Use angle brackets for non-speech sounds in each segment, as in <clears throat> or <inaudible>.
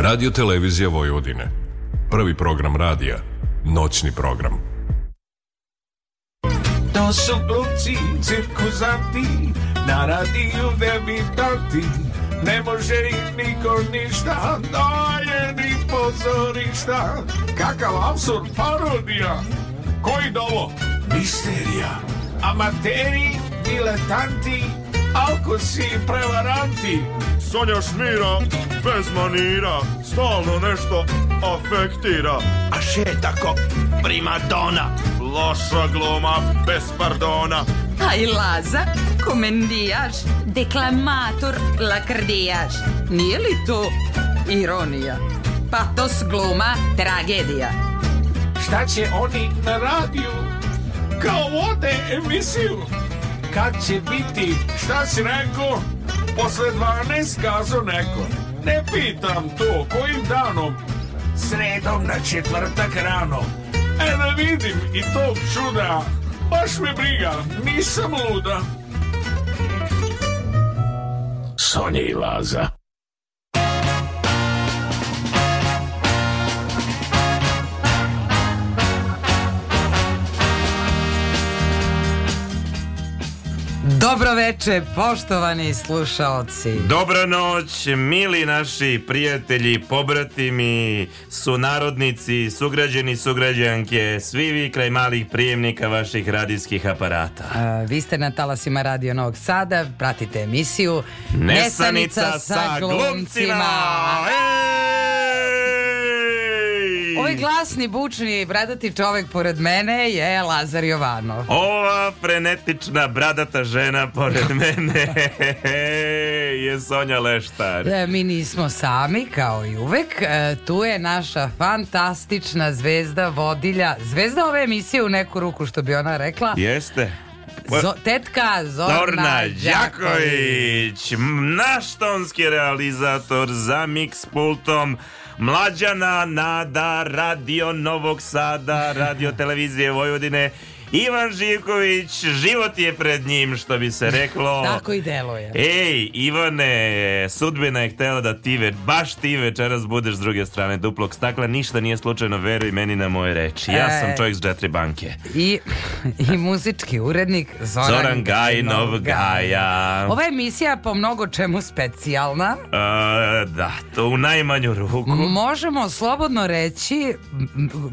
Radio Televizija Vojvodine. Prvi program radija. Noćni program. To su glumci, cirkuzanti, na radiju debitanti. Ne može ih niko ništa, to je ni pozorišta. Kakav absurd parodija. Koji dovo? Misterija. Amateri, diletanti, alkosi i prevaranti. Sonja Šmira bez manira Stalno nešto afektira A še tako prima primadona Loša gloma bez pardona Aj Laza, komendijaš, deklamator, lakrdijaš Nije li to ironija? Patos gloma, tragedija Šta će oni na radiju? Kao vode emisiju Kad će biti? Šta si rekao? Posle 12 kazo neko ne pitam to, kojim danom? Sredom na četvrtak rano. E da vidim i tog čuda, baš me briga, nisam luda. Sonja i Laza. Dobro veče, poštovani slušaoci. Dobra noć, mili naši prijatelji, pobratimi, sunarodnici, sugrađeni, sugrađanke, svi vi kraj malih prijemnika vaših radijskih aparata. A, vi ste na talasima Radio Novog Sada, pratite emisiju Nesanica, Nesanica sa, sa glumcima. glumcima. E! Ovaj glasni, bučni, bradati čovek pored mene je Lazar Jovanov. Ova frenetična, bradata žena pored <laughs> mene je Sonja Leštar. Da, mi nismo sami, kao i uvek. E, tu je naša fantastična zvezda vodilja. Zvezda ove emisije u neku ruku, što bi ona rekla. Jeste. Zo, tetka Zorna, Zorna Đaković, naš tonski realizator za Mix Pultom. Mlađana Nada, Radio Novog Sada, Radio Televizije Vojvodine Ivan Živković, život je pred njim, što bi se reklo. <laughs> Tako i deluje. Ej, Ivane, sudbina je htela da ti, ve, baš ti večeras budeš s druge strane duplog stakla. Ništa nije slučajno, veruj meni na moje reči. Ja e, sam čovjek s četiri banke. I, i muzički urednik Zoran, Zoran Gajnov Gaja. Ova emisija po mnogo čemu specijalna. E, da, to u najmanju ruku. Možemo slobodno reći,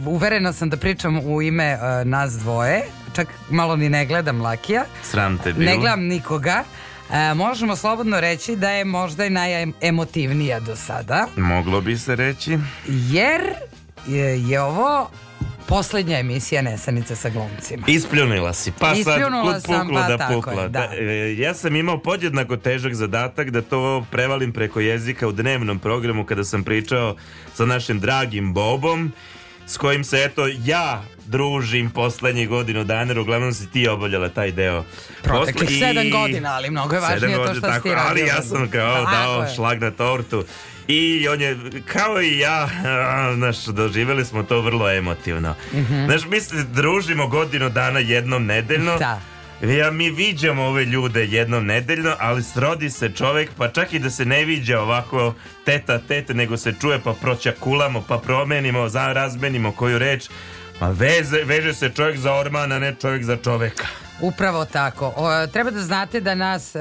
uverena sam da pričam u ime e, nas dvoje, čak malo ni ne gledam Lakija. Sram te bilo. Ne gledam nikoga. E, možemo slobodno reći da je možda i najemotivnija do sada. Moglo bi se reći. Jer je, je ovo poslednja emisija Nesanice sa glumcima. Ispljunila si, pa Ispljunula sad pukla pa da tako pukla. Je, da. da e, ja sam imao podjednako težak zadatak da to prevalim preko jezika u dnevnom programu kada sam pričao sa našim dragim Bobom s kojim se eto ja družim poslednjih godinu dana, uglavnom si ti obavljala taj deo. Proteklih Posle... sedam godina, ali mnogo je važnije to što tako, si ti Ali ja sam kao tako dao je. šlag na tortu. I on je, kao i ja, <laughs> znaš, doživjeli smo to vrlo emotivno. Mm -hmm. Znaš, mi se družimo godinu dana jednom nedeljno. Da. Ja mi viđamo ove ljude jednom nedeljno, ali srodi se čovek, pa čak i da se ne viđa ovako teta tete, nego se čuje, pa proćakulamo, pa promenimo, za razmenimo koju reč. Ma veze, veže se čovjek za ormana, ne čovjek za čoveka. Upravo tako. O, treba da znate da nas, e,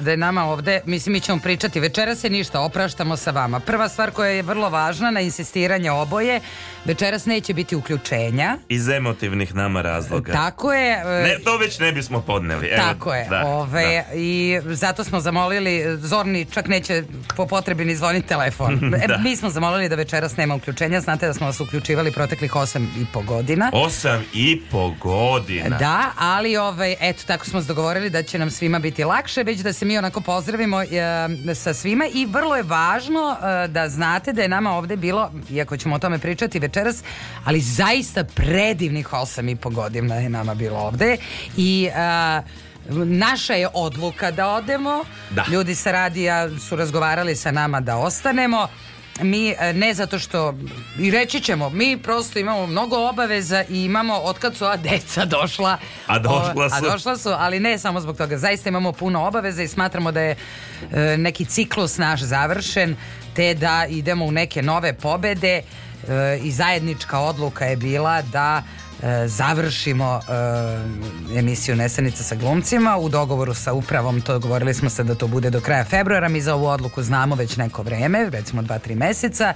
da je nama ovde, mislim mi ćemo pričati, večera se ništa, opraštamo sa vama. Prva stvar koja je vrlo važna na insistiranje oboje, večeras neće biti uključenja. Iz emotivnih nama razloga. Tako je. E, ne, to već ne bismo podneli. Evo, tako je. Da, ove, da. I zato smo zamolili, Zorni čak neće po potrebi ni zvoniti telefon. <laughs> E, da. Mi smo zamolili da večeras nema uključenja, znate da smo vas uključivali proteklih osam i po godina. Osam i po godina. Da, ali ali ovaj, eto, tako smo se dogovorili da će nam svima biti lakše, već da se mi onako pozdravimo e, sa svima i vrlo je važno e, da znate da je nama ovde bilo, iako ćemo o tome pričati večeras, ali zaista predivnih osam i po godina je nama bilo ovde i... E, naša je odluka da odemo. Da. Ljudi sa radija su razgovarali sa nama da ostanemo mi e, ne zato što i reći ćemo, mi prosto imamo mnogo obaveza i imamo otkad su a deca došla. A došla su. A došla su, ali ne samo zbog toga. Zaista imamo puno obaveza i smatramo da je e, neki ciklus naš završen te da idemo u neke nove pobede e, i zajednička odluka je bila da E, završimo e, emisiju Nesenica sa glumcima u dogovoru sa upravom, to govorili smo se da to bude do kraja februara, mi za ovu odluku znamo već neko vreme, recimo 2-3 meseca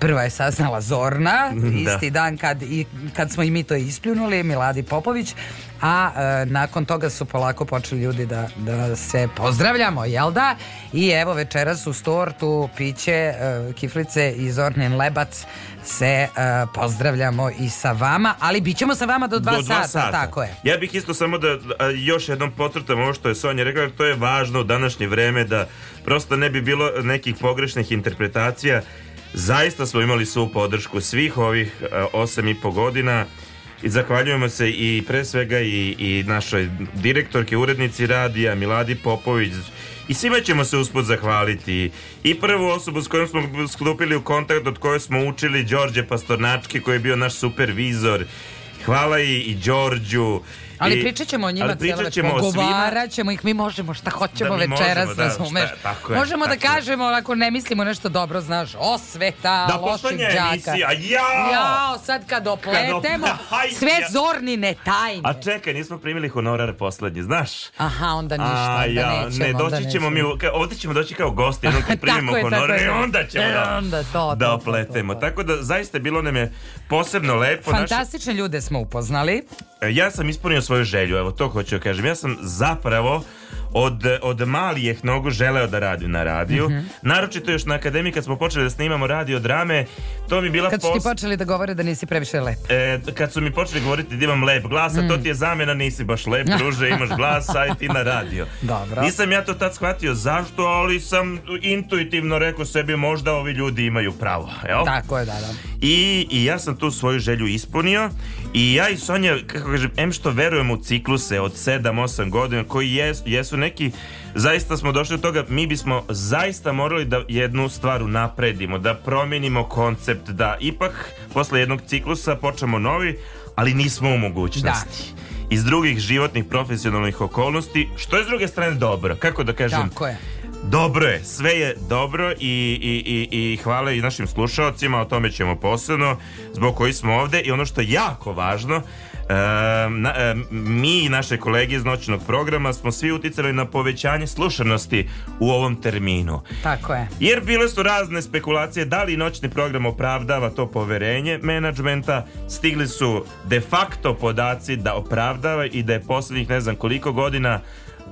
Prva je saznala Zorna, mhm, da. isti dan kad, i, kad smo i mi to ispljunuli, Miladi Popović, a e, nakon toga su polako počeli ljudi da, da se pozdravljamo, jel da? I evo večeras u stortu piće e, kiflice i Zornin lebac se e, pozdravljamo i sa vama, ali bit ćemo sa vama do dva, do dva sata, sata, tako je. Ja bih isto samo da a, još jednom potrtam ovo što je Sonja rekla, to je važno u današnje vreme da prosto ne bi bilo nekih pogrešnih interpretacija Zaista smo imali svu podršku svih ovih e, osam i po godina i zahvaljujemo se i pre svega i, i našoj direktorki urednici radija Miladi Popović i svima ćemo se usput zahvaliti i prvu osobu s kojom smo sklopili u kontakt od koje smo učili Đorđe Pastornački koji je bio naš supervizor hvala i, i Đorđu Ali I, pričat ćemo o njima ali cijelo večer. Pogovarat ćemo ih, mi možemo šta hoćemo da, večeras, možemo, da, razumeš. Šta, je, možemo da kažemo, ako ne mislimo nešto dobro, znaš, osveta, da, loših džaka. Jao! Jao, sad kad opletemo, <laughs> sve zornine tajne. A čekaj, nismo primili honorar poslednji, znaš? Aha, onda ništa, A, ja, nećemo. Ne, doći onda ćemo nećemo. mi, ovde ćemo doći kao gosti, jednom <laughs> kad primimo honorar, i e, onda ćemo e, da, onda to, to, da opletemo. To, to, to. Tako da, zaista, bilo nam je posebno lepo. Fantastične naše... ljude smo upoznali ja sam ispunio svoju želju, evo to hoću da kažem. Ja sam zapravo od, od malijeh nogu želeo da radi na radiju. Mm -hmm. Naročito još na akademiji kad smo počeli da snimamo radio drame, to mi bila Kad su ti počeli da govore da nisi previše lep. E, kad su mi počeli govoriti da imam lep glas, mm. a to mm. ti je zamena, nisi baš lep, <laughs> druže, imaš glas, aj ti na radio. Dobro. Nisam ja to tad shvatio zašto, ali sam intuitivno rekao sebi možda ovi ljudi imaju pravo. Jel? Tako je, da, da. I, I ja sam tu svoju želju ispunio i ja i Sonja, kako kažem, em što verujem u cikluse od 7-8 godina koji jesu, jesu neki zaista smo došli do toga mi bismo zaista morali da jednu stvar unapredimo, da promenimo koncept, da ipak posle jednog ciklusa počnemo novi, ali nismo u mogućnosti. Da. Iz drugih životnih profesionalnih okolnosti, što je s druge strane dobro, kako da kažem. Tako je Dobro je, sve je dobro i, i, i, i hvala i našim slušalcima, o tome ćemo posebno, zbog koji smo ovde i ono što je jako važno, E, na, e, mi i naše kolege iz noćnog programa smo svi uticali na povećanje slušanosti u ovom terminu. Tako je. Jer bile su razne spekulacije da li noćni program opravdava to poverenje menadžmenta. Stigli su de facto podaci da opravdava i da je poslednjih ne znam koliko godina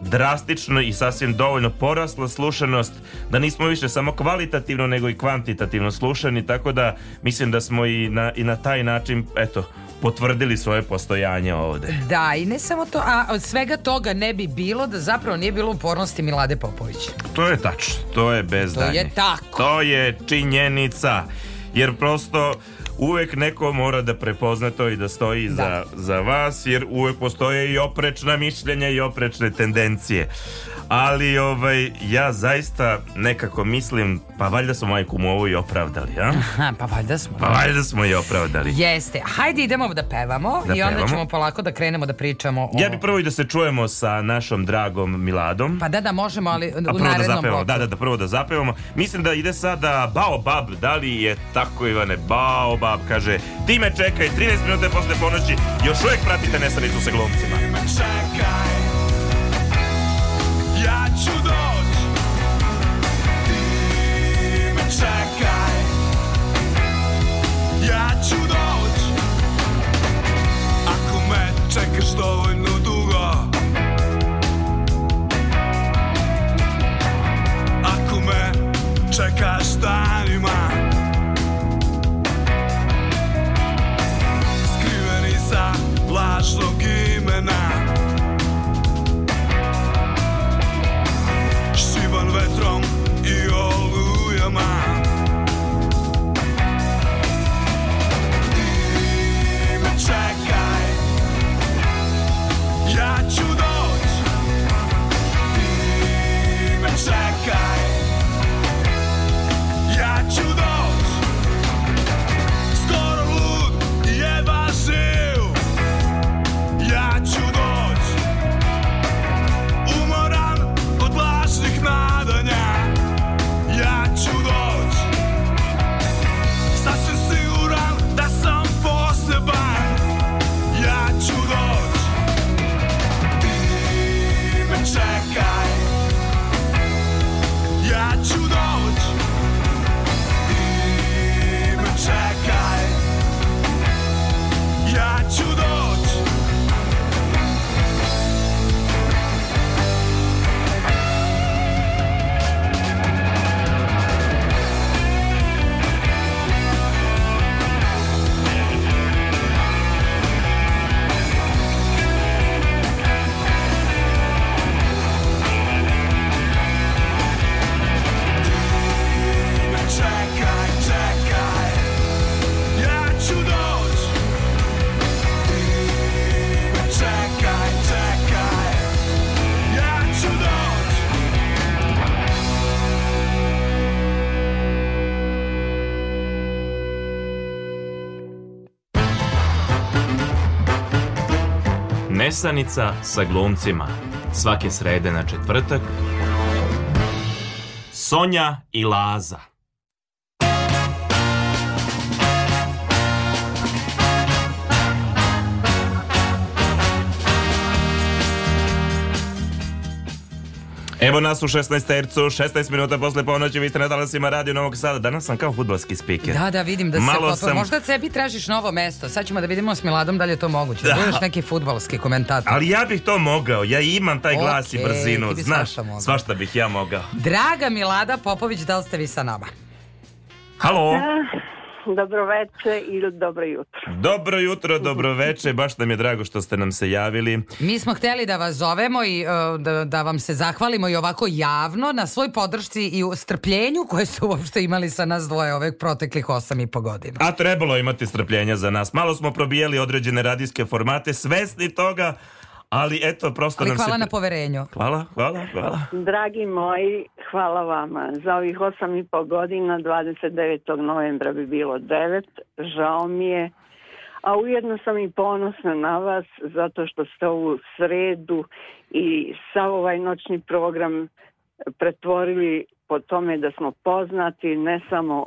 drastično i sasvim dovoljno porasla slušanost, da nismo više samo kvalitativno nego i kvantitativno slušani, tako da mislim da smo i na, i na taj način, eto, potvrdili svoje postojanje ovde. Da, i ne samo to, a od svega toga ne bi bilo da zapravo nije bilo upornosti Milade Popović. To je tačno, to je bez To danje. je tako. To je činjenica. Jer prosto uvek neko mora da prepozna to i da stoji da. Za, za vas jer uvek postoje i oprečna mišljenja i oprečne tendencije Ali ovaj, ja zaista nekako mislim, pa valjda smo majku mu ovo i opravdali, a? Aha, pa valjda smo. Pa da. valjda smo i opravdali. Jeste. Hajde idemo da pevamo da i onda pevamo. ćemo polako da krenemo da pričamo o... Ja bi prvo i da se čujemo sa našom dragom Miladom. Pa da, da, možemo, ali u da narednom da bloku. Da, da, da, prvo da zapevamo. Mislim da ide sada Baobab, da li je tako Ivane? Baobab kaže, ti me čekaj, 13 minuta posle ponoći, još uvek pratite nesanicu sa glumcima. Ti me čekaj, ja ću Ti me čekaj Ja ću Ako me čekaš dovoljno dugo Ako me čekaš danima Skriveni sa lažnog imena mama me čekaj Ja ću doć me čekaj Ja ću doć Skoro lud i jedva Nesanica sa glumcima. Svake srede na četvrtak. Sonja i Laza. Evo nas u 16 tercu, 16 minuta posle ponoći, vi ste na dalasima radio Novog Sada. Danas sam kao futbolski speaker. Da, da, vidim da Malo se sam... Možda sebi tražiš novo mesto. Sad ćemo da vidimo s Miladom da li je to moguće. Da. Budeš neki futbolski komentator. Ali ja bih to mogao. Ja imam taj glas okay, i brzinu. Bi Znaš, svašta, svašta bih ja mogao. Draga Milada Popović, da li ste vi sa nama? Halo. Da. <laughs> Dobroveče ili dobro jutro. Dobro jutro, dobroveče, baš nam je drago što ste nam se javili. Mi smo hteli da vas zovemo i e, da, da vam se zahvalimo i ovako javno na svoj podršci i strpljenju koje su uopšte imali sa nas dvoje ove proteklih osam i po godina. A trebalo imati strpljenja za nas. Malo smo probijali određene radijske formate, svesni toga, Ali eto, prosto Ali nam hvala se... na poverenju. Hvala, hvala, hvala. Dragi moji, hvala vama. Za ovih osam i po godina, 29. novembra bi bilo devet. Žao mi je. A ujedno sam i ponosna na vas zato što ste ovu sredu i sav ovaj noćni program pretvorili po tome da smo poznati ne samo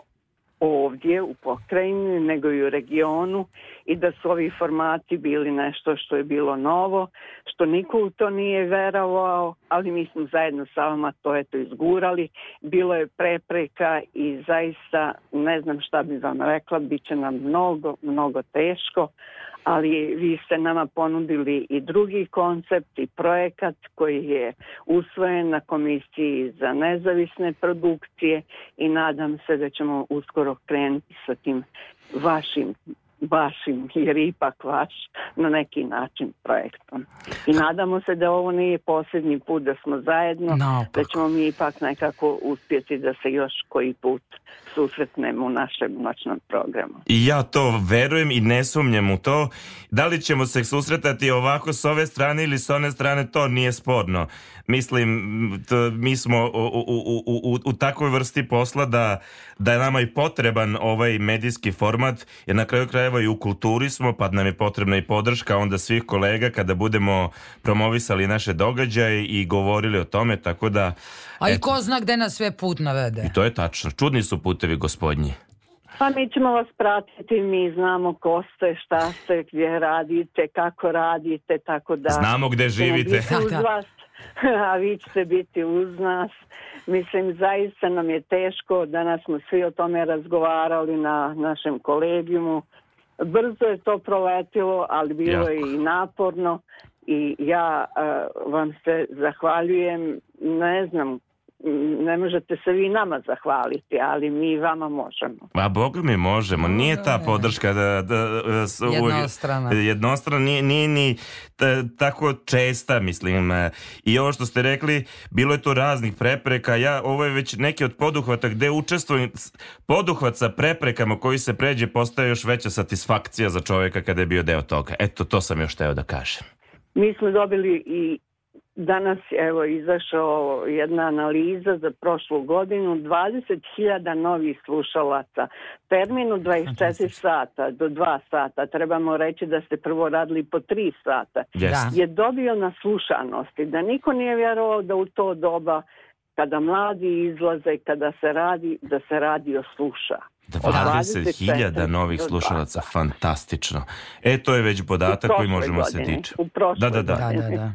ovdje u pokrajini nego i u regionu i da su ovi formati bili nešto što je bilo novo, što niko u to nije verovao, ali mi smo zajedno sa vama to eto izgurali. Bilo je prepreka i zaista ne znam šta bi vam rekla, bit će nam mnogo, mnogo teško, ali vi ste nama ponudili i drugi koncept i projekat koji je usvojen na Komisiji za nezavisne produkcije i nadam se da ćemo uskoro krenuti sa tim vašim vašim, jer je ipak vaš na neki način projektom. I nadamo se da ovo nije posljednji put da smo zajedno, Naopak. da ćemo mi ipak nekako uspjeti da se još koji put susretnemo u našem noćnom programu. I ja to verujem i ne sumnjem u to. Da li ćemo se susretati ovako s ove strane ili s one strane, to nije sporno. Mislim, to, mi smo u, u, u, u, takvoj vrsti posla da, da je nama i potreban ovaj medijski format, jer na kraju kraja evo i u kulturi smo, pa nam je potrebna i podrška onda svih kolega kada budemo promovisali naše događaje i govorili o tome, tako da... A eto, i ko zna gde nas sve put navede. I to je tačno. Čudni su putevi gospodnji. Pa mi ćemo vas pratiti, mi znamo ko ste, šta ste, gdje radite, kako radite, tako da... Znamo gde živite. Uz da, da. vas, <laughs> a vi ćete biti uz nas. Mislim, zaista nam je teško, danas smo svi o tome razgovarali na našem kolegijumu, Brzo je to proletilo, ali bilo jako. je i naporno i ja uh, vam se zahvaljujem, ne znam ne možete se vi nama zahvaliti, ali mi vama možemo. A Boga mi možemo. Nije ta podrška da, da, da su, jednostrana. jednostrana nije, nije ni ta, tako česta, mislim. I ovo što ste rekli, bilo je to raznih prepreka. Ja, ovo je već neki od poduhvata gde učestvujem. Poduhvat sa preprekama koji se pređe postaje još veća satisfakcija za čoveka kada je bio deo toga. Eto, to sam još teo da kažem. Mi smo dobili i Danas je evo, izašao jedna analiza za prošlu godinu, 20.000 novih slušalaca, termin u 24 sata do 2 sata, trebamo reći da ste prvo radili po 3 sata, yes. Da. je dobio na slušanosti, da niko nije vjerovao da u to doba kada mladi izlaze, kada se radi, da se radio sluša. 20.000 novih slušalaca, fantastično. E, to je već podatak koji možemo godine. se tiče. Da, da, da. da, da, da.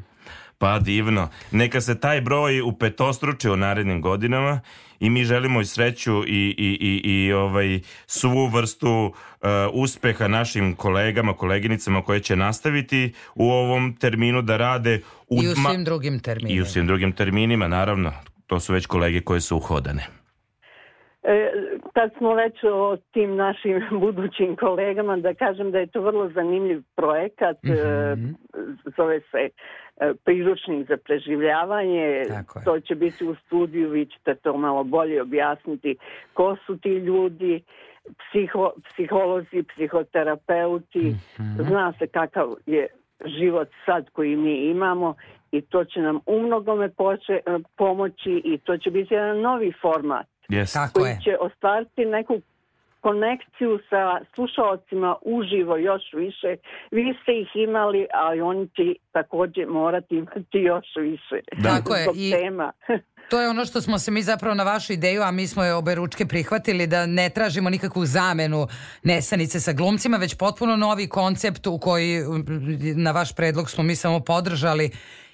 Pa divno. Neka se taj broj u petostruči u narednim godinama i mi želimo i sreću i, i, i, i ovaj, svu vrstu uh, uspeha našim kolegama, koleginicama koje će nastaviti u ovom terminu da rade. U I u svim drugim terminima. I u svim drugim terminima, naravno. To su već kolege koje su uhodane. E, kad smo već o tim našim <laughs> budućim kolegama, da kažem da je to vrlo zanimljiv projekat, mm -hmm. e, mhm. zove se e, priručnik za preživljavanje, to će biti u studiju, vi ćete to malo bolje objasniti, ko su ti ljudi, psiho, psiholozi, psihoterapeuti, mm -hmm. zna se kakav je život sad koji mi imamo i to će nam umnogome poče, e, pomoći i to će biti jedan novi format Yes. Tako koji je. će ostvariti neku konekciju sa slušalcima uživo još više. Vi ste ih imali, ali oni će također morati imati još više. Da. Tako je. I tema. <laughs> to je ono što smo se mi zapravo na vašu ideju, a mi smo je obe ručke prihvatili, da ne tražimo nikakvu zamenu nesanice sa glumcima, već potpuno novi koncept u koji na vaš predlog smo mi samo podržali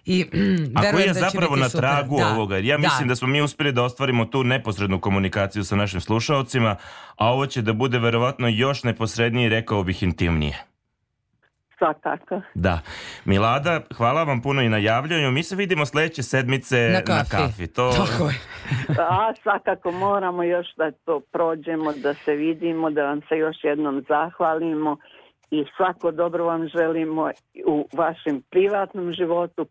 I, mm, <clears throat> A koji je da zapravo na tragu da, ovoga. Ja da. mislim da. da smo mi uspjeli da ostvarimo tu neposrednu komunikaciju sa našim slušaocima, a ovo će da bude verovatno još neposrednije, rekao bih intimnije. Svakako. Da. Milada, hvala vam puno i na javljanju. Mi se vidimo sledeće sedmice na kafi. Na kafi. To... Tako je. <laughs> a svakako moramo još da to prođemo, da se vidimo, da vam se još jednom zahvalimo i svako dobro vam želimo u vašem privatnom životu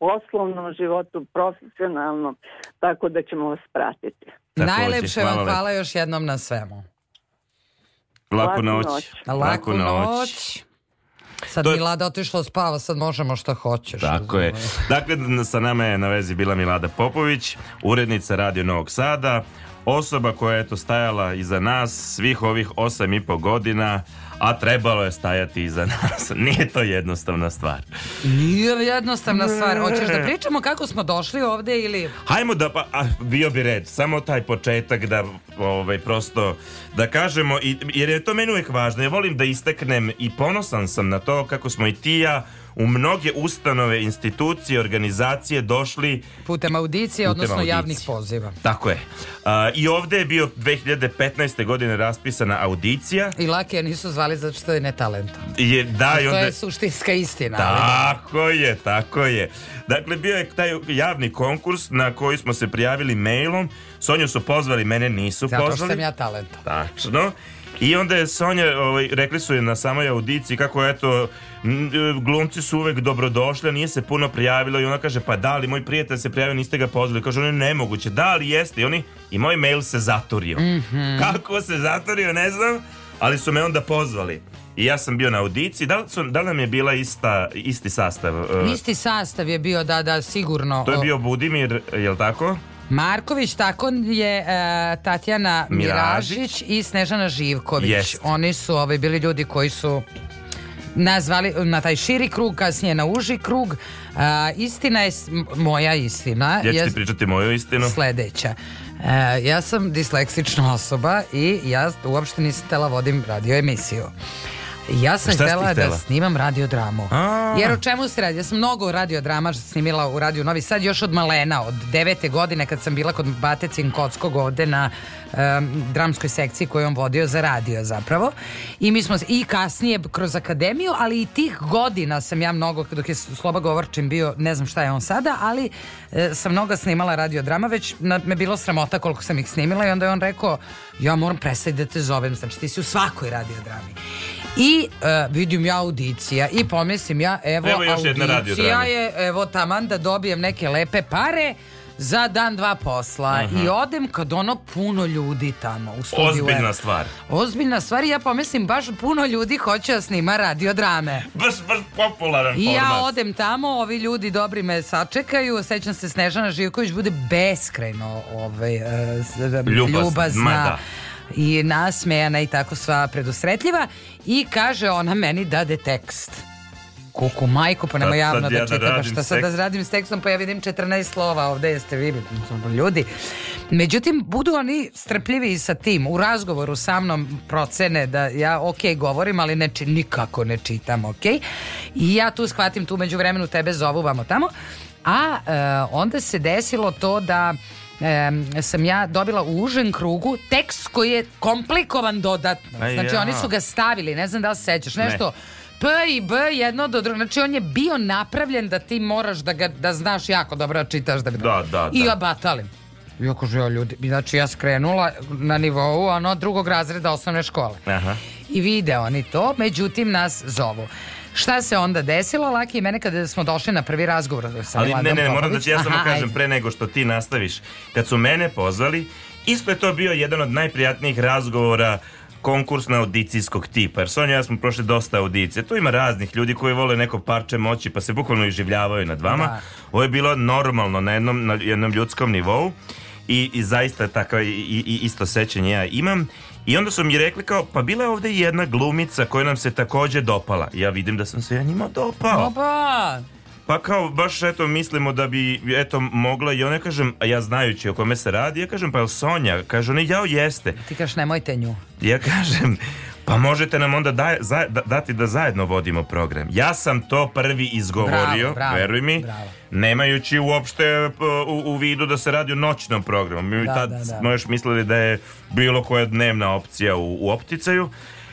poslovnom životu, profesionalnom, tako da ćemo vas pratiti. Tako Najlepše vam hvala, hvala još jednom na svemu. Laku noć. Laku noć. Sad je... Milada otišla spava, sad možemo šta hoćeš. Tako je. Dakle, sa nama je na vezi bila Milada Popović, urednica Radio Novog Sada, Osoba koja je to stajala iza nas svih ovih osam i po godina, a trebalo je stajati iza nas. <laughs> Nije to jednostavna stvar. Nije jednostavna ne. stvar. Hoćeš da pričamo kako smo došli ovde ili... Hajmo da, pa, a, bio bi red, samo taj početak da ovaj, prosto da kažemo, i, jer je to meni uvijek važno. Ja volim da isteknem i ponosan sam na to kako smo i ti ja u mnoge ustanove, institucije, organizacije došli putem audicije, putem odnosno audicije. javnih poziva. Tako je. A, I ovdje je bio 2015. godine raspisana audicija. I Lakija nisu zvali zato što je netalenta. Je, da, i onda... To je suštinska istina. Tako ali. je, tako je. Dakle, bio je taj javni konkurs na koji smo se prijavili mailom. Sonju su pozvali, mene nisu Zato pozvali. Zato što sam ja talent. Tačno. I onda je Sonja, ovaj, rekli su je na samoj audiciji kako eto, e, glumci su uvek dobrodošli, a nije se puno prijavilo i ona kaže pa da li moj prijatelj se prijavio, niste ga pozvali. Kaže ono nemoguće, da li jeste? I oni i moj mail se zaturio. Mm -hmm. Kako se zaturio, ne znam, ali su me onda pozvali. I ja sam bio na audiciji. Da li, su, da li nam je bila ista, isti sastav? E? Isti sastav je bio, da, da, sigurno. To je bio Budimir, je li tako? Marković, tako je uh, Tatjana Miražić. Miražić i Snežana Živković. Jest. Oni su ovaj, bili ljudi koji su nazvali na taj širi krug, kasnije na uži krug. A, e, istina je, moja istina. Ja ću ti pričati moju istinu. Sledeća. E, ja sam disleksična osoba i ja uopšte nisam tela vodim radio emisiju. Ja sam Šta da snimam radiodramu. A Jer o čemu se radi? Ja sam mnogo radiodrama snimila u Radio Novi Sad još od malena, od devete godine kad sam bila kod Bate Cinkockog ovde na um, dramskoj sekciji koju on vodio za radio zapravo. I mi smo i kasnije kroz akademiju, ali i tih godina sam ja mnogo, dok je Sloba Govorčin bio, ne znam šta je on sada, ali e, sam mnogo snimala radiodrama, već na, me bilo sramota koliko sam ih snimila i onda je on rekao, ja moram prestati da te zovem, znači ti si u svakoj radiodrami. I uh, vidim ja audicija i pomislim ja, evo, evo audicija je, evo taman da dobijem neke lepe pare za dan dva posla Aha. i odem kad ono puno ljudi tamo u studiju. Ozbiljna stvar. Ozbiljna stvar i ja pomislim baš puno ljudi hoće da snima radio drame. Baš, baš popularan I format. ja odem tamo, ovi ljudi dobri me sačekaju, sećam se Snežana Živković bude beskrajno ovaj, uh, ljubazna. ljubazna da i nasmejana i tako sva predusretljiva i kaže ona meni da dade tekst. Kuku majku, pa nemoj javno sad da, ja da šta sad da radim s tekstom, pa ja vidim 14 slova, ovde, jeste vi, ljudi. Međutim, budu oni strpljivi sa tim, u razgovoru sa mnom procene da ja ok govorim, ali ne nikako ne čitam, ok? I ja tu shvatim, tu među vremenu tebe zovu vamo tamo, a e, onda se desilo to da um, sam ja dobila u užem krugu tekst koji je komplikovan dodatno. Znači oni su ga stavili, ne znam da li sećaš, nešto... Ne. P i B jedno do drugog. Znači on je bio napravljen da ti moraš da ga da znaš jako dobro da čitaš da bi. Da, da, I da. Ja kažu ja ljudi, znači ja skrenula na nivou ono drugog razreda osnovne škole. Aha. I vide oni to, međutim nas zovu. Šta se onda desilo, Laki i mene, kada smo došli na prvi razgovor sa Ali Miladom ne, ne, moram da ti ja samo Aha, kažem, ajde. pre nego što ti nastaviš, kad su mene pozvali, isto je to bio jedan od najprijatnijih razgovora konkursna audicijskog tipa. Jer Sonja ja smo prošli dosta audicije. Tu ima raznih ljudi koji vole neko parče moći pa se bukvalno iživljavaju nad vama. Da. Ovo je bilo normalno na jednom, na jednom ljudskom nivou. I, i zaista takav i, i, isto sećanje ja imam. I onda su mi rekli kao, pa bila je ovde jedna glumica koja nam se takođe dopala. Ja vidim da sam se ja njima dopao. Oba! Pa kao, baš eto, mislimo da bi eto, mogla i ona kažem, a ja znajući o kome se radi, ja kažem, pa je Sonja? Kaže, ona, jao, jeste. Ti kažeš, nemojte nju. Ja kažem, Pa možete nam onda da, za, da, dati da zajedno vodimo program. Ja sam to prvi izgovorio, bravo, bravo, veruj mi, bravo. nemajući uopšte u, u, vidu da se radi o noćnom programu. Mi da, tad da, da. smo još mislili da je bilo koja dnevna opcija u, u opticaju.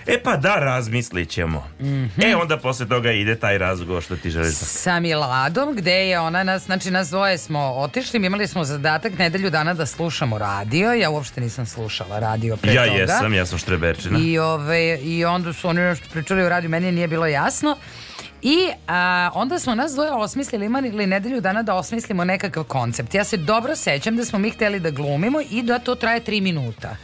E pa da, razmislit ćemo. Mm -hmm. E onda posle toga ide taj razgovor što ti želiš. Da Sa Miladom, gde je ona nas, znači nas dvoje smo otišli, imali smo zadatak nedelju dana da slušamo radio, ja uopšte nisam slušala radio pre ja toga. Ja jesam, ja sam Štreberčina. I, ove, I onda su oni nešto pričali o radiju, meni nije bilo jasno. I a, onda smo nas dvoje osmislili, imali nedelju dana da osmislimo nekakav koncept. Ja se dobro sećam da smo mi hteli da glumimo i da to traje tri minuta.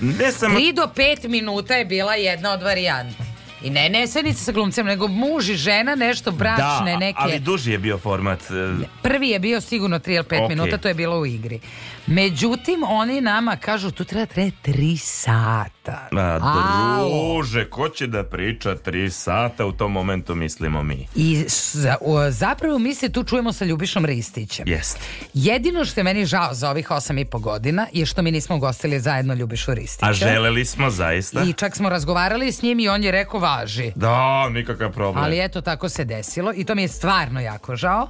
Ne samo... 3 do 5 minuta je bila jedna od varijanti. I ne ne nesenica sa glumcem, nego muž i žena, nešto bračne, da, neke... ali duži je bio format. E, prvi je bio sigurno 3 ili 5 okay. minuta, to je bilo u igri. Međutim, oni nama kažu, tu treba da treba 3 sata sata. A, pa, druže, ko će da priča tri sata, u tom momentu mislimo mi. I za, o, zapravo mi se tu čujemo sa Ljubišom Ristićem. Jeste. Jedino što je meni žao za ovih osam i po godina je što mi nismo gostili zajedno Ljubišu Ristića. A želeli smo zaista. I čak smo razgovarali s njim i on je rekao važi. Da, nikakav problem. Ali eto, tako se desilo i to mi je stvarno jako žao.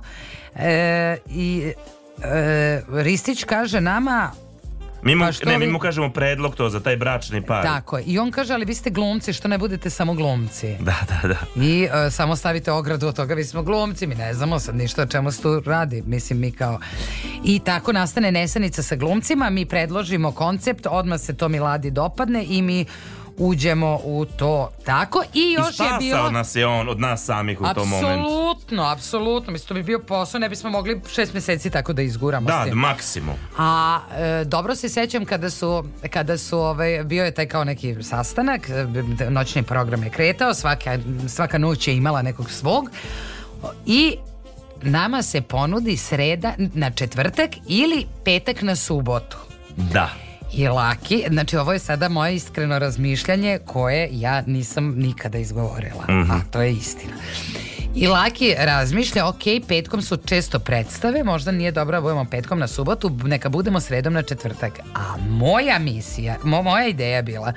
E, I E, Ristić kaže nama Mi mu, pa ne, vi... mi mu kažemo predlog to za taj bračni par. Tako je. I on kaže, ali vi ste glumci, što ne budete samo glumci. Da, da, da. I uh, samo stavite ogradu od toga, vi smo glumci, mi ne znamo sad ništa o čemu se tu radi. Mislim, mi kao... I tako nastane nesanica sa glumcima, mi predložimo koncept, odmah se to Miladi dopadne i mi uđemo u to tako i još I spasao je bilo nas je on od nas samih u tom momentu. Apsolutno, apsolutno. Mislim to bi bio posao, ne bismo mogli šest meseci tako da izguramo Da, s maksimum. A e, dobro se sećam kada su kada su ovaj bio je taj kao neki sastanak, noćni program je kretao, svaka svaka noć je imala nekog svog i nama se ponudi sreda na četvrtak ili petak na subotu. Da je laki. Znači, ovo je sada moje iskreno razmišljanje koje ja nisam nikada izgovorila, mm -hmm. a to je istina. I Laki razmišlja, ok, petkom su često predstave, možda nije dobro da budemo petkom na subotu, neka budemo sredom na četvrtak. A moja misija, mo moja ideja bila,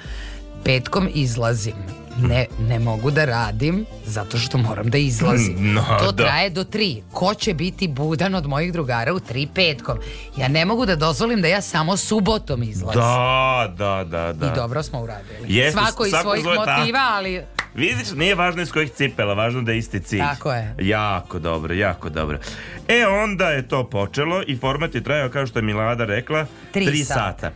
petkom izlazim ne, ne mogu da radim zato što moram da izlazim. Mm, no, to da. traje do tri. Ko će biti budan od mojih drugara u tri petkom? Ja ne mogu da dozvolim da ja samo subotom izlazim. Da, da, da. da. I dobro smo uradili. Jeste, svako iz svojih zove, motiva, ta. ali... Vidiš, nije važno iz kojih cipela, važno da je isti cilj. Tako je. Jako dobro, jako dobro. E, onda je to počelo i format je trajao, kao što je Milada rekla, tri, tri sata. sata.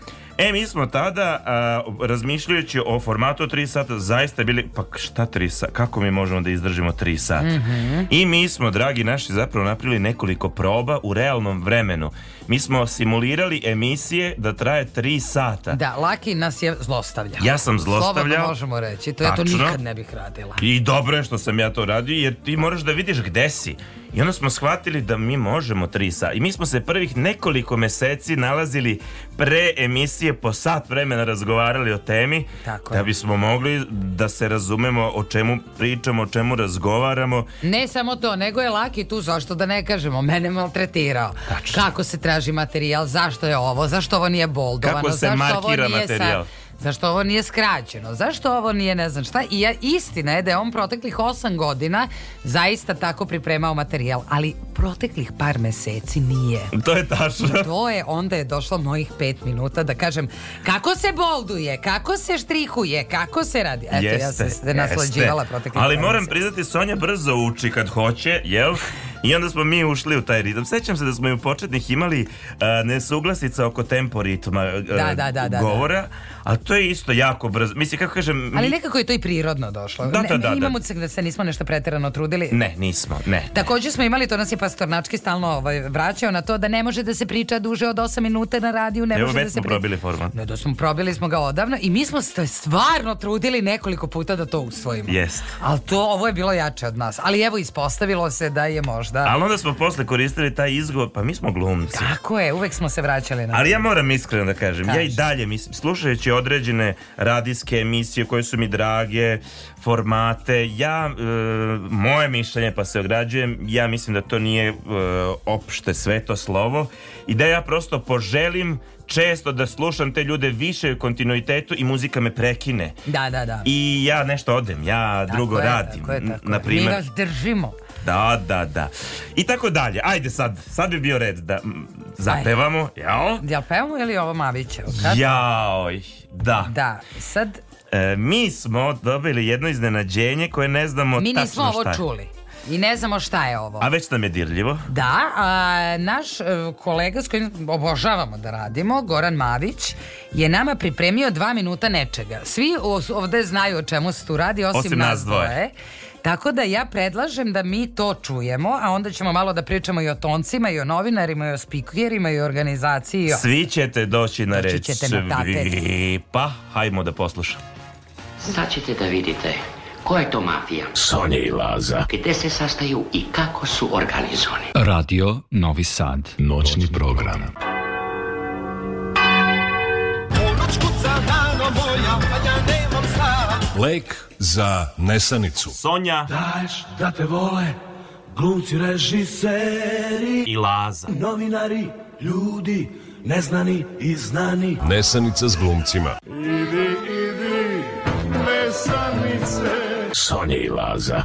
E, mi smo tada, a, razmišljajući o formatu 3 sata, zaista bili, pa šta 3 sata, kako mi možemo da izdržimo 3 sata? Mm -hmm. I mi smo, dragi naši, zapravo napravili nekoliko proba u realnom vremenu. Mi smo simulirali emisije da traje 3 sata. Da, Laki nas je zlostavljao. Ja sam zlostavljao. Slobodno možemo reći, to ja to nikad ne bih radila. I dobro je što sam ja to radio, jer ti moraš da vidiš gde si. I onda smo shvatili da mi možemo tri sa. I mi smo se prvih nekoliko meseci nalazili pre emisije po sat vremena razgovarali o temi Tako da bismo mogli da se razumemo o čemu pričamo, o čemu razgovaramo. Ne samo to, nego je Laki tu, zašto da ne kažemo, mene maltretirao. Tačno. Kako se traži materijal, zašto je ovo, zašto ovo nije boldovano, zašto ovo nije materijal. Sa Zašto ovo nije skraćeno? Zašto ovo nije ne znam šta? I ja, istina je da je on proteklih 8 godina zaista tako pripremao materijal, ali proteklih par meseci nije. To je tačno. To je, onda je došlo mojih 5 minuta da kažem kako se bolduje, kako se štrihuje, kako se radi. Eto, jeste, ja sam se naslađivala proteklih Ali moram priznati, Sonja brzo uči kad hoće, jel? I onda smo mi ušli u taj ritam. Sećam se da smo i u početnih imali uh, nesuglasica oko tempo ritma uh, da, da, da, govora ali to je isto jako brzo. Mislim, kako kažem... Mi... Ali nekako je to i prirodno došlo. Da, da, da. da. Imamo da. da se nismo nešto pretjerano trudili. Ne, nismo, ne. Takođe smo imali, to nas je pastornački stalno ovaj, vraćao na to, da ne može da se priča duže od 8 minuta na radiju, ne Evo, može da se... Evo, već smo probili format. No, da smo probili smo ga odavno i mi smo se stvarno trudili nekoliko puta da to usvojimo. Jest. Ali to, ovo je bilo jače od nas. Ali evo, ispostavilo se da je možda... Ali onda smo posle koristili taj izgovor, pa mi smo glumci. Tako je, uvek smo se vraćali na... Ali ja moram iskreno da kažem, Kaži. ja i dalje mislim, slušajući određene radijske emisije koje su mi drage, formate. Ja, e, moje mišljenje, pa se ograđujem, ja mislim da to nije e, opšte sveto slovo i da ja prosto poželim često da slušam te ljude više u kontinuitetu i muzika me prekine. Da, da, da. I ja nešto odem, ja tako drugo je, radim. Tako je, tako na primer. Mi vas držimo. Da, da, da. I tako dalje. Ajde sad, sad bi bio red da zapevamo, jao? pevamo ili ovo Mavićevo? Kako? Jao, Da. Da. Sad... E, mi smo dobili jedno iznenađenje koje ne znamo tačno šta je. Mi nismo ovo čuli. I ne znamo šta je ovo. A već nam je dirljivo. Da, a, naš e, kolega s kojim obožavamo da radimo, Goran Mavić, je nama pripremio dva minuta nečega. Svi ovde znaju o čemu se tu radi, osim, osim nas dvoje. dvoje. Tako da ja predlažem da mi to čujemo, a onda ćemo malo da pričamo i o toncima, i o novinarima, i o spikerima, i o organizaciji. I o... Svi ćete doći na reč. Doći ćete na Svi. Pa, hajmo da poslušamo. Sad ćete da vidite ko je to mafija. Sonja i Laza. Gde se sastaju i kako su organizovani. Radio Novi Sad. Noćni, Noćni program. program. lek za nesanicu. Sonja. Daješ da te vole, glumci, režiseri. I Laza. Novinari, ljudi, neznani i znani. Nesanica s glumcima. Idi, idi, nesanice. Sonja i Laza.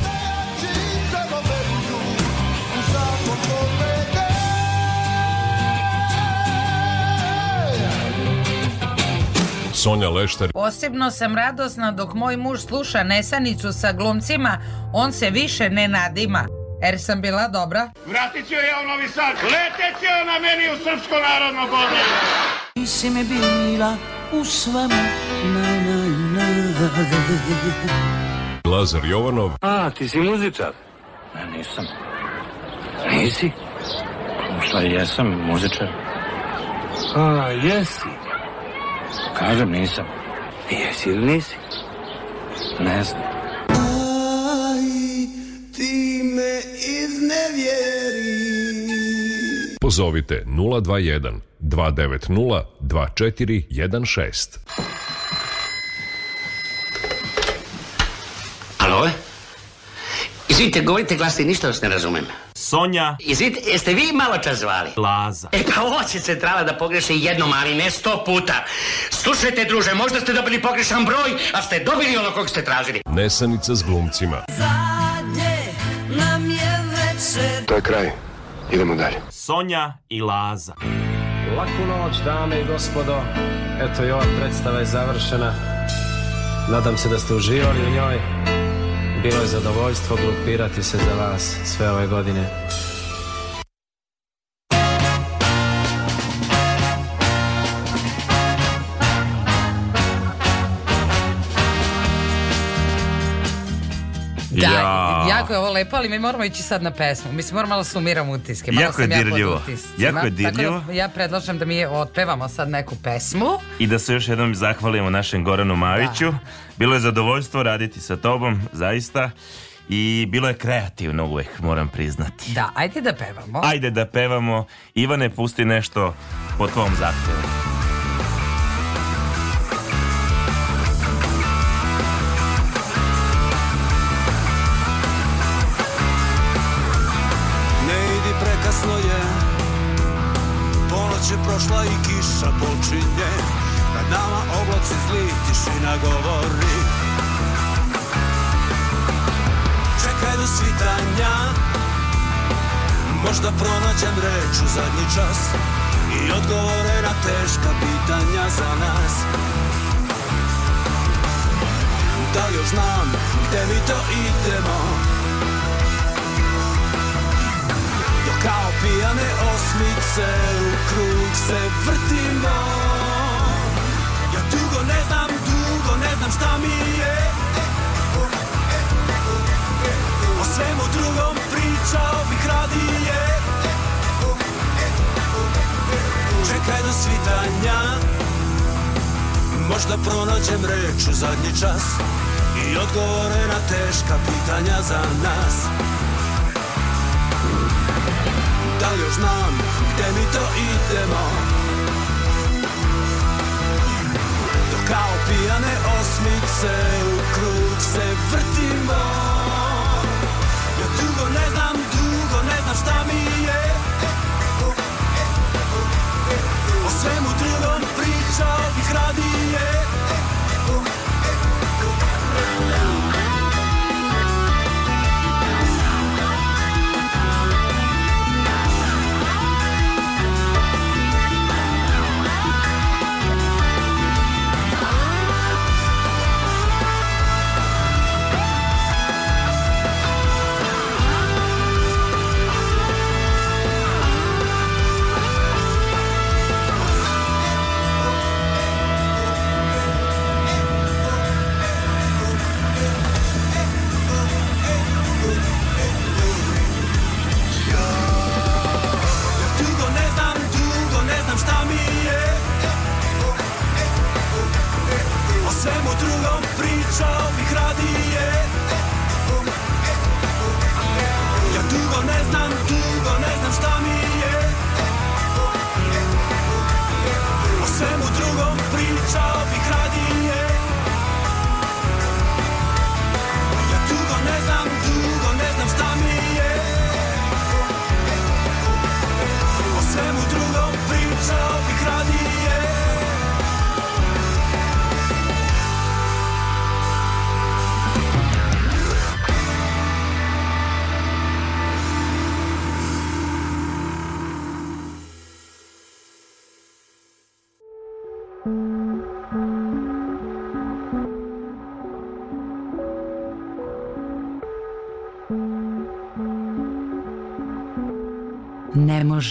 Sonja Lešter. Posebno sam radosna dok moj muž sluša Nesanicu sa glumcima, on se više ne nadima. Er sam bila dobra. Vratit ću ja u Novi Sad, letet ću na meni u Srpsko narodno godinu. Ti si mi bila u svemu, na, na, na. Lazar Jovanov. A, ti si muzičar? Ne, nisam. Nisi? Šta jesam, muzičar? A, jesi. Kažem, nisam. Jesi ili nisi? Ne znam. Aj, ti me iznevjeri. Pozovite 021 290 2416. Alo? Izvite, govorite glasno, ništa vas ne razumem. Sonja. Izvite, jeste vi malo čas zvali? Laza. E pa ovo će centrala da pogreši jednom, ali ne sto puta. Slušajte, druže, možda ste dobili pogrešan broj, a ste dobili ono kog ste tražili. Nesanica s glumcima. Zadnje nam je večer. To je kraj. Idemo dalje. Sonja i Laza. Laku noć, dame i gospodo. Eto i ova predstava je završena. Nadam se da ste uživali u njoj. Bilo je zadovoljstvo glupirati se za vas sve ove godine. Jako je ovo lepo, ali mi moramo ići sad na pesmu. Mislim, moramo malo sumiramo utiske. Malo jako je dirljivo. Jako je dirljivo. Tako da ja predlažem da mi otpevamo sad neku pesmu. I da se još jednom zahvalimo našem Goranu Maviću. Da. Bilo je zadovoljstvo raditi sa tobom, zaista. I bilo je kreativno uvek, moram priznati. Da, ajde da pevamo. Ajde da pevamo. Ivane, pusti nešto po tvom zahtjevu. je prošla i kiša počinje Nad nama oblaci zli, tišina govori Čekaj do svitanja Možda pronađem reč u zadnji čas I odgovore na teška pitanja za nas Da još znam gde mi to idemo Kao pijane osmice u krug se vrtimo Ja dugo ne znam, dugo ne znam šta mi je O svemu drugom pričao bih radije Čekaj do svitanja Možda pronađem reč u zadnji čas I odgovore na teška pitanja za nas Da li još znam gde mi to idemo Dok kao pijane osmice u krug se vrtimo Ja dugo ne znam, dugo ne znam šta mi je O svemu drugom pričao bih radije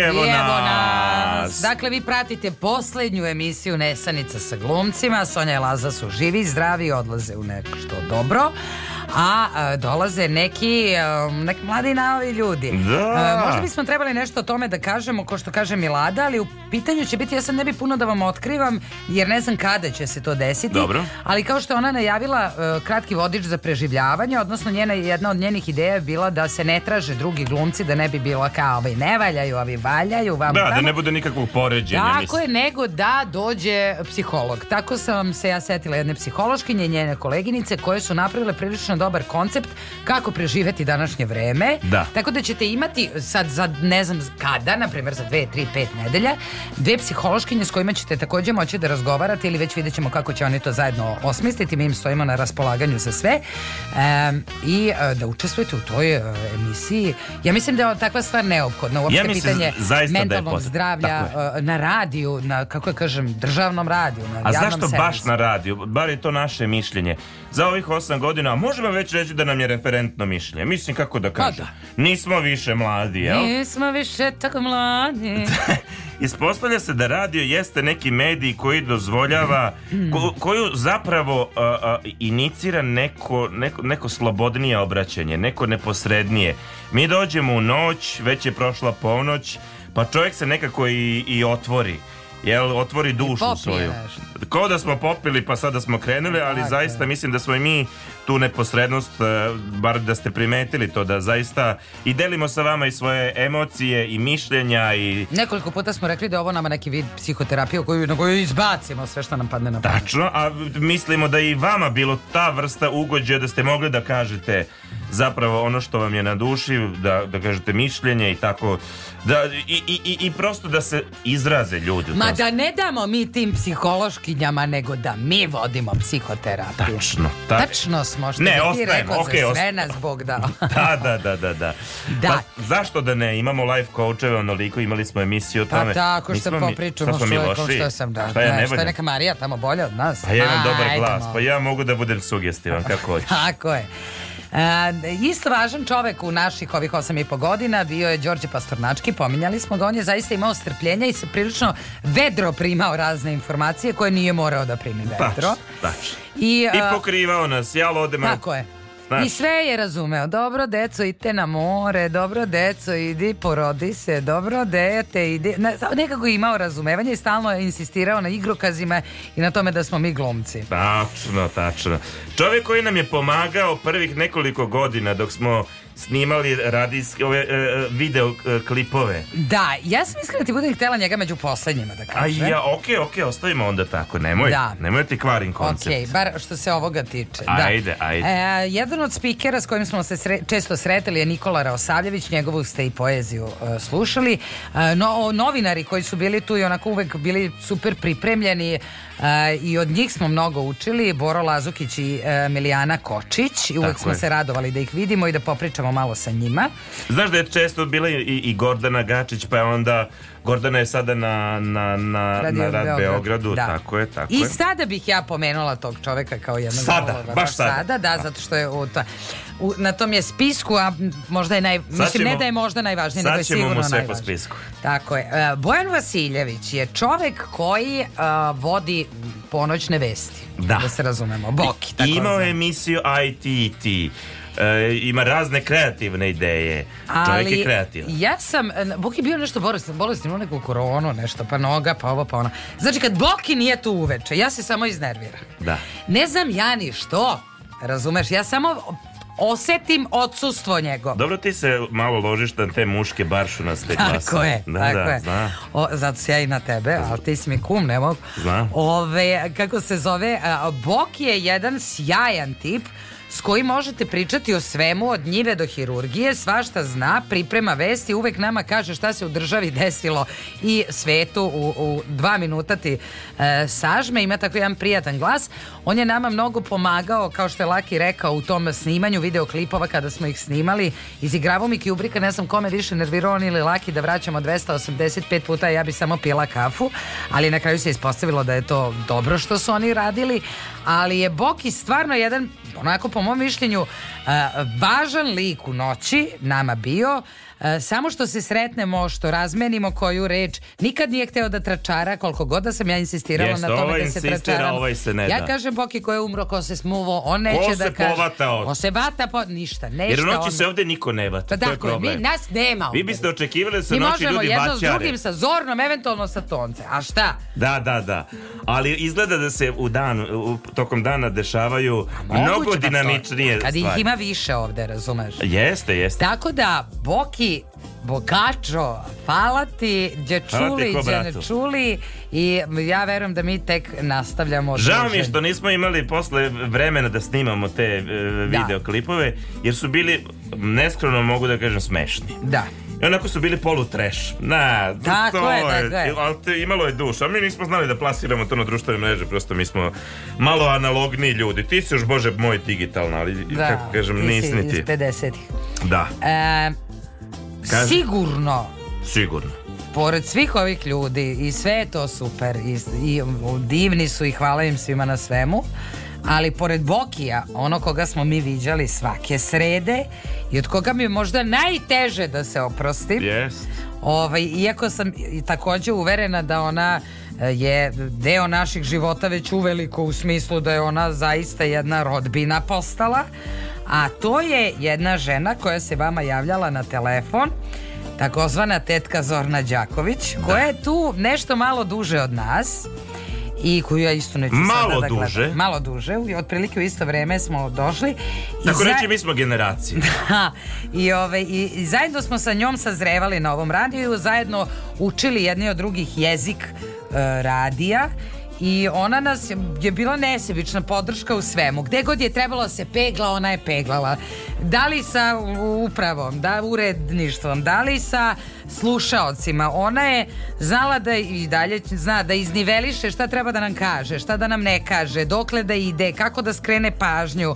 I evo, I evo nas. nas. Dakle, vi pratite poslednju emisiju Nesanica sa glumcima. Sonja i Laza su živi, zdravi odlaze u neko što dobro a, a e, dolaze neki, a, e, neki mladi naovi ljudi. Da. E, možda bismo trebali nešto o tome da kažemo, ko što kaže Milada, ali u pitanju će biti, ja sad ne bi puno da vam otkrivam, jer ne znam kada će se to desiti. Dobro. Ali kao što je ona najavila kratki vodič za preživljavanje, odnosno njena, jedna od njenih ideja je bila da se ne traže drugi glumci, da ne bi bilo kao ovi ne valjaju, ovi valjaju, vam Da, da tamo. da ne bude nikakvog poređenja. Tako je, nego da dođe psiholog. Tako sam se ja setila jedne psihološkinje njene koleginice koje su napravile prilično dobar koncept kako preživeti današnje vreme. Da. Tako da ćete imati sad za ne znam kada, na primjer za 2, 3, 5 nedelja, dve psihološkinje s kojima ćete takođe moći da razgovarate ili već videćemo kako će oni to zajedno osmisliti. Mi im stojimo na raspolaganju za sve e, i da učestvujete u toj e, emisiji. Ja mislim da je takva stvar neophodna. Uopšte ja mislim, pitanje da mentalnog zdravlja e, na radiju, na, kako je kažem, državnom radiju. Na A zašto servisu. baš na radiju? Bar je to naše mišljenje. Za ovih 8 godina, a možemo ajmo već reći da nam je referentno mišljenje. Mislim kako da pa kažem. Da. Nismo više mladi, jel? Nismo više tako mladi. <laughs> Da. Ispostavlja se da radio jeste neki medij koji dozvoljava, ko, koju zapravo a, a, inicira neko, neko, neko slobodnije obraćanje, neko neposrednije. Mi dođemo u noć, već je prošla ponoć, pa čovjek se nekako i, i otvori jel, otvori dušu svoju. Kao da smo popili pa sada da smo krenuli, da, ali dakle. zaista mislim da smo i mi tu neposrednost, e, bar da ste primetili to, da zaista i delimo sa vama i svoje emocije i mišljenja i... Nekoliko puta smo rekli da ovo nama neki vid psihoterapije koju, na koju izbacimo sve što nam padne na pamet. Tačno, a mislimo da i vama bilo ta vrsta ugođaja da ste mogli da kažete zapravo ono što vam je na duši, da, da kažete mišljenje i tako, da, i, i, i prosto da se izraze ljudi. Ma A da ne damo mi tim psihološkinjama, nego da mi vodimo psihoterapiju. Tačno. Ta... Tačno smo što ne, ti ostajemo, rekao okay, za sve osta... nas Bog dao. <laughs> da, da, da, da. da. da. Pa, zašto da ne? Imamo live coachove onoliko, imali smo emisiju o pa tome. Pa tako što Nismo popričamo s čovjekom što sam da. Šta, pa ja ne, da, šta je neka Marija tamo bolja od nas? Pa ja imam dobar pa glas, pa ja mogu da budem sugestivan, kako <laughs> hoćeš. tako je isto e, važan čovek u naših ovih 8,5 godina bio je Đorđe Pastornački, pominjali smo ga, on je zaista imao strpljenja i se prilično vedro primao razne informacije koje nije morao da primi vedro. Tač, tač. I, I e, pokrivao nas, jel odem... Tako je. Znaš. I sve je razumeo. Dobro, deco, idite na more. Dobro, deco, idi, porodi se. Dobro, dete, idi. Nekako je imao razumevanje i stalno je insistirao na igrokazima i na tome da smo mi glumci. Tačno, tačno. Čovjek koji nam je pomagao prvih nekoliko godina dok smo snimali radijske ove e, e video e, klipove. Da, ja sam iskreno da ti budem htela njega među poslednjima da kažem. A ja, okej, okay, okej, okay, ostavimo onda tako, nemoj. Da. Nemoj da ti kvarim koncept. Okej, okay, bar što se ovoga tiče. Ajde, da. ajde. E, jedan od spikera s kojim smo se sre, često sretali je Nikola Raosavljević, njegovu ste i poeziju e, slušali. E, no, novinari koji su bili tu i onako uvek bili super pripremljeni i od njih smo mnogo učili, Boro Lazukić i Milijana Kočić i uvek tako smo je. se radovali da ih vidimo i da popričamo popričamo malo sa njima. Znaš da je često bila i, i Gordana Gačić, pa je onda Gordana je sada na, na, na, Radio na Rad Beograd. Beogradu, da. tako je, tako I je. sada bih ja pomenula tog čoveka kao jednog Sada, volova, baš sada. sada. Da, zato što je u, to, u, na tom je spisku, a možda je naj, sad mislim ćemo, ne da je možda najvažnije, nego je sigurno najvažnije. Sad ćemo mu sve po spisku. Tako je. E, Bojan Vasiljević je čovek koji a, e, vodi ponoćne vesti. Da. Da se razumemo. Boki, tako Imao da je emisiju ITT. E e, ima razne kreativne ideje. Ali, Čovjek je kreativan. Ja sam, e, Bok je bio nešto bolestan, bolestan, neku koronu, nešto, pa noga, pa ovo, pa ono. Znači kad Boki nije tu uveče, ja se samo iznerviram. Da. Ne znam ja ni što, razumeš, ja samo osetim odsustvo njegov. Dobro ti se malo ložiš na te muške ste klase. Tako je, da, tako da, je. Zna. O, zato se ja i na tebe, ali ti si mi kum, ne mogu. Zna. Ove, kako se zove, Bok je jedan sjajan tip s kojim možete pričati o svemu od njive do hirurgije, svašta zna, priprema vesti, uvek nama kaže šta se u državi desilo i svetu u, u dva minuta ti e, sažme, ima tako jedan prijatan glas. On je nama mnogo pomagao, kao što je Laki rekao, u tom snimanju videoklipova kada smo ih snimali. Izigravao mi Kubrika, ne znam kome više nervirao on ili Laki da vraćamo 285 puta, ja bi samo pila kafu, ali na kraju se ispostavilo da je to dobro što su oni radili, ali je Boki stvarno jedan onako po mom mišljenju e, važan lik u noći nama bio E, samo što se sretnemo, što razmenimo koju reč, nikad nije hteo da tračara, koliko god da sam ja insistirala Jeste, na tome ovaj da se tračara. Ovaj se ne da. ja kažem Boki ko je umro, ko se smuvo, on neće ko da kaže. Povatao. Ko se vata po ništa, ništa. Jer noći on... se ovde niko ne vata, pa to je problem. Mi, nas nema ovde. Vi biste očekivali da se mi noći ljudi vaćare. Mi možemo jedno s drugim, sa zornom, eventualno sa tonce. A šta? Da, da, da. Ali izgleda da se u dan, u, tokom dana dešavaju mnogo dinamičnije stvari. Kad ih ima više ovde, razumeš? Jeste, jeste. Tako da, Boki bogačo, hvala ti, gdje čuli, i ja verujem da mi tek nastavljamo. Žao mi što nismo imali posle vremena da snimamo te e, da. videoklipove, jer su bili, neskrono mogu da kažem, smešni. Da. I onako su bili polu trash. Na, tako to je, tako da, je. je. Da. Imalo je duša. Mi nismo znali da plasiramo to na društvene mreže, prosto mi smo malo analogni ljudi. Ti si još, Bože moj, digitalna, ali da, kako kažem, nisi ni ti. Da, iz 50-ih. Da. E, Kaži. Sigurno. Sigurno. Pored svih ovih ljudi i sve je to super i, i divni su i hvala im svima na svemu. Ali pored Bokija, ono koga smo mi viđali svake srede i od koga mi je možda najteže da se oprostim. Yes. Ovaj, iako sam i takođe uverena da ona eh, je deo naših života već uveliko u smislu da je ona zaista jedna rodbina postala a to je jedna žena koja se vama javljala na telefon takozvana tetka Zorna Đaković da. koja je tu nešto malo duže od nas i koju ja isto neću malo sada da duže. Malo duže, I otprilike u isto vrijeme smo došli. Tako za... reći, mi smo generacije. <laughs> Da, i, ove, i, i, zajedno smo sa njom sazrevali na ovom radiju, zajedno učili jedni od drugih jezik e, radija i ona nas je bila nesebična podrška u svemu. Gde god je trebalo da se pegla, ona je peglala. Da li sa upravom, da uredništvom, da li sa slušaocima. Ona je znala da i dalje zna da izniveliše šta treba da nam kaže, šta da nam ne kaže, dokle da ide, kako da skrene pažnju,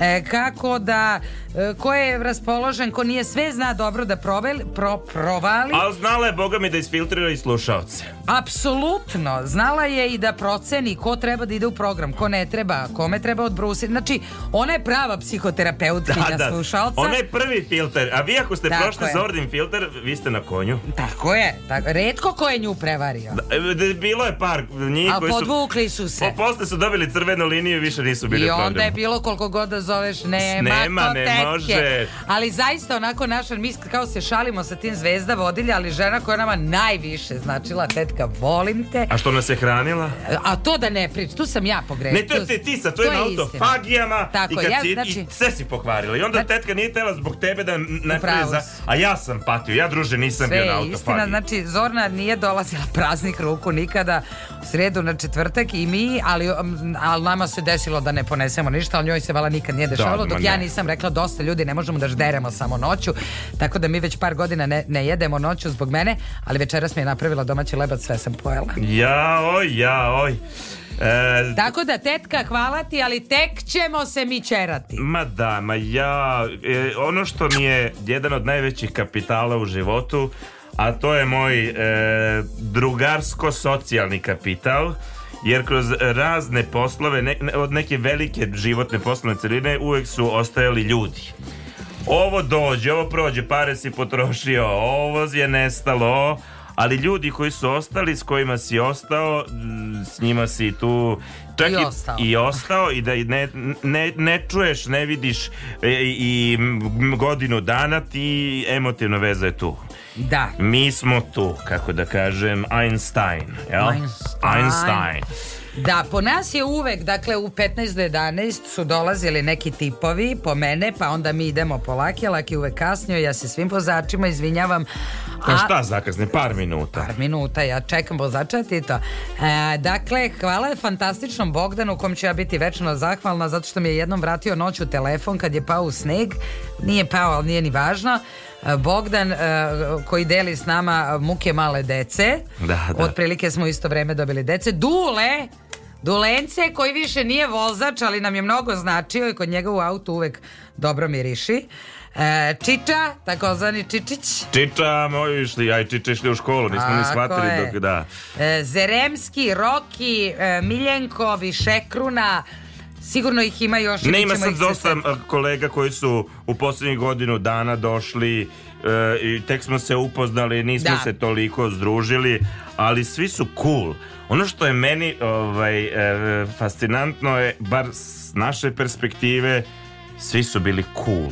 e, kako da e, ko je raspoložen, ko nije sve zna dobro da proveli, pro, provali. Ali znala je, boga mi, da isfiltrira i slušaoce. Apsolutno. Znala je i da proceni ko treba da ide u program, ko ne treba, kome treba odbrusiti. Znači, ona je prava psihoterapeutkinja da, da. slušalca. Ona je prvi filter, a vi ako ste Tako prošli je. za filter, vi ste na ko konju. Tako je. Tak, redko ko je nju prevario. Da, e, da bilo je par njih A koji su... A podvukli su se. Po, posle su dobili crvenu liniju i više nisu bili I onda problem. je bilo koliko god da zoveš nema, nema to ne tetke. može. Ali zaista onako naš, mi kao se šalimo sa tim zvezda vodilja, ali žena koja nama najviše značila tetka, volim te. A što nas je hranila? A to da ne prič, tu sam ja pogrešila. Ne, to je ti sa to je na autofagijama Tako, i kad ja, si, znači, i sve si pokvarila. I onda znači, tetka nije tela zbog tebe da napravi za... A ja sam patio, ja druže nisam nisam sve bio na istina. Znači, Zorna nije dolazila praznih ruku nikada u sredu na četvrtak i mi, ali, um, ali nama se desilo da ne ponesemo ništa, ali njoj se vala nikad nije da, dešavalo, dok ja nisam rekla dosta ljudi, ne možemo da žderemo samo noću, tako da mi već par godina ne, ne jedemo noću zbog mene, ali večeras mi je napravila domaći lebac, sve sam pojela. Jaoj, oj. E, Tako da, tetka, hvala ti, ali tek ćemo se mi čerati. Ma da, ma ja... E, ono što mi je jedan od najvećih kapitala u životu, a to je moj e, drugarsko-socijalni kapital, jer kroz razne poslove, ne, od neke velike životne poslovne celine, uvek su ostajali ljudi. Ovo dođe, ovo prođe, pare si potrošio, ovo je nestalo, ali ljudi koji su ostali, s kojima si ostao, s njima si tu čak i, ostao. i ostao i da ne, ne, ne čuješ, ne vidiš e, i, i godinu dana ti emotivna veza je tu. Da. Mi smo tu, kako da kažem, Einstein. Jel? Einstein. Einstein. Da, po nas je uvek, dakle u 15 do 11 su dolazili neki tipovi po mene, pa onda mi idemo polaki, laki uvek kasnio, ja se svim vozačima izvinjavam. A, pa a šta zakasne, par minuta? Par minuta, ja čekam vozača to. E, dakle, hvala fantastičnom Bogdanu kom ću ja biti večno zahvalna zato što mi je jednom vratio noću telefon kad je pao u sneg. Nije pao, ali nije ni važno. E, Bogdan e, koji deli s nama muke male dece. Da, da. Otprilike smo isto vreme dobili dece. Dule! Dolence koji više nije vozač, ali nam je mnogo značio i kod njega u autu uvek dobro miriši. E, Čiča, takozvani Čičić. Čiča, moji išli, aj Čiča išli u školu, nismo ni shvatili je. dok da. E, Zeremski, Roki, e, Miljenkovi, Šekruna, Sigurno ih ima još. Ne, ima sad dosta kolega koji su u poslednjih godinu dana došli e, i tek smo se upoznali, nismo da. se toliko združili, ali svi su cool. Ono što je meni ovaj, e, fascinantno je, bar s naše perspektive, svi su bili cool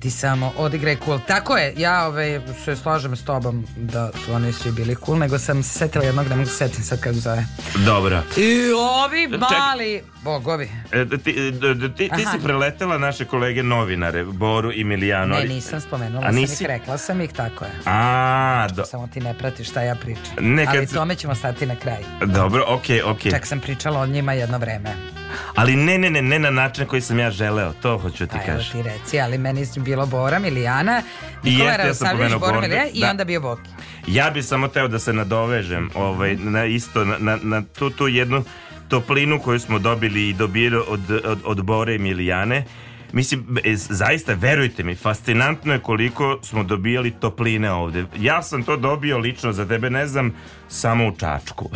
ti samo odigraj cool. Tako je, ja ovaj, se slažem s tobom da su oni svi bili cool, nego sam se setila jednog, ne da mogu setim sad kako zove. Dobro. I ovi mali, Ček. bogovi. E, da da, ti, ti, ti si preletela naše kolege novinare, Boru i Milijano. Ne, nisam spomenula, A, nisi? sam ih rekla sam ih, tako je. A, do... Samo ti ne pratiš šta ja pričam. Nekad... Ali tome ćemo stati na kraj. Dobro, okej, okay, okej. Okay. Čak sam pričala o njima jedno vreme. Ali ne, ne, ne, ne na način koji sam ja želeo, to hoću ti pa kažem. Evo ti reci, ali meni su bilo Bora, Milijana, Nikola Radosavljević, Bora, Milijana i da. onda bio Boki. Ja bih samo teo da se nadovežem ovaj, na isto, na, na, na tu, tu jednu toplinu koju smo dobili i dobili od, od, od Bore i Milijane. Mislim, e, zaista, verujte mi, fascinantno je koliko smo dobijali topline ovde. Ja sam to dobio lično za tebe, ne znam, samo u Čačku.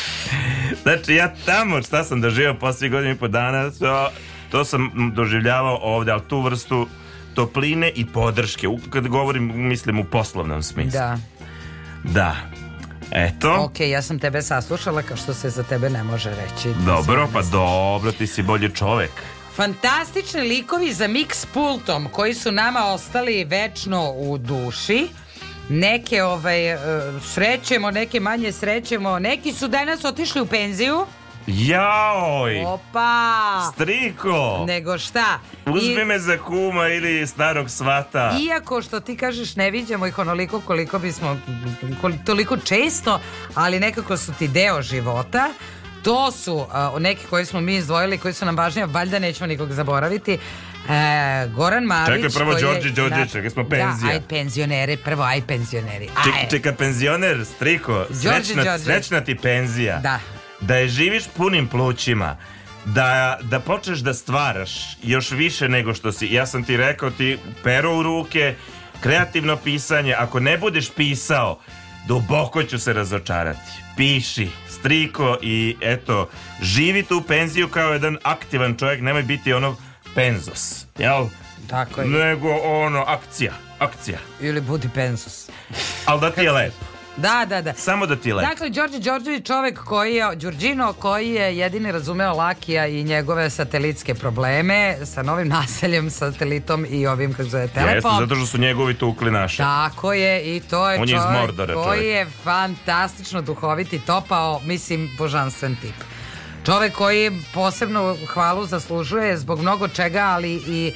<laughs> znači, ja tamo šta sam doživao poslije godinu i po dana, to, to sam doživljavao ovde, ali tu vrstu topline i podrške. Kad govorim, mislim u poslovnom smislu. Da. Da. Eto. Ok, ja sam tebe saslušala kao što se za tebe ne može reći. Dobro, pa dobro, ti si bolji čovek. Fantastični likovi za mix pultom koji su nama ostali večno u duši. Neke ovaj, e, srećemo, neke manje srećemo. Neki su danas otišli u penziju. Jaoj! Opa! Striko! Nego šta? Uzmi I... me za kuma ili starog svata. Iako što ti kažeš ne viđamo ih onoliko koliko bismo, koliko, toliko često, ali nekako su ti deo života. To su uh, neki koji smo mi izdvojili, koji su nam važniji, valjda nećemo nikog zaboraviti. E, Goran Marić Čekaj prvo Đorđe Đorđe, čekaj smo penzija Da, aj penzioneri, prvo aj penzioneri aj. Ček, Čekaj penzioner, striko srećna, srećna ti penzija Da Da je živiš punim plućima da, da počneš da stvaraš još više nego što si Ja sam ti rekao ti pero u ruke Kreativno pisanje Ako ne budeš pisao Duboko ću se razočarati piši, striko i eto, živi tu penziju kao jedan aktivan čovjek, nemoj biti ono penzos, jel? Tako je. Nego ono, akcija, akcija. Ili budi penzos. Ali da ti je lepo. Da, da, da. Samo da ti lepi. Dakle, Đorđe Đorđević čovek koji je, Đorđino, koji je jedini razumeo Lakija i njegove satelitske probleme sa novim <laughs> naseljem, satelitom i ovim, kako zove, telepom. Jeste, zato što su njegovi tukli naše. Tako je, i to je On čovek je Mordora, koji čovjek. je fantastično duhoviti, topao, mislim, božanstven tip. Čovek koji posebno hvalu zaslužuje zbog mnogo čega, ali i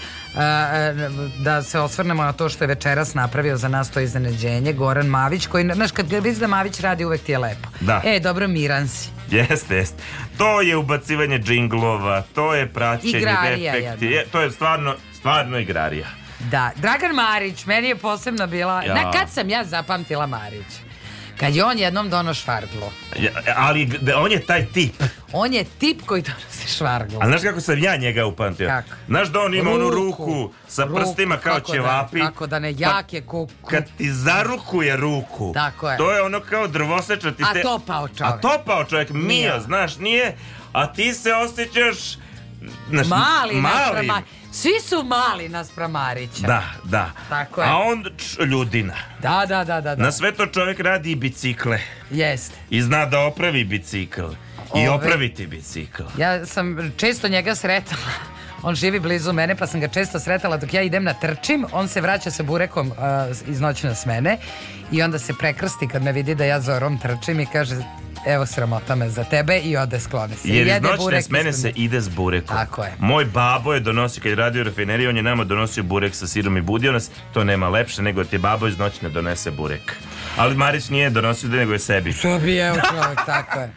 da se osvrnemo na to što je večeras napravio za nas to iznenađenje Goran Mavić koji, znaš kad vidiš da Mavić radi uvek ti je lepo da. e dobro miran si Jeste, jeste. To je ubacivanje džinglova, to je praćenje Igrarija defekti, je, to je stvarno, stvarno igrarija. Da, Dragan Marić, meni je posebno bila, ja. na kad sam ja zapamtila Marić? Kad je on jednom dono švarglo. ali on je taj tip. On je tip koji donosi švarglo. A znaš kako sam ja njega upamtio? Kako? Znaš da on ima ruku, onu ruku sa ruku, prstima kao kako da- ćevapi. Da, kako da ne, pa jak je ko... Kad ti zarukuje ruku. Tako je. To je ono kao drvoseča ti A te... topao čovjek. A topao čovjek, mio, znaš, nije. A ti se osjećaš... Znaš, mali, mali. Naš, Svi su mali naspram Marića. Da, da. Tako je. A on ljudina. Da, da, da, da, da. Na sve to čovjek radi i bicikle. Jeste. I zna da opravi bicikl. Ove. I opraviti bicikl. Ja sam često njega sretala. On živi blizu mene pa sam ga često sretala dok ja idem na trčim, on se vraća sa burekom uh, iz noćna smene i onda se prekrsti kad me vidi da ja zorom trčim i kaže evo sramota me za tebe i ode sklone se. Jer iz noćne smene se ide s burekom. Tako je. Moj babo je donosio, kad je radio rafineriju, on je nama donosio burek sa sirom i budio nas. To nema lepše nego da ti babo iz noćne donese burek. Ali Marić nije donosio da nego je sebi. Sebi, evo čovjek, tako je.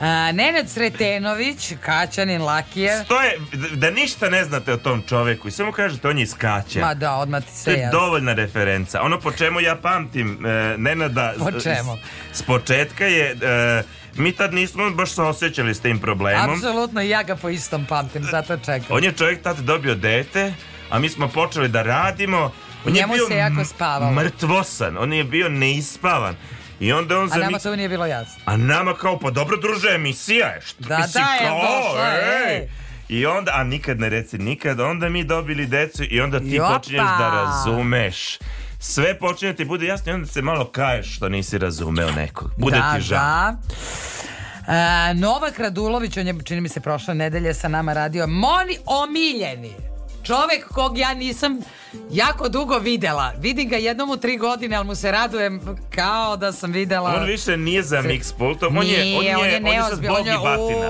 A, Nenad Sretenović, Kaćanin, Lakija. Stoje, da ništa ne znate o tom čoveku i samo kažete on je iz Kaća. Ma da, odmah ti se To je jasno. dovoljna referenca. Ono po čemu ja pamtim e, Nenada Po čemu? s, s početka je... e, mi tad nismo baš se osjećali s tim problemom. Apsolutno, ja ga po istom pamtim, zato čekam. On je čovjek tad dobio dete, a mi smo počeli da radimo. On Njemu je bio se jako spavao. mrtvosan, on je bio neispavan. I onda on za A nama to nije bilo jasno. A nama kao, pa dobro druže, emisija je. Što da, mislim, da, je, došlo, ej. ej. I onda, a nikad ne reci nikad, onda mi dobili decu i onda ti Jopa. počinješ da razumeš. Sve počinje da ti bude jasno i onda se malo kaješ što nisi razumeo nekog. Bude da, ti žal. Da. E, Novak Radulović, on je, čini mi se, prošle nedelje sa nama radio. Moni omiljeni čovek kog ja nisam jako dugo videla. Vidim ga jednom u tri godine, ali mu se radujem kao da sam videla... On više nije za mix pultom, on je, on je, on je, on je sad bog batina.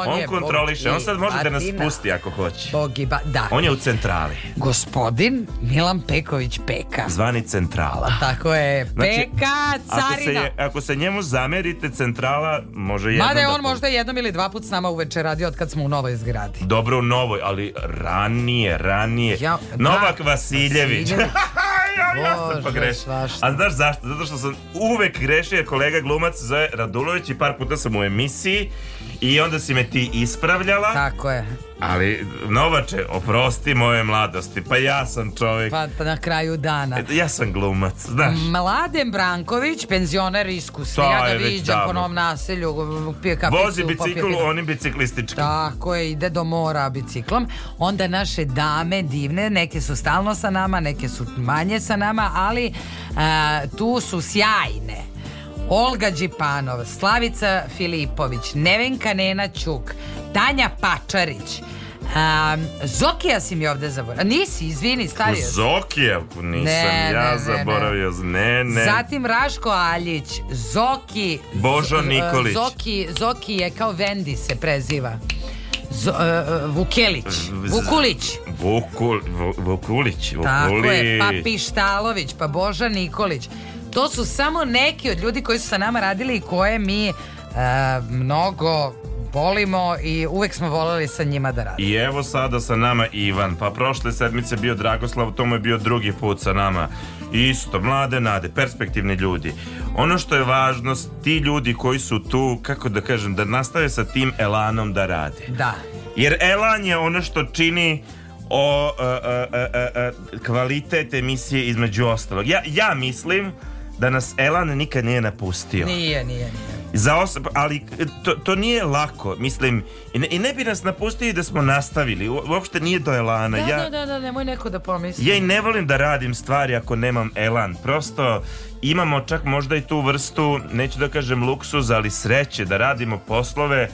On, kontroliše, on sad može da nas pusti ako hoće. Bog da. On je u centrali. Gospodin Milan Peković Peka. Zvani centrala. Tako je, znači, Peka, znači, carina. Ako se, ako se njemu zamerite, centrala može jednom... Mada je da on da... možda jednom ili dva put s nama uveče radio od kad smo u novoj zgradi. Dobro u novoj, ali ranije ranije, ranije. Ja, da, Novak da, Vasiljević. Vasiljević. <laughs> ja, ja sam pogrešio. A znaš zašto? Zato što sam uvek grešio kolega glumac zove Radulović i par puta sam u emisiji I onda si me ti ispravljala. Tako je. Ali, Novače, oprosti moje mladosti, pa ja sam čovjek. Pa na kraju dana. E, ja sam glumac, znaš. Mladen Branković, penzioner iskusni, ja ga viđam po novom naselju, pije kaficu. Vozi bicikl, pa oni biciklistički. Tako je, ide do mora biciklom. Onda naše dame divne, neke su stalno sa nama, neke su manje sa nama, ali a, e, tu su sjajne. Olga Đipanov, Slavica Filipović, Nevenka Nena Ćuk, Tanja Pačarić, Um, Zokija si mi ovde zaboravio. Nisi, izvini, stavio sam. Zokija nisam ne, ja ne, zaboravio. Ne, ne. Zatim Raško Aljić, Zoki... Božo e, Nikolić. Zoki, Zoki je kao Vendi se preziva. E, e, z, uh, Vukelić Vukulić Vukul, Vukulić Vukulić Tako je, pa Pištalović, pa Boža Nikolić To su samo neki od ljudi koji su sa nama radili i koje mi e, mnogo volimo i uvek smo voleli sa njima da radimo. I evo sada sa nama Ivan, pa prošle sedmice bio Dragoslav, to je bio drugi put sa nama. Isto, mlade nade, perspektivni ljudi. Ono što je važno, ti ljudi koji su tu, kako da kažem, da nastave sa tim elanom da rade. Da. Jer elan je ono što čini o, o, o, o kvalitet emisije između ostalog. Ja, ja mislim da nas Elan nikad nije napustio. Nije, nije, nije. Za osob, ali e, to, to, nije lako, mislim, i ne, i ne bi nas napustili da smo nastavili, uopšte nije do Elana. Da, ja, da, da, da, nemoj neko da pomisli. Ja i ne volim da radim stvari ako nemam Elan, prosto imamo čak možda i tu vrstu, neću da kažem luksuz, ali sreće da radimo poslove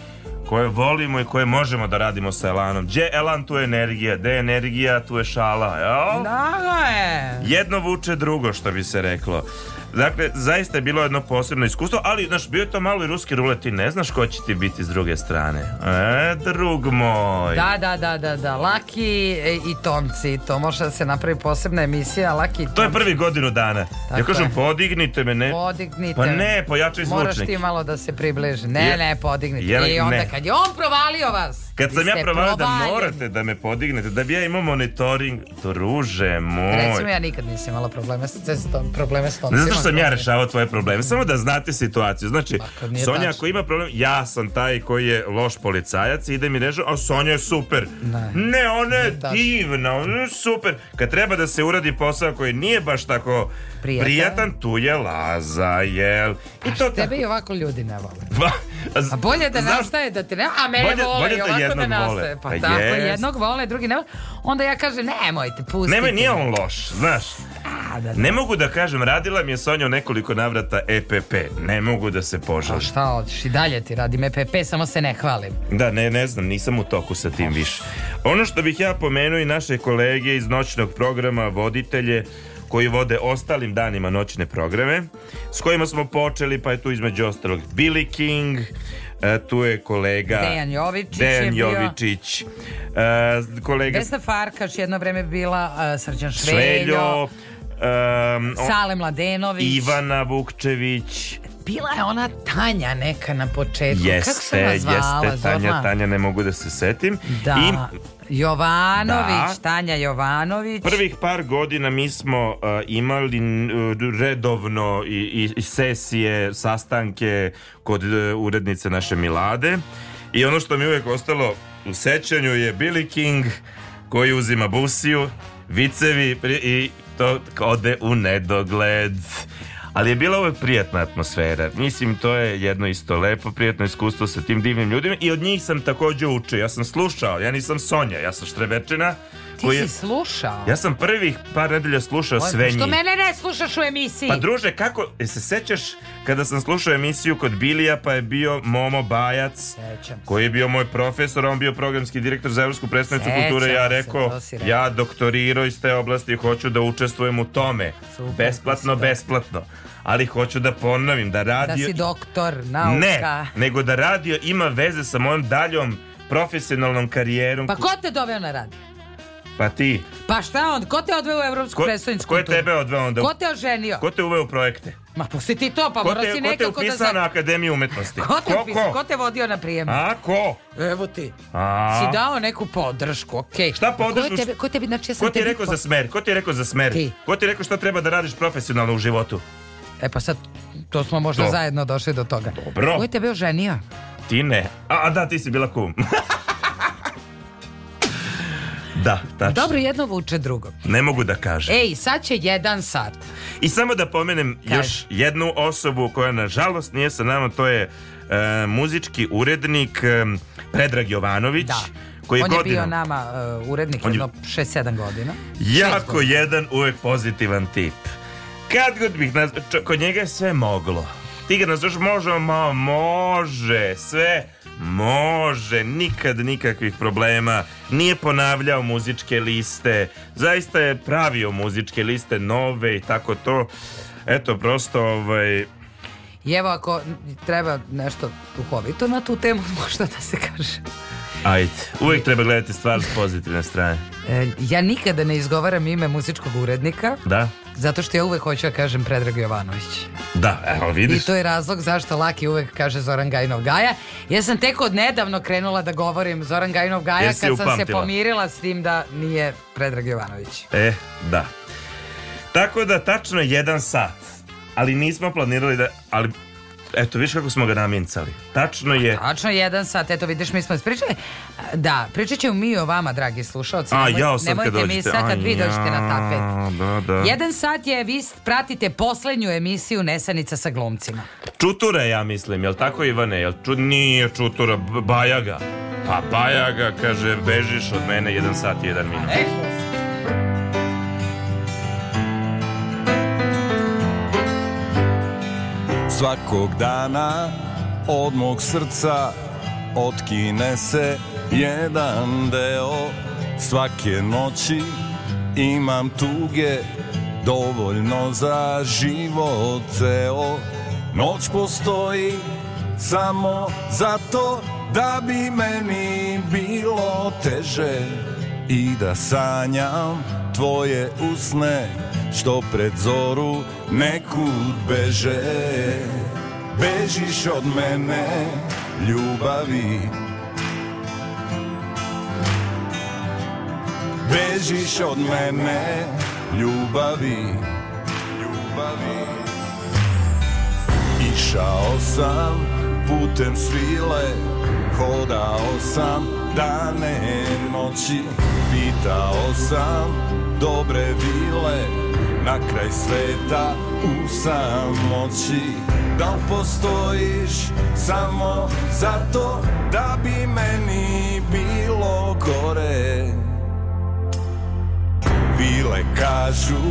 koje volimo i koje možemo da radimo sa Elanom. Gdje Elan, tu je energija. Gdje je energija, tu je šala. Jel? Da, je. Jedno vuče drugo, što bi se reklo. Dakle, zaista je bilo jedno posebno iskustvo, ali, znaš, bio je to malo i ruski rulet, ti ne znaš ko će ti biti s druge strane. E, drug moj. Da, da, da, da, da. Laki e, i Tomci, to može da se napravi posebna emisija, Laki i Tomci. To je prvi godinu dana. Tako ja kažem, je. podignite me, ne. Podignite. Pa ne, pojačaj zvučnik. Moraš ti malo da se približi. Ne, je, ne, podignite. Je, I onda ne. kad je on provalio vas. Kad sam ja provalio da morate da me podignete, da bi ja imao monitoring, druže moj. Recimo ja nikad nisam imala probleme sa s, probleme s Tomcima. Ne znaš sam ja rešavao tvoje probleme. Samo da znate situaciju. Znači, pa, Sonja ako ima problem, ja sam taj koji je loš policajac ide mi reže, a Sonja je super. Ne, ne ona je divna, ona je super. Kad treba da se uradi posao koji nije baš tako prijatan, prijatan tu je Laza, jel? I a to tebe tako. i ovako ljudi ne vole. a bolje da Znaš, nastaje da te ne... A mene bolje, vole bolje i da ovako da, da nastaje. Pa, pa tako, jednog vole, drugi ne vole. Onda ja kažem, nemojte, pustite. Nemoj, nije on loš, znaš. A, da, da. Ne mogu da kažem, radila mi je Sonja donio nekoliko navrata EPP. Ne mogu da se požalim. A šta hoćeš i dalje ti radim EPP, samo se ne hvalim. Da, ne, ne znam, nisam u toku sa tim više. Ono što bih ja pomenuo i naše kolege iz noćnog programa, voditelje, koji vode ostalim danima noćne programe, s kojima smo počeli, pa je tu između ostalog Billy King, e, tu je kolega Dejan Jovičić, Dejan je Jovičić uh, kolega Vesna Farkaš jedno vreme bila e, Srđan Šveljo, Šveljo Um, on, Sale Mladenović. Ivana Vukčević. Bila je ona Tanja neka na početku. Jeste, Kako se nazvala, jeste Tanja, Zorna? Tanja, ne mogu da se setim. Da. I, Jovanović, da. Tanja Jovanović. Prvih par godina mi smo uh, imali uh, redovno i, i sesije, sastanke kod uh, urednice naše Milade. I ono što mi uvek ostalo u sećanju je Billy King koji uzima busiju, vicevi i to ode u nedogled. Ali je bila ovo prijatna atmosfera. Mislim, to je jedno isto lepo, prijatno iskustvo sa tim divnim ljudima i od njih sam takođe učio. Ja sam slušao, ja nisam Sonja, ja sam Štrebečina Ti koji je- si slušao? Ja sam prvih par nedelja slušao Oj, sve Što njih. mene ne slušaš u emisiji? Pa druže, kako, e, se sećaš kada sam slušao emisiju kod Bilija pa je bio Momo Bajac, Sećam koji je bio moj profesor, on bio programski direktor za Evropsku predstavnicu kulture, ja rekao, to ja doktorirao iz te oblasti i hoću da učestvujem u tome. Super, besplatno, besplatno. Ali hoću da ponovim, da radio... Da si doktor, nauka. ne, nego da radio ima veze sa mojom daljom profesionalnom karijerom. Pa ko te doveo na rad? Pa ti. Pa šta on? Ko te odveo u Evropsku ko, predstavnicu? Ko je tebe odveo onda? Ko te oženio? Ko te uveo u projekte? Ma pusti pa ti to, pa ko mora te, si nekako Ko te da upisao da na Akademiju umetnosti? ko te ko, Ko? ko te vodio na prijem? A, ko? Evo ti. A. Si dao neku podršku, okej. Okay. Šta podršku? Ko, tebe, ko, tebi, znači, ja sam ko ti je rekao po... za smer? Ko ti je rekao za smer? Ti. Ko ti je rekao šta treba da radiš profesionalno u životu? E pa sad, to smo možda to. zajedno došli do toga. Dobro. Ko je tebe oženio? Ti ne. A, a da, ti si bila kum. <laughs> Da, tačno. Dobro, jedno vuče drugo. Ne mogu da kažem. Ej, sad će jedan sat. I samo da pomenem Kaži. još jednu osobu koja nažalost nije sa nama, to je e, muzički urednik e, Predrag Jovanović. Da. Koji je On je godina... bio nama uh, urednik On jedno 6-7 godina. Jako godina. jedan uvek pozitivan tip. Kad god bih nazvao, kod njega je sve moglo. Ti ga nazvaš može, ma može, sve može, nikad nikakvih problema nije ponavljao muzičke liste, zaista je pravio muzičke liste nove i tako to. Eto, prosto, ovaj, i evo ako treba nešto duhovito na tu temu, <laughs> možda da se kaže. Ajde, uvijek treba gledati stvar s pozitivne strane. E, ja nikada ne izgovaram ime muzičkog urednika. Da. Zato što ja uvek hoću da kažem Predrag Jovanović. Da, evo vidiš. I to je razlog zašto Laki uvek kaže Zoran Gajnov Gaja. Ja sam tek od nedavno krenula da govorim Zoran Gajnov Gaja Jesi kad upamtila. sam se pomirila s tim da nije Predrag Jovanović. E, da. Tako da tačno jedan sat. Ali nismo planirali da ali Eto, viš kako smo ga namincali. Tačno je... Tačno jedan sat, eto vidiš, mi smo ispričali. Da, pričat ćemo mi o vama, dragi slušalci. A, ja sad Nemojte mi sad kad vi dođete na tapet. Da, da. Jedan sat je, vi pratite poslednju emisiju Nesanica sa glomcima. Čutura, ja mislim, jel tako Ivane? Jel ču... Nije čutura, bajaga. Pa bajaga, kaže, bežiš od mene jedan sat i jedan minut. svakog dana od mog srca otkine se jedan deo svake noći imam tuge dovoljno za život ceo noć postoji samo zato da bi meni bilo teže i da sanjam tvoje usne što pred zoru nekud beže Bežiš od mene ljubavi Bežiš od mene ljubavi Ljubavi Išao sam putem svile Hodao sam dane noći Pitao sam dobre vile na kraj sveta u samoći Da li postojiš samo zato da bi meni bilo gore Vile kažu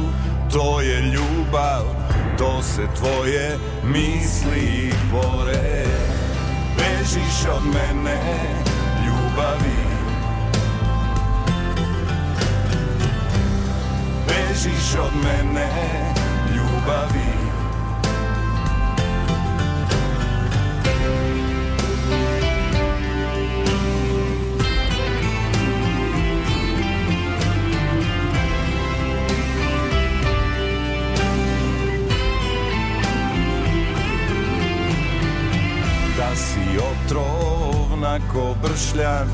to je ljubav, to se tvoje misli bore Bežiš od mene ljubavi bežiš od mene ljubavi Da si otrovna ko bršljan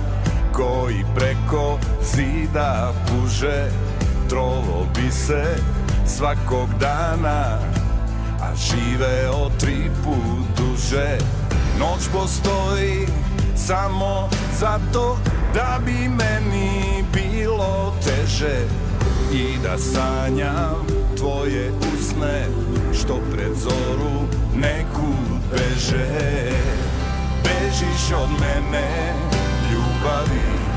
koji preko zida puže trovo bi se svakog dana A živeo tri put duže Noć postoji samo zato da bi meni bilo teže I da sanjam tvoje usne što pred zoru neku beže Bežiš od mene ljubavi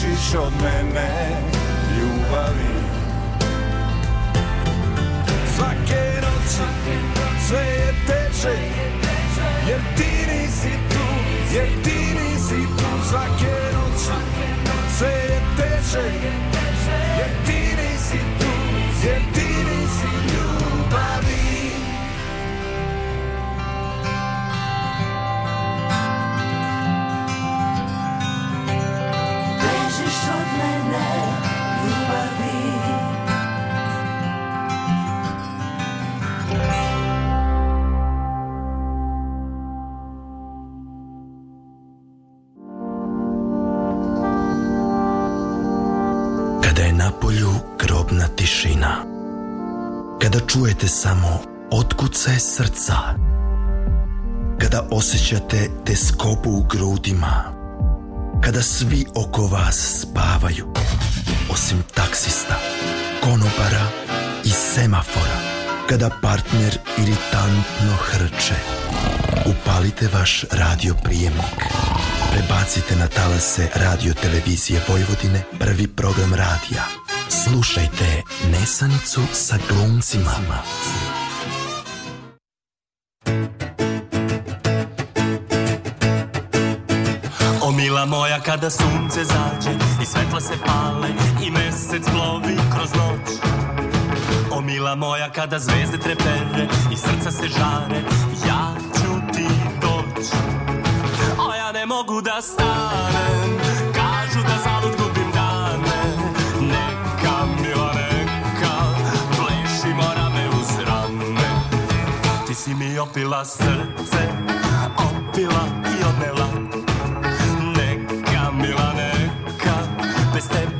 bežiš od mene ljubavi kada čujete samo otkucaj srca, kada osjećate te u grudima, kada svi oko vas spavaju, osim taksista, konopara i semafora, kada partner iritantno hrče, upalite vaš radio prijemnik. Prebacite na talase radio televizije Vojvodine prvi program radija Slušajte Nesanicu sa glumcima. O mila moja kada sunce zađe i svetla se pale i mesec plovi kroz noć. O mila moja kada zvezde trepere i srca se žare, ja ću ti doć. O ja ne mogu da stanem si mi opila srce, opila i odnela. Neka, mila, neka, bez tebe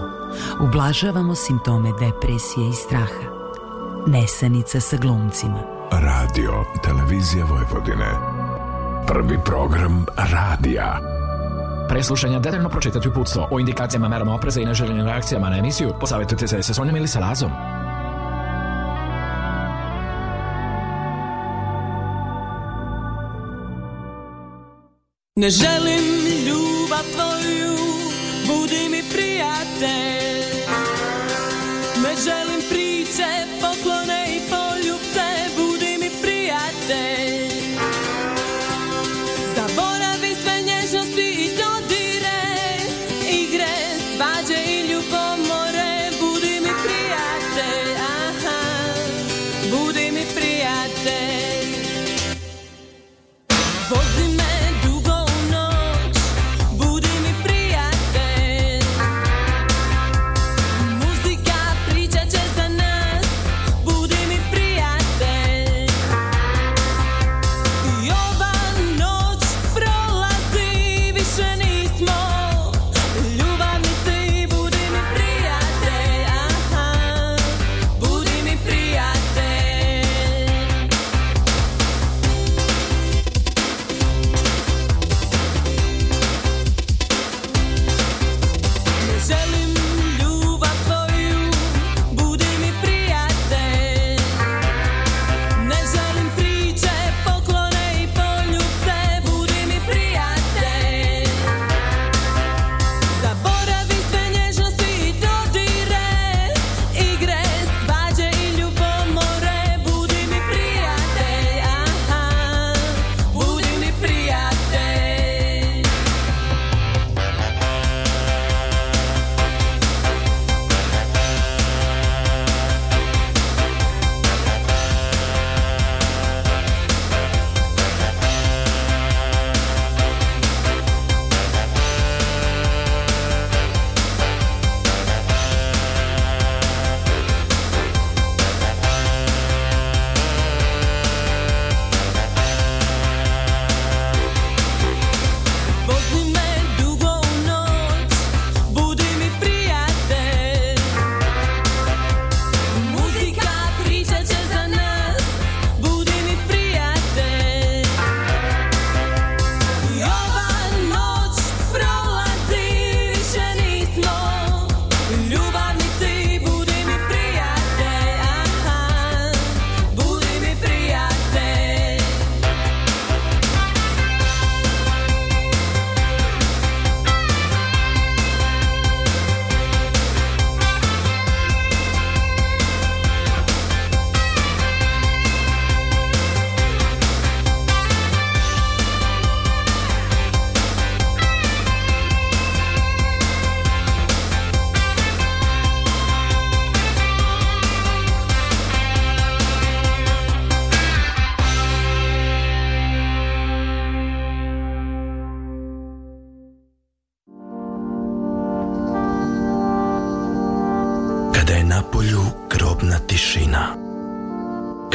Ublažavamo simptome depresije i straha. Nesanica sa glumcima. Radio, televizija Vojvodine. Prvi program radija. Preslušanja detaljno pročitati uputstvo o indikacijama, merama opreza i neželjenim reakcijama na emisiju. Posavetujte se sa Sonjom ili sa Lazom. Ne želim ljubav tvoju, budi mi prijatelj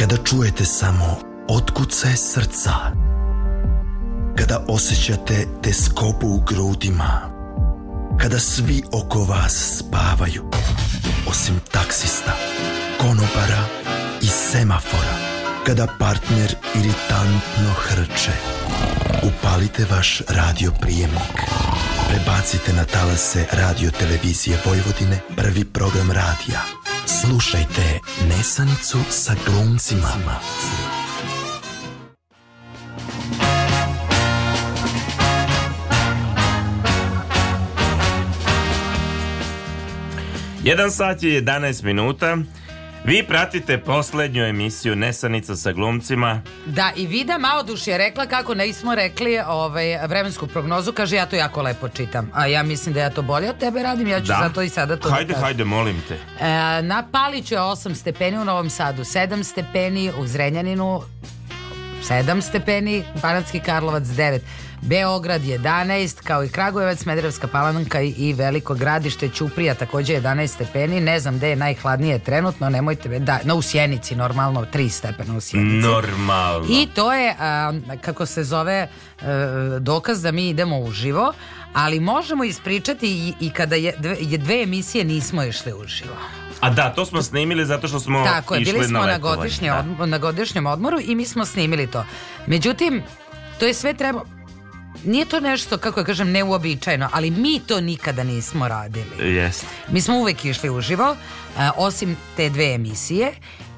kada čujete samo otkucaj srca, kada osjećate teskobu u grudima, kada svi oko vas spavaju, osim taksista, konopara i semafora, kada partner iritantno hrče, upalite vaš radio prijemnik. Prebacite na talase radio televizije Vojvodine prvi program radija Slušajte Nesanicu sa glumcima. Jedan sat je 11 minuta. Vi pratite poslednju emisiju Nesanica sa glumcima. Da, i Vida Maoduš je rekla kako nismo rekli ovaj, vremensku prognozu. Kaže, ja to jako lepo čitam. A ja mislim da ja to bolje od tebe radim. Ja ću da. zato i sada to da Hajde, hajde, molim te. E, na Paliću je 8 stepeni u Novom Sadu, 7 stepeni u Zrenjaninu, 7 stepeni, Banatski Karlovac 9 Beograd 11, kao i Kragujevac, Smederevska palanka i Veliko gradište, Ćuprija takođe 11 stepeni, ne znam gde je najhladnije trenutno, nemojte, da, no u Sjenici normalno, 3 stepena u Sjenici. Normalno. I to je, a, kako se zove, a, e, dokaz da mi idemo uživo, ali možemo ispričati i, i kada je dve, je dve emisije nismo išle uživo. A da, to smo snimili zato što smo Tako išli bili smo na, na godišnje, da. na godišnjem odmoru i mi smo snimili to. Međutim, to je sve trebalo nije to nešto, kako ja da kažem, neuobičajeno, ali mi to nikada nismo radili. Jeste. Mi smo uvek išli uživo, e, osim te dve emisije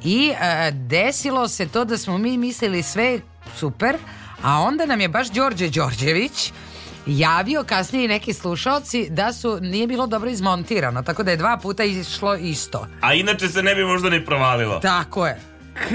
i e, desilo se to da smo mi mislili sve super, a onda nam je baš Đorđe Đorđević javio kasnije neki slušalci da su nije bilo dobro izmontirano, tako da je dva puta išlo isto. A inače se ne bi možda ni provalilo. Tako je.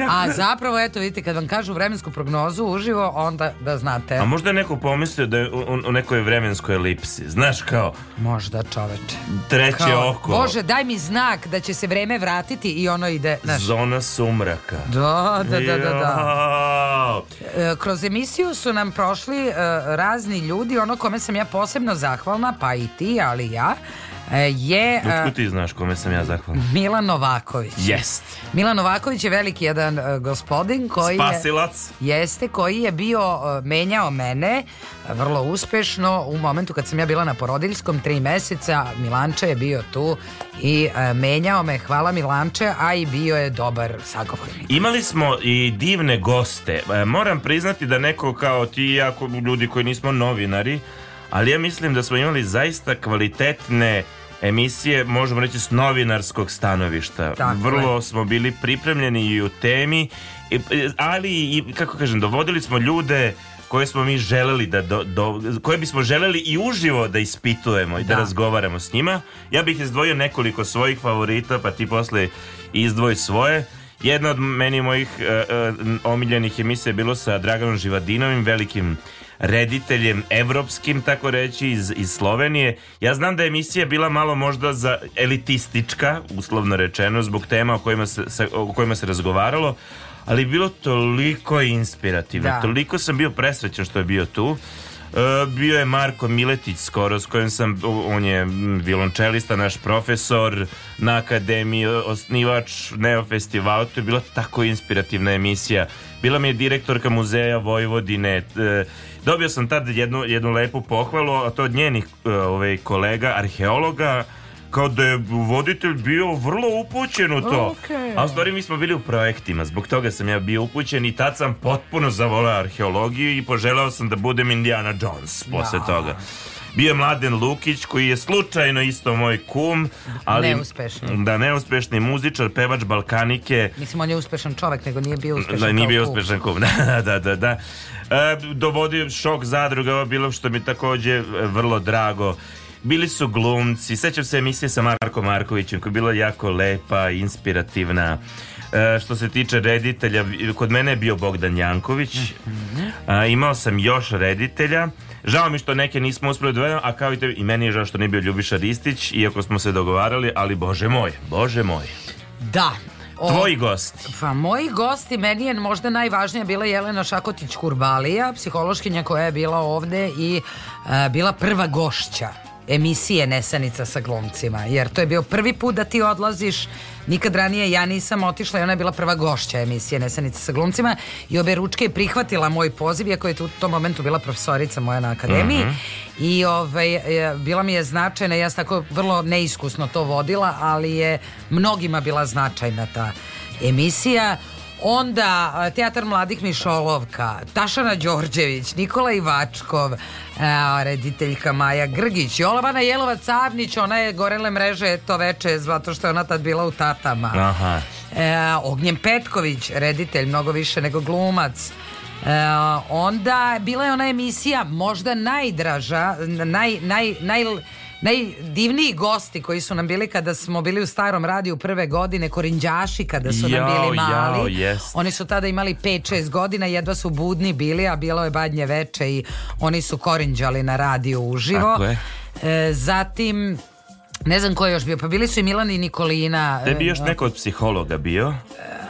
A zapravo, eto, vidite, kad vam kažu vremensku prognozu uživo, onda da znate. A možda je neko pomislio da je u, u nekoj vremenskoj elipsi. Znaš kao... Možda, čoveče. Treće kao, oko. Bože, daj mi znak da će se vreme vratiti i ono ide... Znaš. Zona sumraka. Da, da, da, da. da. E, kroz emisiju su nam prošli e, razni ljudi, ono kome sam ja posebno zahvalna, pa i ti, ali ja, E, je... Lutko e, ti znaš kome sam ja zahvalan. Milan Novaković. Jest. Milan Novaković je veliki jedan e, gospodin koji Spasilac. Je, jeste, koji je bio, menjao mene vrlo uspešno u momentu kad sam ja bila na porodiljskom tri meseca. Milanče je bio tu i menjao me. Hvala Milanče, a i bio je dobar sagovornik. Imali smo i divne goste. Moram priznati da neko kao ti i ja, ljudi koji nismo novinari, ali ja mislim da smo imali zaista kvalitetne emisije, možemo reći, s novinarskog stanovišta. Tako Vrlo je. smo bili pripremljeni i u temi, e, ali i, kako kažem, dovodili smo ljude koje smo mi želeli da do, do, koje bismo želeli i uživo da ispitujemo i da, da razgovaramo s njima. Ja bih izdvojio nekoliko svojih favorita, pa ti posle izdvoj svoje. Jedna od meni mojih uh, uh, omiljenih emisija je bilo sa Draganom Živadinovim, velikim rediteljem evropskim, tako reći, iz, iz Slovenije. Ja znam da je emisija bila malo možda za elitistička, uslovno rečeno, zbog tema o kojima se, sa, o kojima se razgovaralo, ali bilo toliko inspirativno, da. toliko sam bio presrećan što je bio tu. E, bio je Marko Miletić skoro s kojim sam, on je violončelista, naš profesor na akademiji, osnivač Neofestival, to je bila tako inspirativna emisija. Bila mi je direktorka muzeja Vojvodine. E, dobio sam tad jednu, jednu lepu pohvalu, a to od njenih e, ovaj, kolega, arheologa, kao da je voditelj bio vrlo upućen u to. Okay. A u stvari mi smo bili u projektima, zbog toga sam ja bio upućen i tad sam potpuno zavolao arheologiju i poželao sam da budem Indiana Jones posle ja. Da. toga. Bio je Mladen Lukić koji je slučajno isto moj kum, ali neuspešni. Da neuspešni muzičar, pevač Balkanike. Mislim on je uspešan čovek, nego nije bio uspešan. Da nije bio uspešan kum. <laughs> da, da, da, da. E, dovodio šok zadruga, ovo bilo što mi takođe e, vrlo drago bili su glumci. Sećam se emisije sa Marko Markovićem koja je bila jako lepa, inspirativna. E, što se tiče reditelja, kod mene je bio Bogdan Janković. Mhm. E, imao sam još reditelja. Žao mi što neke nismo uspeli da dovedeno, a kao i tebi, i meni je žao što nije bio Ljubiša Ristić, iako smo se dogovarali, ali bože moj, bože moj. Da, o, Tvoji gosti. Pa moji gosti, meni je možda najvažnija bila Jelena Šakotić Kurbalija, psihološkinja koja je bila ovde i e, bila prva gošća emisije Nesanica sa glumcima jer to je bio prvi put da ti odlaziš nikad ranije ja nisam otišla i ona je bila prva gošća emisije Nesanica sa glumcima i obe ručke je prihvatila moj poziv iako je tu, u tom momentu bila profesorica moja na akademiji uh mhm. -huh. i ovaj, bila mi je značajna ja sam tako vrlo neiskusno to vodila ali je mnogima bila značajna ta emisija Onda Teatar mladih Mišolovka, Tašana Đorđević, Nikola Ivačkov, rediteljka Maja Grgić, Jolovana Jelovac-Avnić, ona je gorele mreže to veče zato što je ona tad bila u Tatama. Aha. E, Ognjen Petković, reditelj, mnogo više nego glumac. E, onda bila je ona emisija možda najdraža, naj, naj, naj najdivniji gosti koji su nam bili kada smo bili u starom radiju prve godine, korinđaši kada su jao, nam bili mali. Jao, oni su tada imali 5-6 godina, jedva su budni bili, a bilo je badnje veče i oni su korinđali na radiju uživo. Tako je. E, zatim ne znam ko je još bio, pa bili su i Milan i Nikolina. Da je još e, neko od psihologa bio? E,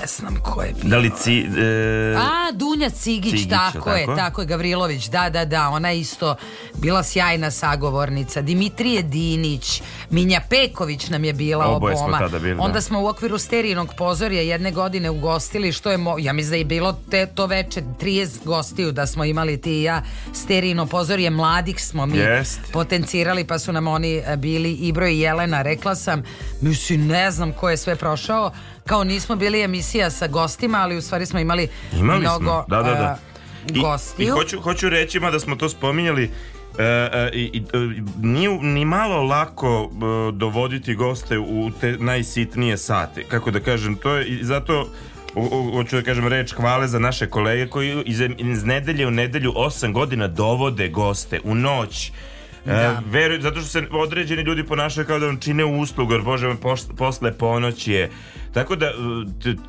ne znam ko je bio. Da li ci, e... A, Dunja Cigić, Cigić tako, tako, je, tako je, Gavrilović, da, da, da, ona isto bila sjajna sagovornica. Dimitrije Dinić, Minja Peković nam je bila Oboje oboma. Smo tada bili, da. Onda da. smo u okviru sterinog pozorja jedne godine ugostili, što je, mo... ja mislim da je bilo te, to veče 30 gostiju da smo imali ti i ja, sterino pozorje, mladih smo mi Jest. potencirali, pa su nam oni e, bili i i Jelena, rekla sam, mislim, ne znam ko je sve prošao, kao nismo bili emisija sa gostima, ali u stvari smo imali, imali mnogo smo. Da, da, da. Uh, I, gostiju. I hoću, hoću reći, ima da smo to spominjali, E, i, e, ni malo lako dovoditi goste u te najsitnije sate kako da kažem to je i zato hoću da kažem reč hvale za naše kolege koji iz, iz nedelje u nedelju 8 godina dovode goste u noć E, da. Verujem, zato što se određeni ljudi ponašaju kao da vam čine uslugu, jer bože, posle ponoći je. Tako da, e,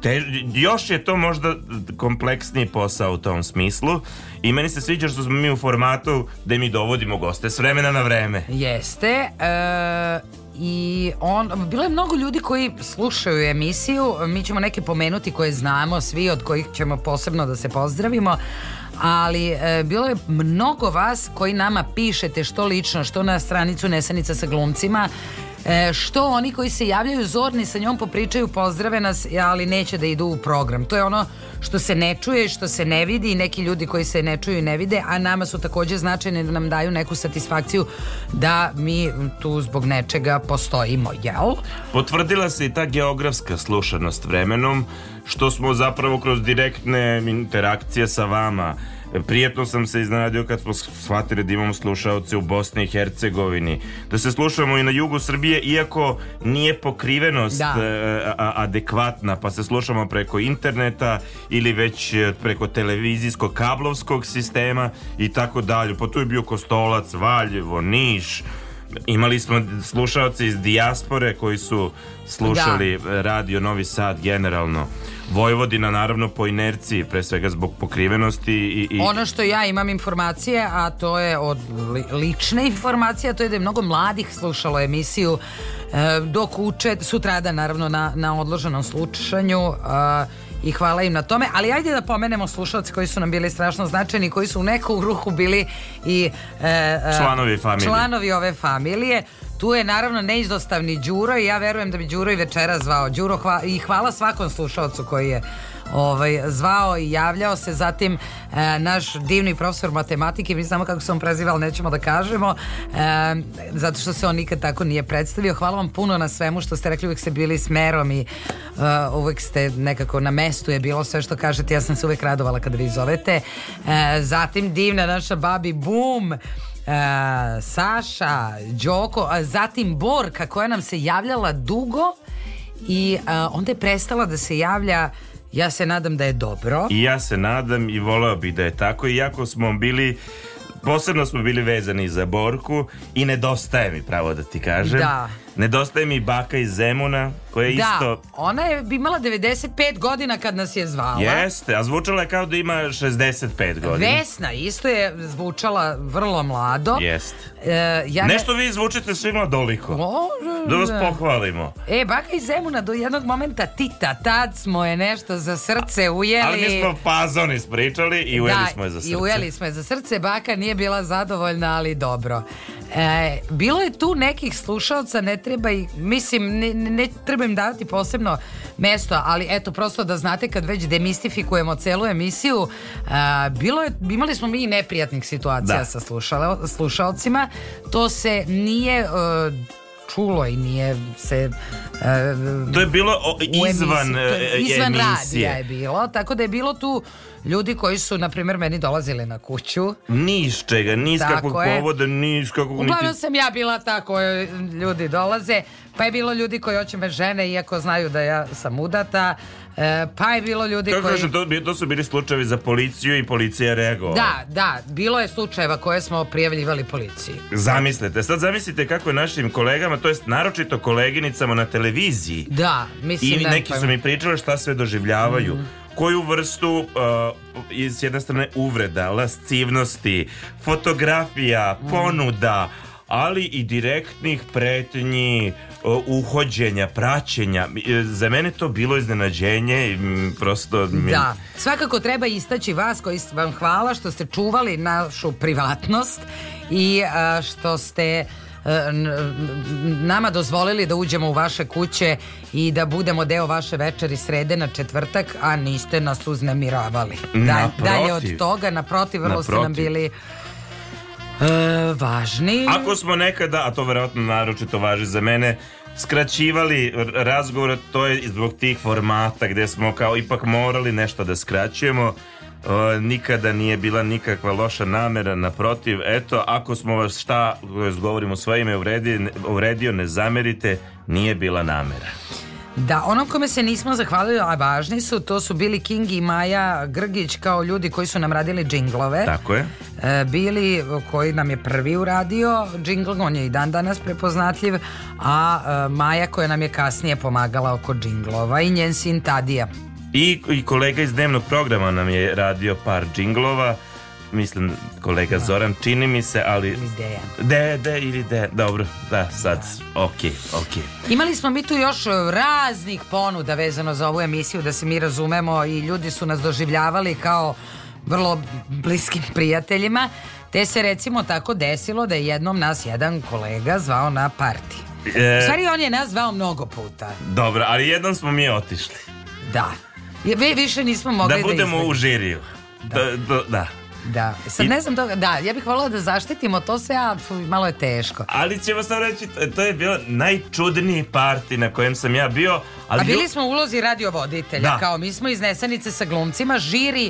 te, još je to možda kompleksniji posao u tom smislu i meni se sviđa što smo mi u formatu da mi dovodimo goste s vremena na vreme. Jeste. Uh i on, bilo je mnogo ljudi koji slušaju emisiju, mi ćemo neke pomenuti koje znamo svi, od kojih ćemo posebno da se pozdravimo, ali e, bilo je mnogo vas koji nama pišete što lično, što na stranicu Nesanica sa glumcima E, što oni koji se javljaju zorni sa njom popričaju, pozdrave nas, ali neće da idu u program. To je ono što se ne čuje, što se ne vidi i neki ljudi koji se ne čuju ne vide, a nama su takođe značajni da nam daju neku satisfakciju da mi tu zbog nečega postojimo, jel? Potvrdila se i ta geografska slušanost vremenom, što smo zapravo kroz direktne interakcije sa vama Prijetno sam se iznenadio kad smo shvatili da imamo slušaoce u Bosni i Hercegovini. Da se slušamo i na jugu Srbije, iako nije pokrivenost da. E, adekvatna, pa se slušamo preko interneta ili već e, preko televizijskog kablovskog sistema i tako dalje. Pa tu je bio Kostolac, Valjevo, Niš, Imali smo slušaoce iz dijaspore koji su slušali da. radio Novi Sad generalno. Vojvodina naravno po inerciji, pre svega zbog pokrivenosti i, i... Ono što ja imam informacije, a to je od li, lične informacije, a to je da je mnogo mladih slušalo emisiju e, dok uče, sutrada naravno na, na odloženom slušanju e, i hvala im na tome, ali ajde da pomenemo slušalce koji su nam bili strašno značajni, koji su u neku ruhu bili i e, e članovi, familije. članovi ove familije. Tu je naravno neizostavni Đuro i ja verujem da bi Đuro i večera zvao. Đuro hva, i hvala svakom slušalcu koji je ovaj, zvao i javljao se. Zatim e, naš divni profesor matematike, mi znamo kako se on preziva, ali nećemo da kažemo, e, zato što se on nikad tako nije predstavio. Hvala vam puno na svemu što ste rekli, uvijek ste bili smerom i e, uvijek ste nekako na mestu je bilo sve što kažete. Ja sam se uvek radovala kada vi zovete. E, zatim divna naša babi Bum, E, Saša, Đoko, a zatim Borka koja nam se javljala dugo i a, e, onda je prestala da se javlja ja se nadam da je dobro. I ja se nadam i voleo bih da je tako. Iako smo bili posebno smo bili vezani za Borku i nedostaje mi pravo da ti kažem. Da. Nedostaje mi baka iz Zemuna koja je da, isto... ona je imala 95 godina kad nas je zvala. Jeste, a zvučala je kao da ima 65 godina. Vesna isto je zvučala vrlo mlado. Jeste. E, ja Nešto vi zvučite svima doliko. Može. da vas pohvalimo. E, baka iz Zemuna do jednog momenta Tita, tad smo je nešto za srce ujeli. Ali mi smo fazon ispričali i ujeli da, smo je za srce. i ujeli smo je za srce. Baka nije bila zadovoljna, ali dobro. E, bilo je tu nekih slušalca, ne treba i, mislim, ne, ne treba trebam dati posebno mesto, ali eto, prosto da znate kad već demistifikujemo celu emisiju, a, bilo je, imali smo mi i neprijatnih situacija da. sa slušalcima. To se nije... A, čulo i nije se... Uh, to je bilo izvan, e, e, emisije, izvan emisije. radija je bilo, tako da je bilo tu ljudi koji su, na primjer, meni dolazili na kuću. Ni iz čega, ni iz kakvog povoda, ni iz kakvog... Uglavnom sam ja bila ta koja ljudi dolaze, pa je bilo ljudi koji hoće me žene, iako znaju da ja sam udata, E, pa je bilo ljudi Kako koji... Kažem, to, to su bili slučajevi za policiju i policija reagovala. Da, da, bilo je slučajeva koje smo prijavljivali policiji. Zamislite, sad zamislite kako je našim kolegama, to jest naročito koleginicama na televiziji. Da, mislim I da neki su mi pričali šta sve doživljavaju. Mm koju vrstu uh, iz jedne strane uvreda, lascivnosti, fotografija, mm. ponuda, ali i direktnih pretnji e, uhođenja, praćenja. E, za mene to bilo iznenađenje prosto... Mi... Da, svakako treba istaći vas koji vam hvala što ste čuvali našu privatnost i e, što ste nama dozvolili da uđemo u vaše kuće i da budemo deo vaše večeri srede na četvrtak, a niste nas uznemiravali. Da, naprotiv. Dalje od toga, naprotiv, vrlo ste nam bili E, važni. Ako smo nekada, a to verovatno naročito važi za mene, skraćivali razgovor, to je zbog tih formata gde smo kao ipak morali nešto da skraćujemo. E, nikada nije bila nikakva loša namera naprotiv, eto ako smo vas šta, e, govorimo svoje ime uvredio, uvredio ne zamerite, nije bila namera Da, ono kome se nismo zahvalili, a važni su, to su bili King i Maja Grgić kao ljudi koji su nam radili džinglove. Tako je. E, bili koji nam je prvi uradio džingl, on je i dan danas prepoznatljiv, a e, Maja koja nam je kasnije pomagala oko džinglova i njen sin Tadija. I, I kolega iz dnevnog programa nam je radio par džinglova mislim kolega Zoran, čini mi se, ali... Ili Dejan. De, de, ili de, dobro, da, sad, da. ok, ok. Imali smo mi tu još e, raznih ponuda vezano za ovu emisiju, da se mi razumemo i ljudi su nas doživljavali kao vrlo bliskim prijateljima, te se recimo tako desilo da je jednom nas jedan kolega zvao na parti. E... U stvari on je nas zvao mnogo puta. Dobro, ali jednom smo mi otišli. Da. Vi više nismo mogli da, da budemo da u žiriju. Da, da, da. Da, sad I... ne znam toga, da, ja bih voljela da zaštitimo to sve, a malo je teško. Ali ćemo sam reći, to je bio najčudniji parti na kojem sam ja bio. Ali a bili smo u ulozi radiovoditelja, da. kao mi smo iznesenice sa glumcima, žiri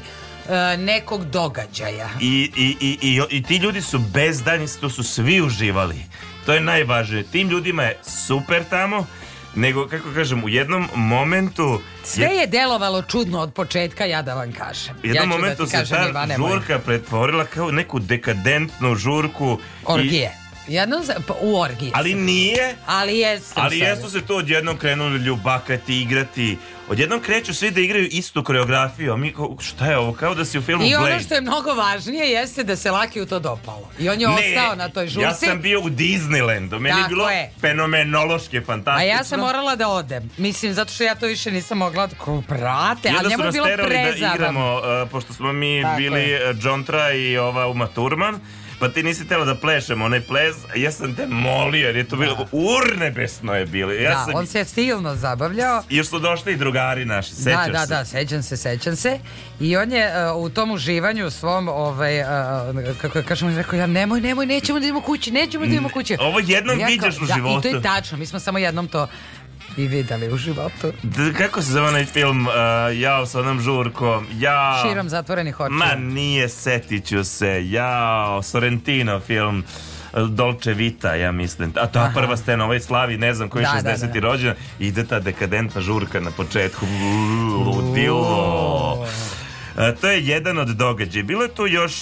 e, nekog događaja. I, i, i, i, ti ljudi su bezdanji, to su svi uživali. To je najvažnije. Tim ljudima je super tamo nego kako kažem u jednom momentu sve je, je delovalo čudno od početka ja da vam kažem u jednom ja da momentu da se ta žurka pretvorila kao neku dekadentnu žurku orgije Jednom se, pa, u orgiji. Ali nije. Ali jesu. Ali jesu se to odjednom krenuli ljubakati, igrati. Odjednom kreću svi da igraju istu koreografiju. A mi, ko, šta je ovo? Kao da si u filmu I Blade. ono što je mnogo važnije jeste da se Laki u to dopalo. I on je ne, ostao na toj žurci. Ja sam bio u Disneylandu. Meni Tako je bilo je. fenomenološki fantastično. A ja sam morala da odem. Mislim, zato što ja to više nisam mogla. Ko, brate, ali njemu je bilo prezavno. da igramo, uh, pošto smo mi Tako bili je. John Tra i ova Uma Thurman. Pa ti nisi tela da plešemo onaj ples, a ja sam te molio jer je to bilo da. urnebesno je bilo. Ja da, sam... on se silno zabavljao. Još su došli i drugari naši, da, sećaš da, da, se. Da, da, sećam se, sećam se. I on je uh, u tom uživanju svom, ovaj, uh, kako kažem, on rekao, ja nemoj, nemoj, nećemo da idemo kući, nećemo da idemo mm, kući. Ovo jednom ja, vidiš u da, životu. I to je tačno, mi smo samo jednom to i videli u životu. D kako se zove onaj film uh, Jao sa onom žurkom? Ja... Širom zatvorenih očiju. Ma nije, setiću se. Jao, Sorrentino film. Dolce Vita, ja mislim. A ta Aha. prva scena, ovaj slavi, ne znam koji da, 60. Da, da, da. rođena, ide ta dekadentna žurka na početku. Ludilo. E, to je jedan od događaja. Bilo je tu još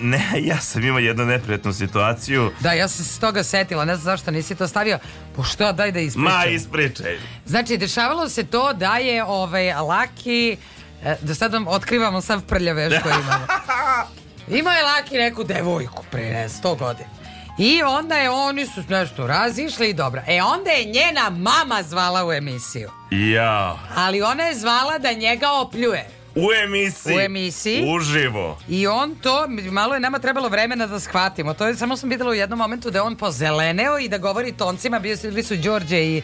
ne, <laughs> ja sam imao jednu neprijatnu situaciju. Da, ja sam se toga setila, ne znam zašto nisi to stavio. Po što, daj da ispričam. Ma, ispričaj. Znači, dešavalo se to da je ovaj, Laki, e, da sad vam otkrivamo sav prljaveš koji imamo. <laughs> Imao je Laki neku devojku pre, ne, sto godina. I onda je oni su nešto razišli i dobro. E onda je njena mama zvala u emisiju. Ja. Ali ona je zvala da njega opljuje u emisiji. U emisiji. Uživo. I on to, malo je nama trebalo vremena da shvatimo. To je, samo sam videla u jednom momentu da on pozeleneo i da govori toncima, bili su Đorđe i...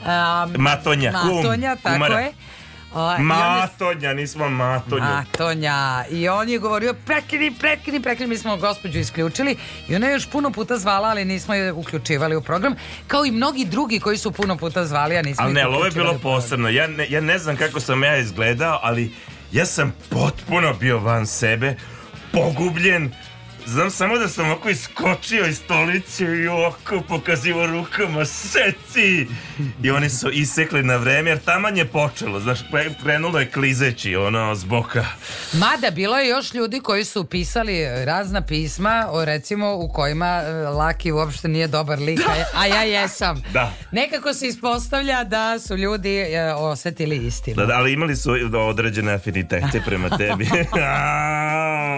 Um, Matonja. Matonja, Kum. tako Umara. je. O, matonja, nismo matonja. Matonja. I on je govorio prekini, prekini, prekini. Mi smo gospođu isključili i ona je još puno puta zvala, ali nismo je uključivali u program. Kao i mnogi drugi koji su puno puta zvali, a nismo ali ne, ali ovo je bilo posebno. Ja ne, ja ne znam kako sam ja izgledao, ali Ja sam potpuno bio van sebe, pogubljen, Znam samo da sam ovako iskočio iz stolice i ovako pokazivo rukama seci. I oni su isekli na vreme jer taman je počelo. Znaš, krenulo je klizeći ono s boka. Mada bilo je još ljudi koji su pisali e, razna pisma, recimo u kojima e, Laki uopšte nije dobar lik, a ja jesam. Da. Nekako se ispostavlja da su ljudi e, osjetili istinu. Da, da, ali imali su određene afinitete prema tebi. <laughs>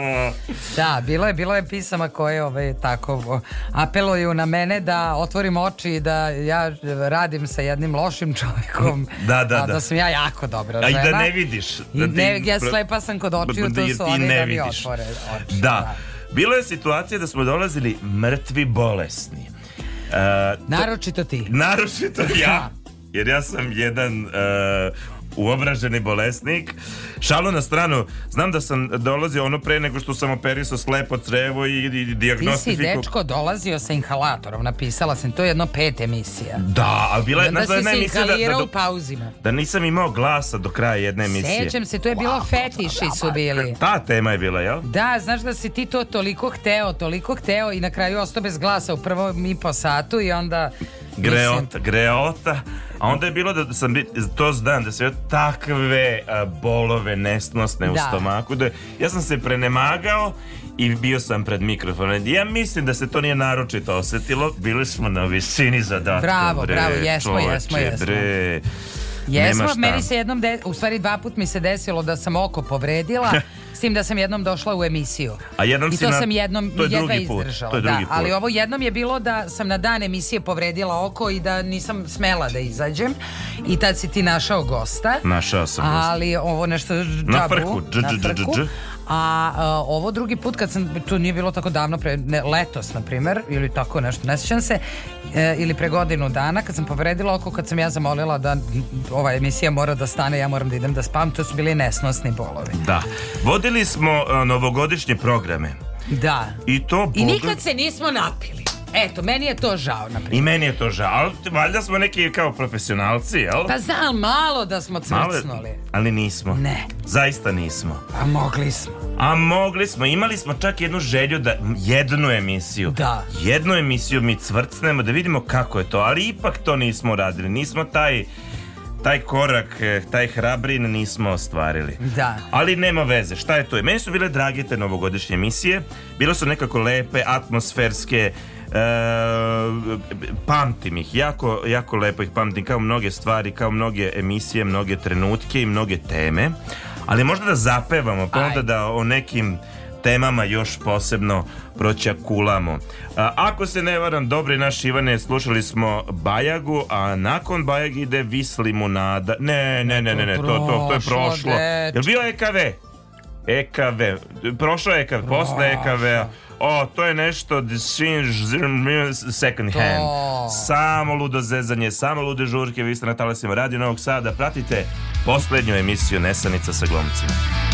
<laughs> da, bilo je, bilo je je pisama koje ove, tako apeluju na mene da otvorim oči i da ja radim sa jednim lošim čovjekom. da, da, a, da. Da sam ja jako dobra žena. A i da ne vidiš. Da I ne, ja slepa sam kod očiju, to su oni da mi otvore oči. Da. da. Bilo je situacija da smo dolazili mrtvi bolesni. Uh, naročito ti. Naročito <laughs> ja. Jer ja sam jedan uh, uobraženi bolesnik. Šalo na stranu, znam da sam dolazio ono pre nego što sam operisao slepo crevo i, i dijagnostifiku. Ti si dečko dolazio sa inhalatorom, napisala sam, to je jedno pet emisija. Da, ali bila je jedna emisija. Da, si se da, da, u pauzima. Da nisam imao glasa do kraja jedne emisije. Sećam se, to je bilo wow, fetiši da, su da, da. bili. Ta tema je bila, jel? Da, znaš da si ti to toliko hteo, toliko hteo i na kraju ostao bez glasa u prvom i po satu i onda... Greota, mislim, greota. A onda je bilo da sam to znam da se takve bolove nesnosne da. u stomaku da ja sam se prenemagao i bio sam pred mikrofonom. Ja mislim da se to nije naročito osetilo. Bili smo na visini zadatka. Bravo, bre, bravo, jesmo, čoveče, jesmo, jesmo. Bre. Jesmo, meni se jednom, de, u stvari dva put mi se desilo da sam oko povredila, <laughs> S tim da sam jednom došla u emisiju. A jednom I to na... sam jednom to je jedva izdržala. je da, put. ali ovo jednom je bilo da sam na dan emisije povredila oko i da nisam smela da izađem. I tad si ti našao gosta. Našao sam gosta. Ali ovo nešto džabu. Na frku. Dž, dž, dž, A uh, ovo drugi put kad sam, to nije bilo tako davno, pre, ne, letos na primer, ili tako nešto, ne sećam se, e, ili pre godinu dana kad sam povredila oko, kad sam ja zamolila da ova emisija mora da stane, ja moram da idem da spavam, to su bili nesnosni bolovi. Da. Vodili smo uh, novogodišnje programe. Da. I to... Boga... I nikad se nismo napili. Eto, meni je to žao, na I meni je to žao, ali valjda smo neki kao profesionalci, jel? Pa znam, malo da smo crcnuli. ali nismo. Ne. Zaista nismo. A mogli smo. A mogli smo, imali smo čak jednu želju da jednu emisiju. Da. Jednu emisiju mi cvrcnemo da vidimo kako je to, ali ipak to nismo radili. Nismo taj taj korak, e, taj hrabrin nismo ostvarili. Da. Ali nema veze, šta je to? Meni su bile drage te novogodišnje emisije, bile su nekako lepe, atmosferske, E, pamtim ih, jako, jako lepo ih pamtim, kao mnoge stvari, kao mnoge emisije, mnoge trenutke i mnoge teme. Ali možda da zapevamo, pa onda da o nekim temama još posebno proćakulamo. E, ako se ne varam, dobri naš Ivane, slušali smo Bajagu, a nakon Bajag ide Vis limunada. Ne, ne, ne, ne, ne to, to, to je prošlo. Jel bio EKV? EKV. Prošao je EKV, posle EKV-a. O, to je nešto second hand. Samo ludo zezanje, samo lude žurke. Vi ste na talasima Radio Novog Sada. Pratite poslednju emisiju Nesanica sa glomcima.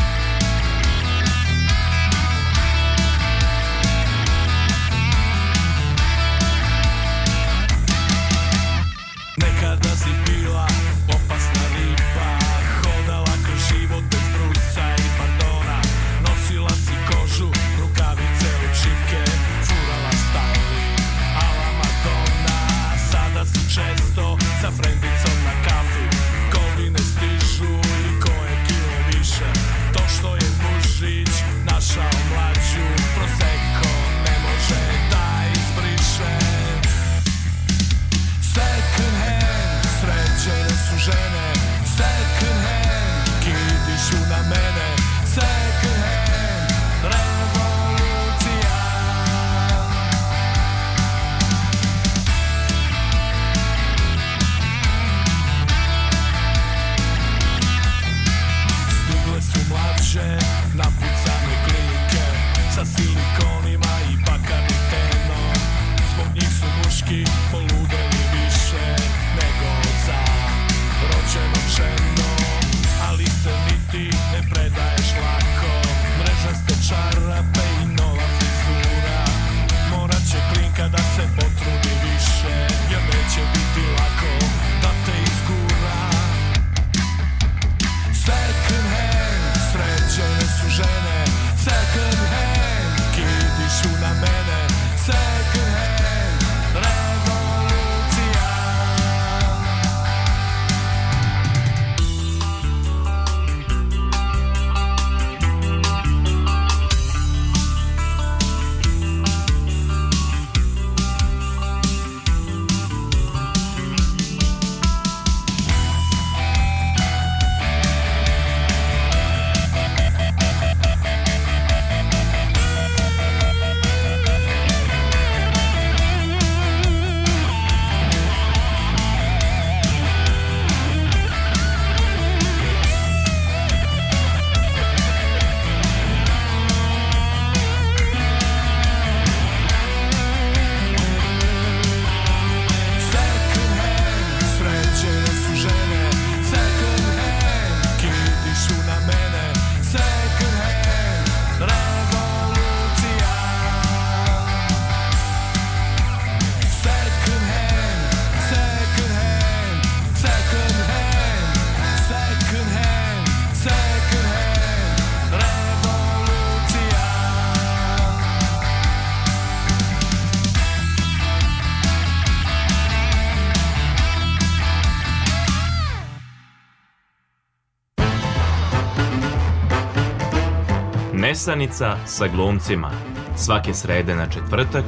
Pisanica sa glumcima. Svake srede na četvrtak.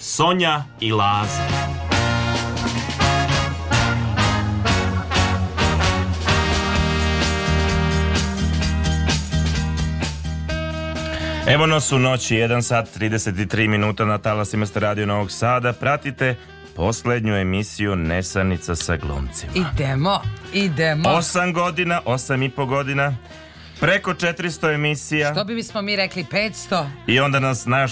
Sonja i Laza. Evo nas u noći, 1 sat 33 minuta na talasima ste radio Novog Sada. Pratite poslednju emisiju Nesanica sa glumcima. Idemo, idemo. Osam godina, osam i po godina Preko 400 emisija. Što bi bismo mi rekli 500? I onda nas naš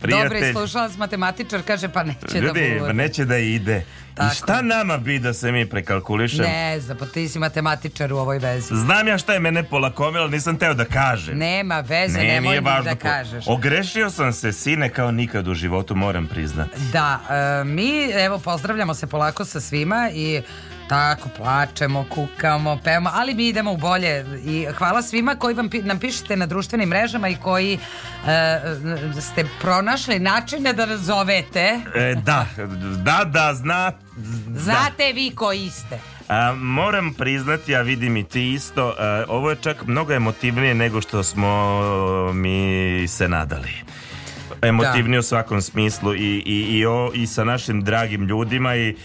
prijatelj... Dobre, slušalac matematičar kaže pa neće da Ljudi, da bude. neće da ide. Tako. I šta nama bi da se mi prekalkulišem? Ne znam, pa ti si matematičar u ovoj vezi. Znam ja šta je mene polakomilo, nisam teo da kažem. Nema veze, ne, nemoj da važno da kažeš. Ogrešio sam se, sine, kao nikad u životu, moram priznati. Da, e, mi, evo, pozdravljamo se polako sa svima i Tako, plačemo, kukamo, pevamo, ali mi idemo u bolje i hvala svima koji vam pi, nam pišete na društvenim mrežama i koji e, ste pronašli načine da nas zovete. E, da, da, da, zna, da. Znate vi koji ste. A, moram priznati, a vidim i ti isto, a, e, ovo je čak mnogo emotivnije nego što smo mi se nadali emotivnije da. u svakom smislu i, i, i, o, i sa našim dragim ljudima i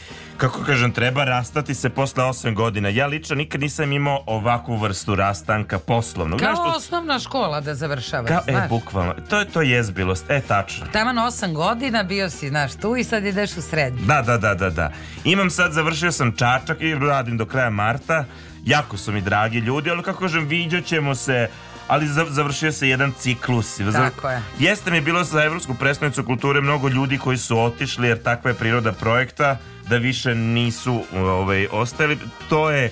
kako kažem, treba rastati se posle 8 godina. Ja lično nikad nisam imao ovakvu vrstu rastanka poslovno. Kao što... osnovna škola da završavaš, Kao, e, znaš. E, bukvalno. To je to jezbilost. E, tačno. Taman 8 godina bio si, znaš, tu i sad ideš u srednju. Da, da, da, da, da. Imam sad, završio sam Čačak i radim do kraja marta. Jako su mi dragi ljudi, ali kako kažem, viđat ćemo se ali završio se jedan ciklus. Tako je. Jeste mi bilo za Evropsku predstavnicu kulture mnogo ljudi koji su otišli jer takva je priroda projekta da više nisu ovaj, ostali. To je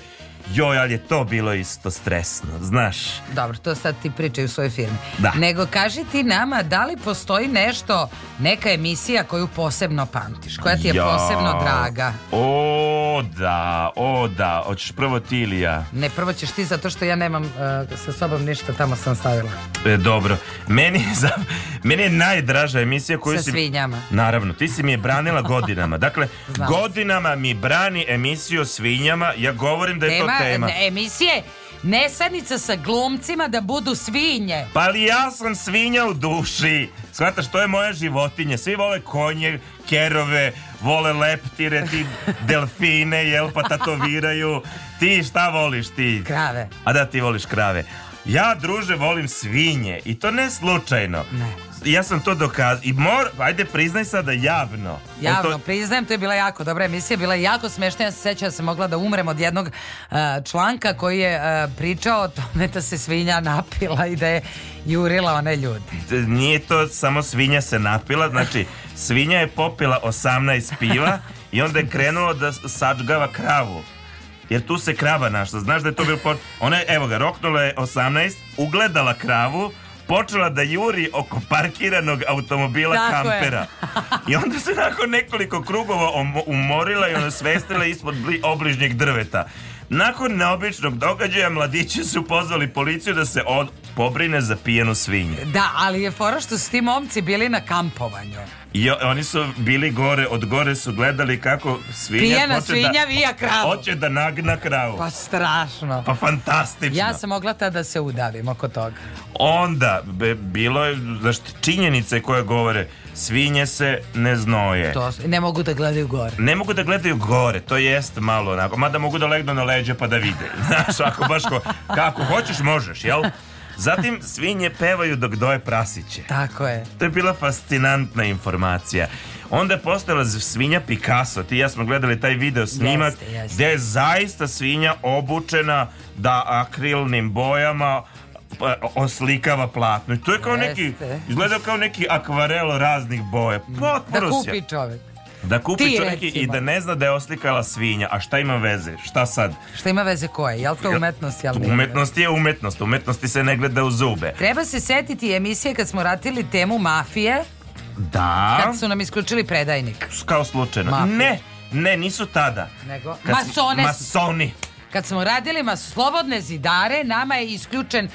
joj, ali je to bilo isto stresno, znaš. Dobro, to sad ti pričaj u svojoj firmi. Da. Nego kaži ti nama, da li postoji nešto, neka emisija koju posebno pamtiš, koja ti je ja. posebno draga? O, da, o, da. Hoćeš prvo ti ili ja? Ne, prvo ćeš ti, zato što ja nemam uh, sa sobom ništa, tamo sam stavila. E, dobro. Meni je, za, meni je najdraža emisija koju sa si... Sa svinjama. Naravno, ti si mi je branila godinama. Dakle, <laughs> Znam. godinama mi brani emisiju o svinjama. Ja govorim da je Tema to tema. emisije Nesanica sa glumcima da budu svinje. Pa li ja sam svinja u duši. Shvataš, to je moja životinja. Svi vole konje, kerove, vole leptire, ti <laughs> delfine, jel, pa tatoviraju. Ti šta voliš ti? Krave. A da, ti voliš krave. Ja, druže, volim svinje. I to ne slučajno. Ne ja sam to dokazao. I mor, ajde priznaj sada da javno. Javno, to... priznajem, to je bila jako dobra emisija, bila je jako smešna. Ja se sećam da sam mogla da umrem od jednog uh, članka koji je uh, pričao o tome da se svinja napila i da je jurila one ljude. Nije to samo svinja se napila, znači svinja je popila 18 piva i onda je krenulo da sačgava kravu. Jer tu se krava našla. Znaš da je to bilo... Ona je, evo ga, roknula je 18, ugledala kravu, počela da juri oko parkiranog automobila Tako kampera. I onda se nakon nekoliko krugova umorila i ona svestila ispod bli obližnjeg drveta. Nakon neobičnog događaja mladići su pozvali policiju da se od pobrine za pijenu svinju. Da, ali je fora što su ti momci bili na kampovanju. I oni su bili gore, od gore su gledali kako svinja Pijena hoće da svinja da, vija kravu. Hoće da nagna kravu. Pa strašno. Pa fantastično. Ja sam mogla tada da se udavim oko toga. Onda, be, bilo je, znaš, činjenice koje govore, svinje se ne znoje. To, ne mogu da gledaju gore. Ne mogu da gledaju gore, to jest malo onako. Mada mogu da legnu na leđe pa da vide. <laughs> Znaš, ako baš ko, kako hoćeš možeš, jel? Zatim svinje pevaju dok doje prasiće. Tako je. To je bila fascinantna informacija. Onda je postala svinja Picasso. Ti ja smo gledali taj video snimak jeste, jeste. gdje je zaista svinja obučena da akrilnim bojama pa, oslikava platno. I to je kao neki, izgleda kao neki akvarelo raznih boja. Pa, da potpuno da kupi čovek. Da kupi Ti, čovjek i da ne zna da je oslikala svinja, a šta ima veze? Šta sad? Šta ima veze koje? Jel to umetnost? Jel nije? umetnost je umetnost, umetnosti se ne gleda u zube. Treba se setiti emisije kad smo ratili temu mafije, da. kad su nam isključili predajnik. Kao slučajno. Mafije. Ne, ne, nisu tada. Nego, kad masone. Masoni. Kad smo radili mas slobodne zidare, nama je isključen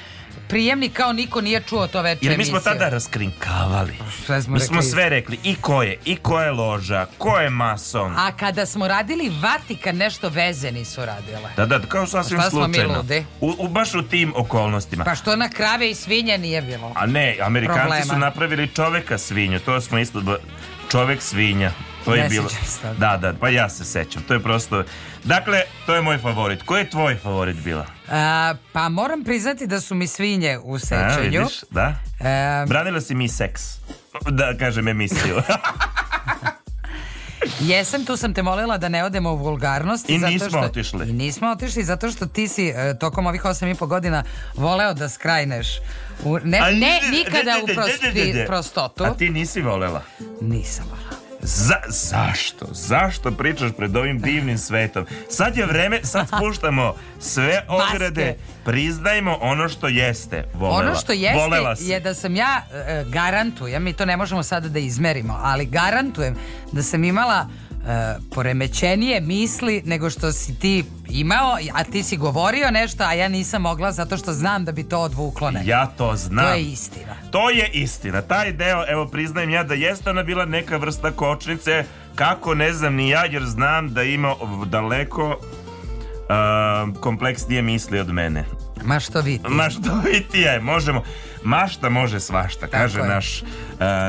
prijemni kao niko nije čuo to večer Jer mi smo tada raskrinkavali. Pa šta smo mi rekli? smo sve rekli i ko je, i ko je loža, ko je mason. A kada smo radili Vatikan, nešto veze nisu radile. Da, da, kao sasvim šta slučajno. Smo mi ludi? U, u, baš u tim okolnostima. Pa što na krave i svinje nije bilo. A ne, Amerikanci problema. su napravili čoveka svinju, to smo isto čovek svinja. To ne je bilo. Da, da, pa ja se sećam. To je prosto Dakle, to je moj favorit. Ko je tvoj favorit bila? A, pa moram priznati da su mi svinje u sećanju. A, vidiš, da? E, Branila si mi seks. Da kažem emisiju. <laughs> Jesam, tu sam te molila da ne odemo u vulgarnost. I zato nismo što, otišli. I nismo otišli zato što ti si uh, tokom ovih 8,5 godina voleo da skrajneš. U, ne, A, ne, nikada u prosti, prostotu. A ti nisi volela? Nisam volela. Za, zašto? Zašto pričaš pred ovim divnim svetom? Sad je vreme, sad <laughs> spuštamo sve ograde, priznajmo ono što jeste. Volela. Ono što jeste je da sam ja, e, e, garantujem, i to ne možemo sada da izmerimo, ali garantujem da sam imala E, poremećenije misli nego što si ti imao, a ti si govorio nešto, a ja nisam mogla zato što znam da bi to odvuklo nekako. Ja to znam. To je istina. To je istina. Taj deo, evo priznajem ja da jeste ona bila neka vrsta kočnice, kako ne znam ni ja, jer znam da ima daleko uh, kompleksnije misli od mene. Ma što vi ti. Ma što vi ti je, možemo. Mašta može svašta, Tako kaže je. naš uh,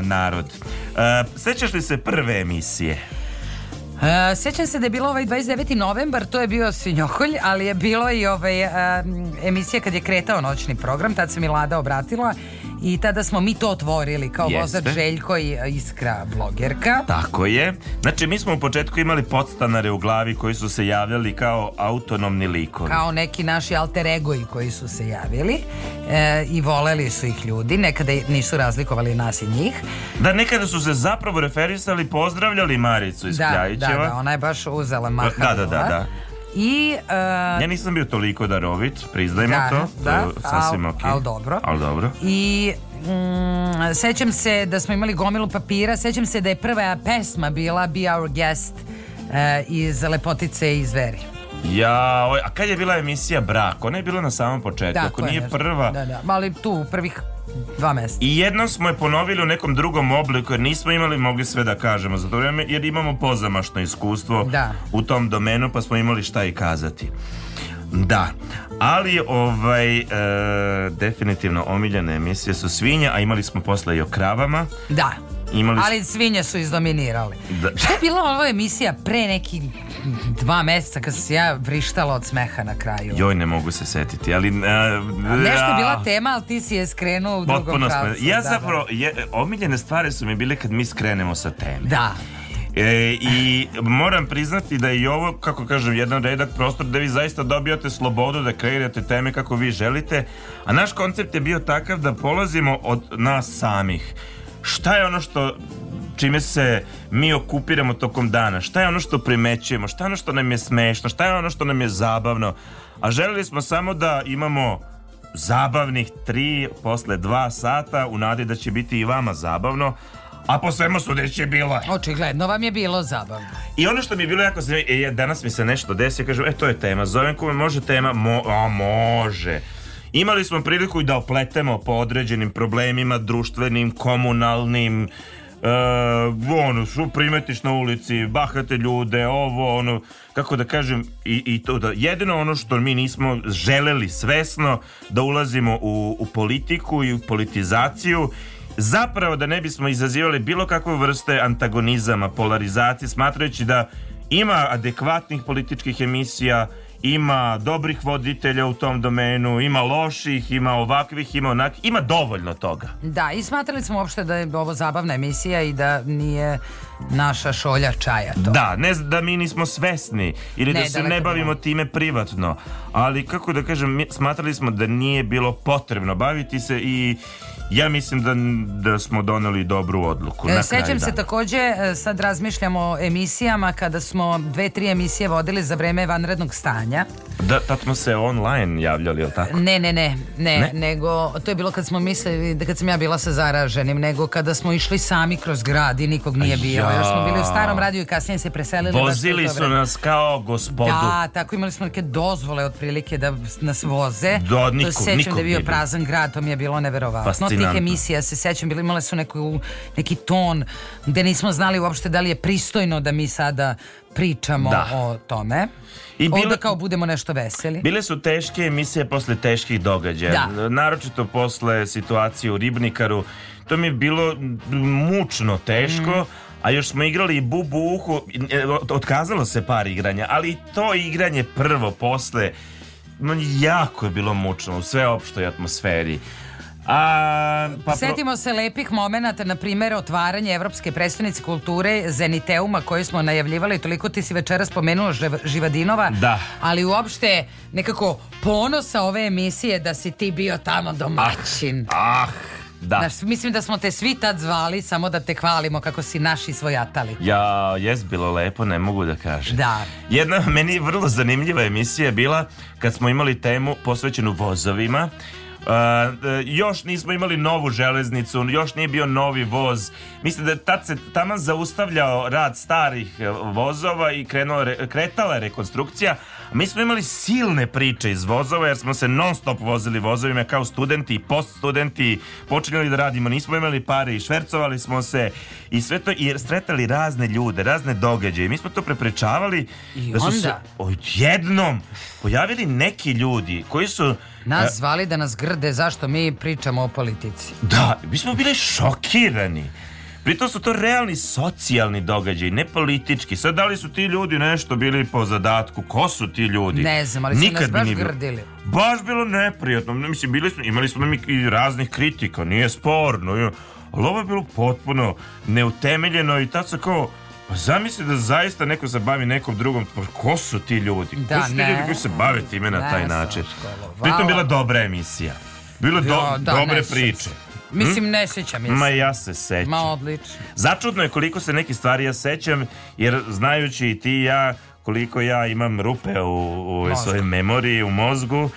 narod. Uh, sećaš li se prve emisije? E, sećam se da je bilo ovaj 29. novembar, to je bio svinjokolj, ali je bilo i ovaj, e, emisija kad je kretao noćni program, tad se Milada obratila i tada smo mi to otvorili kao Jeste. vozač Željko i e, Iskra blogerka. Tako je. Znači mi smo u početku imali podstanare u glavi koji su se javljali kao autonomni likovi. Kao neki naši alter egoji koji su se javili e, i voleli su ih ljudi, nekada nisu razlikovali nas i njih. Da nekada su se zapravo referisali, pozdravljali Maricu iz da, Kljajićeva. Da, da, ona je baš uzela maha. Da, da, da, da. I, uh, ja e, nisam bio toliko darovit, priznajmo da, to. Da, to je sasvim al, okay. al dobro. Al dobro. I mm, sećam se da smo imali gomilu papira, sećam se da je prva pesma bila Be Our Guest uh, iz Lepotice i Zveri. Ja, oj, ovaj, a kad je bila emisija Brak? Ona je bila na samom početku, ako nije nešto. prva. Da, da, ali tu prvih dva mesta. I jednom smo je ponovili u nekom drugom obliku jer nismo imali mogli sve da kažemo za to vreme jer imamo pozamašno iskustvo da. u tom domenu pa smo imali šta i kazati. Da, ali ovaj e, definitivno omiljene emisije su svinja, a imali smo posle i o kravama. Da. Imali... Ali svinje su izdominirali. Da. Šta je bila ova emisija pre neki dva meseca kad se ja vrištala od smeha na kraju? Joj, ne mogu se setiti, ali... Uh, Nešto je bila tema, ali ti si je skrenuo u drugom pravcu. Ja da, zapravo, da. je, omiljene stvari su mi bile kad mi skrenemo sa teme. Da. E, I moram priznati da je i ovo, kako kažem, jedan redak prostor da vi zaista dobijate slobodu da kreirate teme kako vi želite, a naš koncept je bio takav da polazimo od nas samih šta je ono što čime se mi okupiramo tokom dana, šta je ono što primećujemo, šta je ono što nam je smešno, šta je ono što nam je zabavno. A želeli smo samo da imamo zabavnih tri posle dva sata u nadi da će biti i vama zabavno. A po svemu sudeći je bilo. Eh. Očigledno vam je bilo zabavno. I ono što mi je bilo jako zanimljivo, e, danas mi se nešto desi, kažem, e, to je tema, zovem kome može tema, Mo, a može. Imali smo priliku da opletemo po određenim problemima društvenim, komunalnim, e, ono, što primetiš na ulici, bahate ljude, ovo, ono, kako da kažem, i, i to da, jedino ono što mi nismo želeli svesno da ulazimo u, u politiku i u politizaciju zapravo da ne bismo izazivali bilo kakve vrste antagonizama, polarizacije, smatrajući da ima adekvatnih političkih emisija, ima dobrih voditelja u tom domenu, ima loših, ima ovakvih, ima onakvih, ima dovoljno toga. Da, i smatrali smo uopšte da je ovo zabavna emisija i da nije naša šolja čaja to. Da, ne da mi nismo svesni ili da ne, da se ne bavimo ne. time privatno, ali kako da kažem, smatrali smo da nije bilo potrebno baviti se i Ja mislim da, da smo doneli dobru odluku. Na e, Sećam se takođe, e, sad razmišljamo o emisijama kada smo dve, tri emisije vodili za vreme vanrednog stanja. Da, tad smo se online javljali, ili tako? Ne, ne, ne, ne, ne, nego to je bilo kad smo mislili, da kad sam ja bila sa zaraženim, nego kada smo išli sami kroz grad i nikog nije bilo. Ja. Još smo bili u starom radiju i kasnije se preselili. Vozili su nas kao gospodu. Da, tako imali smo neke dozvole otprilike da nas voze. Do, da, nikog, to sećam da je bio prazan grad, to mi je bilo neverovatno različitih emisija se sećam, bili imale su neku, neki ton gde nismo znali uopšte da li je pristojno da mi sada pričamo da. o tome. I bile, Onda kao budemo nešto veseli. Bile su teške emisije posle teških događaja. Da. Naročito posle situacije u Ribnikaru. To mi je bilo mučno teško. Mm. A još smo igrali i bubu uhu, e, otkazalo se par igranja, ali to igranje prvo, posle, jako je bilo mučno u sveopštoj atmosferi. A, pa Setimo pro... se lepih momenata, na primjer otvaranje Evropske predstavnice kulture Zeniteuma koju smo najavljivali, toliko ti si večera spomenula Živadinova, da. ali uopšte nekako ponosa ove emisije da si ti bio tamo domaćin. Ah, ah da. Znaš, mislim da smo te svi tad zvali, samo da te hvalimo kako si naši svojatali. Ja, jes bilo lepo, ne mogu da kažem. Da. Jedna meni vrlo zanimljiva emisija je bila kad smo imali temu posvećenu vozovima E, još nismo imali novu železnicu, još nije bio novi voz. Mislim da je tad se taman zaustavljao rad starih e, vozova i krenuo, kretala rekonstrukcija. Mi smo imali silne priče iz vozova jer smo se non stop vozili vozovima kao studenti i poststudenti studenti počinjali da radimo, nismo imali pare i švercovali smo se i sve to i sretali razne ljude, razne događaje. Mi smo to preprečavali I da su onda? se odjednom pojavili neki ljudi koji su Nas e. zvali da nas grde zašto mi pričamo o politici. Da, mi smo bili šokirani. Pritom su to realni socijalni događaj, ne politički. Sad da li su ti ljudi nešto bili po zadatku? Ko su ti ljudi? Ne znam, ali Nikad su nas baš grdili. Baš bilo neprijatno. Mislim, bili smo, imali smo i raznih kritika, nije sporno. Ali ovo je bilo potpuno neutemeljeno i tad se kao Pa zamisli da zaista neko se bavi nekom drugom. Pa ko su ti ljudi? Da, ko su ti ne, ljudi koji se bave time na taj način? Pritom bila dobra emisija. Bilo do, da, dobre priče. Mislim, hm? ne sećam je. Ma ja se sećam. Ma odlično. Začudno je koliko se nekih stvari ja sećam, jer znajući i ti i ja koliko ja imam rupe u, u svojoj memoriji, u mozgu,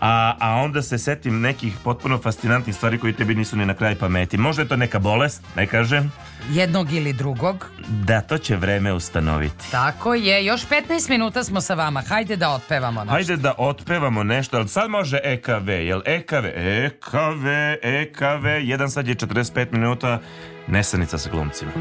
a, a onda se setim nekih potpuno fascinantnih stvari koji tebi nisu ni na kraj pameti. Možda je to neka bolest, ne kažem. Jednog ili drugog. Da, to će vreme ustanoviti. Tako je, još 15 minuta smo sa vama. Hajde da otpevamo nešto. Hajde da otpevamo nešto, ali sad može EKV, jel EKV, EKV, EKV, jedan sad je 45 minuta, nesanica sa glumcima.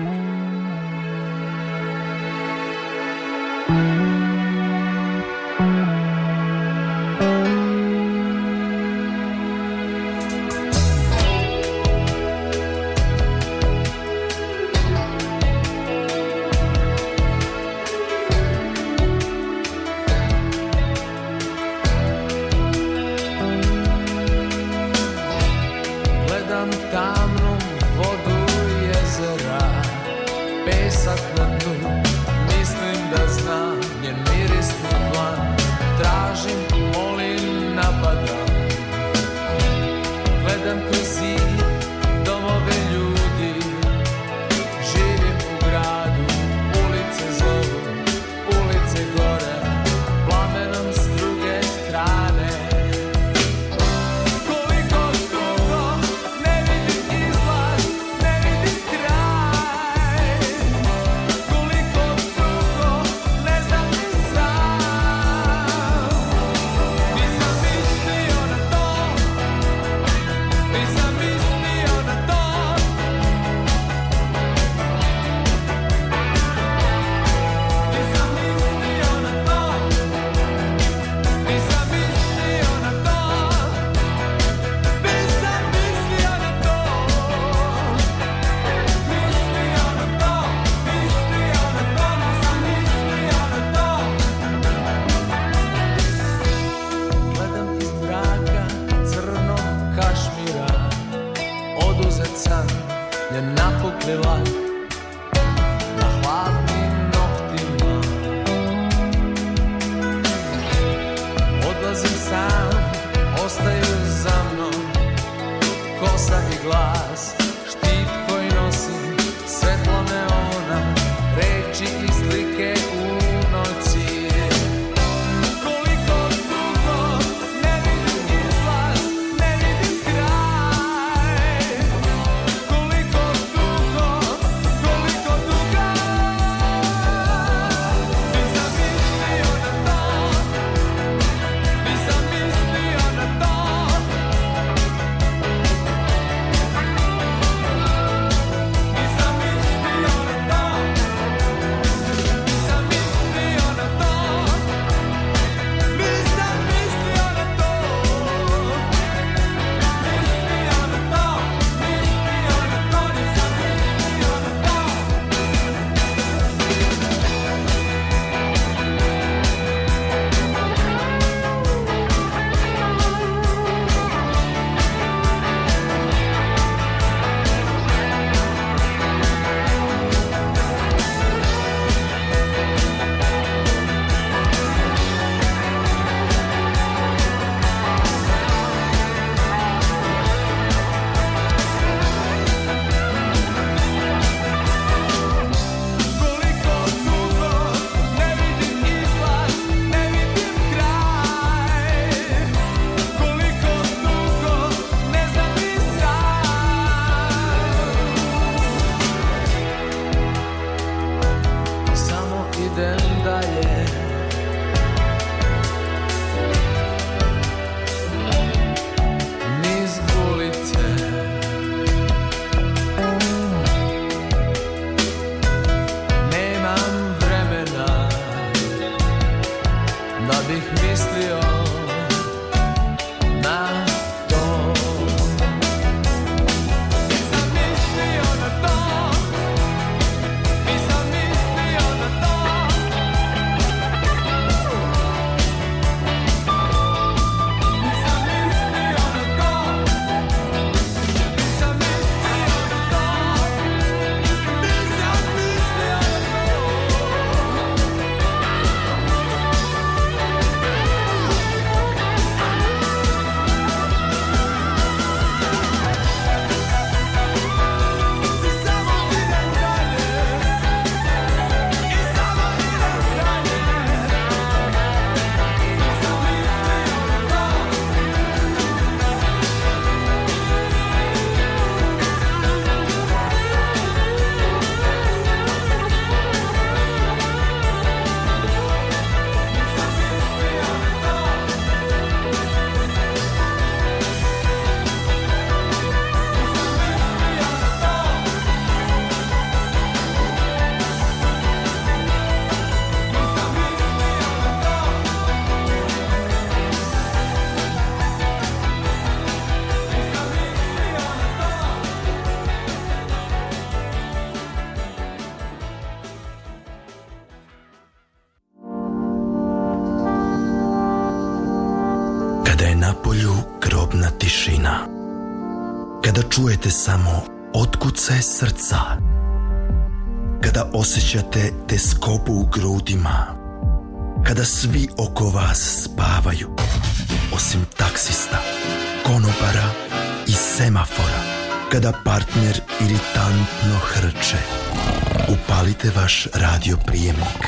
čujete samo otkuce srca. Kada osjećate teskobu u grudima, kada svi oko vas spavaju, osim taksista, konopara i semafora, kada partner iritantno hrče, upalite vaš radioprijemnik.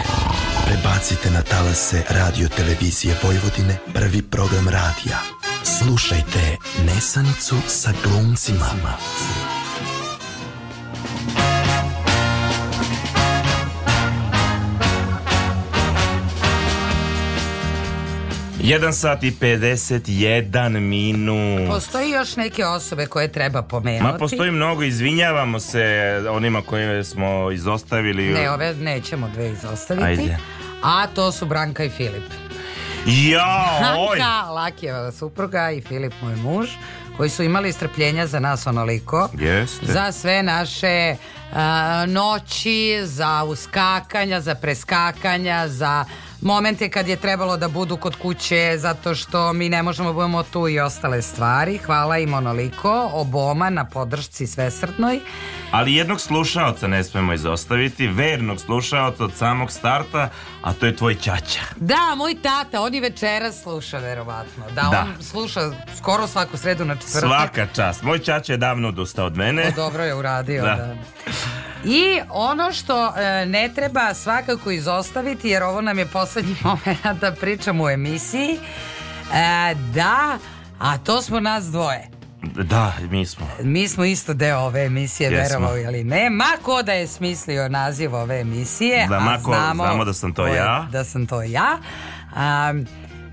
Prebacite na talase radio televizije Vojvodine prvi program radija. Slušajte Nesanicu sa glumcima. Jedan sat i 51 minut. Postoji još neke osobe koje treba pomenuti. Ma postoji mnogo, izvinjavamo se onima koje smo izostavili. Ne, ove nećemo dve izostaviti. Ajde. A to su Branka i Filip. Ja, oj. Hanka Lakijeva supruga i Filip moj muž koji su imali strpljenja za nas onoliko. Jeste. Za sve naše uh, noći, za uskakanja, za preskakanja, za momente kad je trebalo da budu kod kuće zato što mi ne možemo budemo tu i ostale stvari. Hvala im onoliko, oboma na podršci svesrtnoj. Ali jednog slušaoca ne smemo izostaviti, vernog slušaoca od samog starta, a to je tvoj ćaća. Da, moj tata, on i večera sluša verovatno. Da, da. on sluša skoro svaku sredu na četvrtak. Svaka čast. Moj ćaća je davno odustao od mene. O, dobro je uradio, da. da. I ono što e, ne treba svakako izostaviti, jer ovo nam je posle poslednji <laughs> moment da pričam u emisiji. E, da, a to smo nas dvoje. Da, mi smo. Mi smo isto deo ove emisije, verovali ili ne. ko da je smislio naziv ove emisije. Da, a mako, znamo, znamo da sam to ja. Da sam to ja. Um,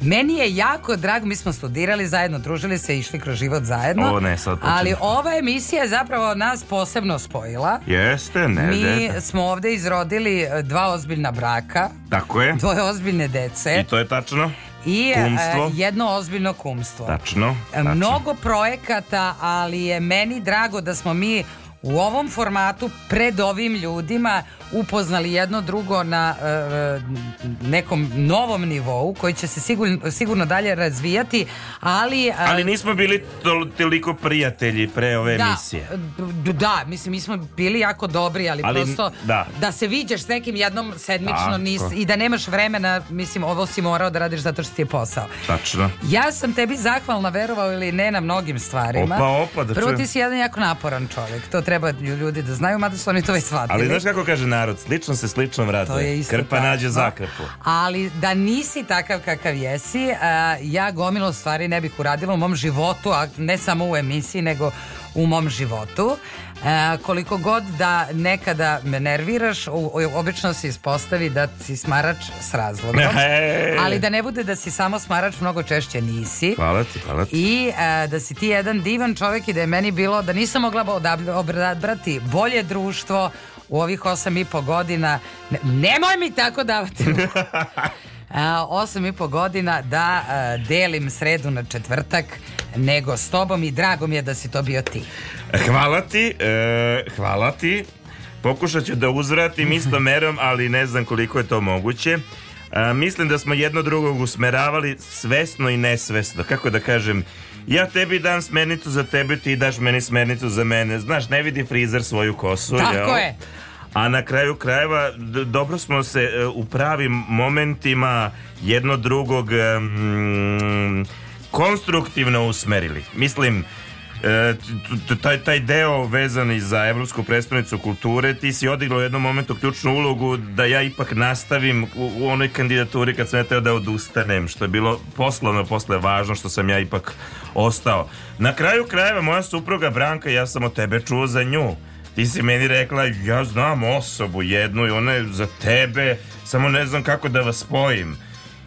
Meni je jako drago, mi smo studirali zajedno, družili se, išli kroz život zajedno. O, ne, sad ali ova emisija je zapravo nas posebno spojila. Jeste, ne. Mi dede. smo ovdje izrodili e, dva ozbiljna braka. Tako je. Dvoje ozbiljne dece. I to je tačno. I e, kumstvo. jedno ozbiljno kumstvo. Tačno, tačno. Mnogo projekata, ali je meni drago da smo mi u ovom formatu pred ovim ljudima upoznali jedno drugo na uh, nekom novom nivou koji će se sigurno, sigurno dalje razvijati, ali... Uh, ali nismo bili toliko prijatelji pre ove da, emisije. Da, mislim, mi smo bili jako dobri, ali, ali prosto da. da. se viđeš s nekim jednom sedmično nis, i da nemaš vremena, mislim, ovo si morao da radiš zato što ti je posao. Tačno. Ja sam tebi zahvalna, verovao ili ne, na mnogim stvarima. Opa, opa, da Prvo, ti si jedan jako naporan čovjek, to treba ljudi da znaju, mada su oni to već shvatili. Ali znaš kako kaže narod, slično se sličnom rade. To je isto Krpa tako. nađe zakrpu. Ali da nisi takav kakav jesi, a, ja gomilo stvari ne bih uradila u mom životu, a ne samo u emisiji, nego u mom životu. E, koliko god da nekada me nerviraš, u, u, obično se ispostavi da si smarač s razlogom. <laughs> Eee. Ali da ne bude da si samo smarač, mnogo češće nisi. Hvala ti, hvala ti. I e, da si ti jedan divan čovjek i da je meni bilo da nisam mogla odabrati bolje društvo, u ovih osam i po godina, nemoj mi tako davati <laughs> osam i po godina da delim sredu na četvrtak nego s tobom i drago mi je da si to bio ti. Hvala ti, e, hvala ti. Pokušat ću da uzvratim isto <laughs> merom, ali ne znam koliko je to moguće. E, mislim da smo jedno drugog usmeravali svesno i nesvesno. Kako da kažem, ja tebi dam smernicu za tebe, ti daš meni smernicu za mene. Znaš, ne vidi frizer svoju kosu. Tako jel? je. A na kraju krajeva dobro smo se e, u pravim momentima jedno drugog e, mm, konstruktivno usmerili. Mislim, e, taj, taj deo vezani za Evropsku predstavnicu kulture ti si odigrao u jednom momentu ključnu ulogu da ja ipak nastavim u, u onoj kandidaturi kad sam ja teo da odustanem što je bilo poslovno posle važno što sam ja ipak ostao. Na kraju krajeva moja supruga Branka, ja sam o tebe čuo za nju. Ti si meni rekla, ja znam osobu jednu i ona je za tebe, samo ne znam kako da vas spojim.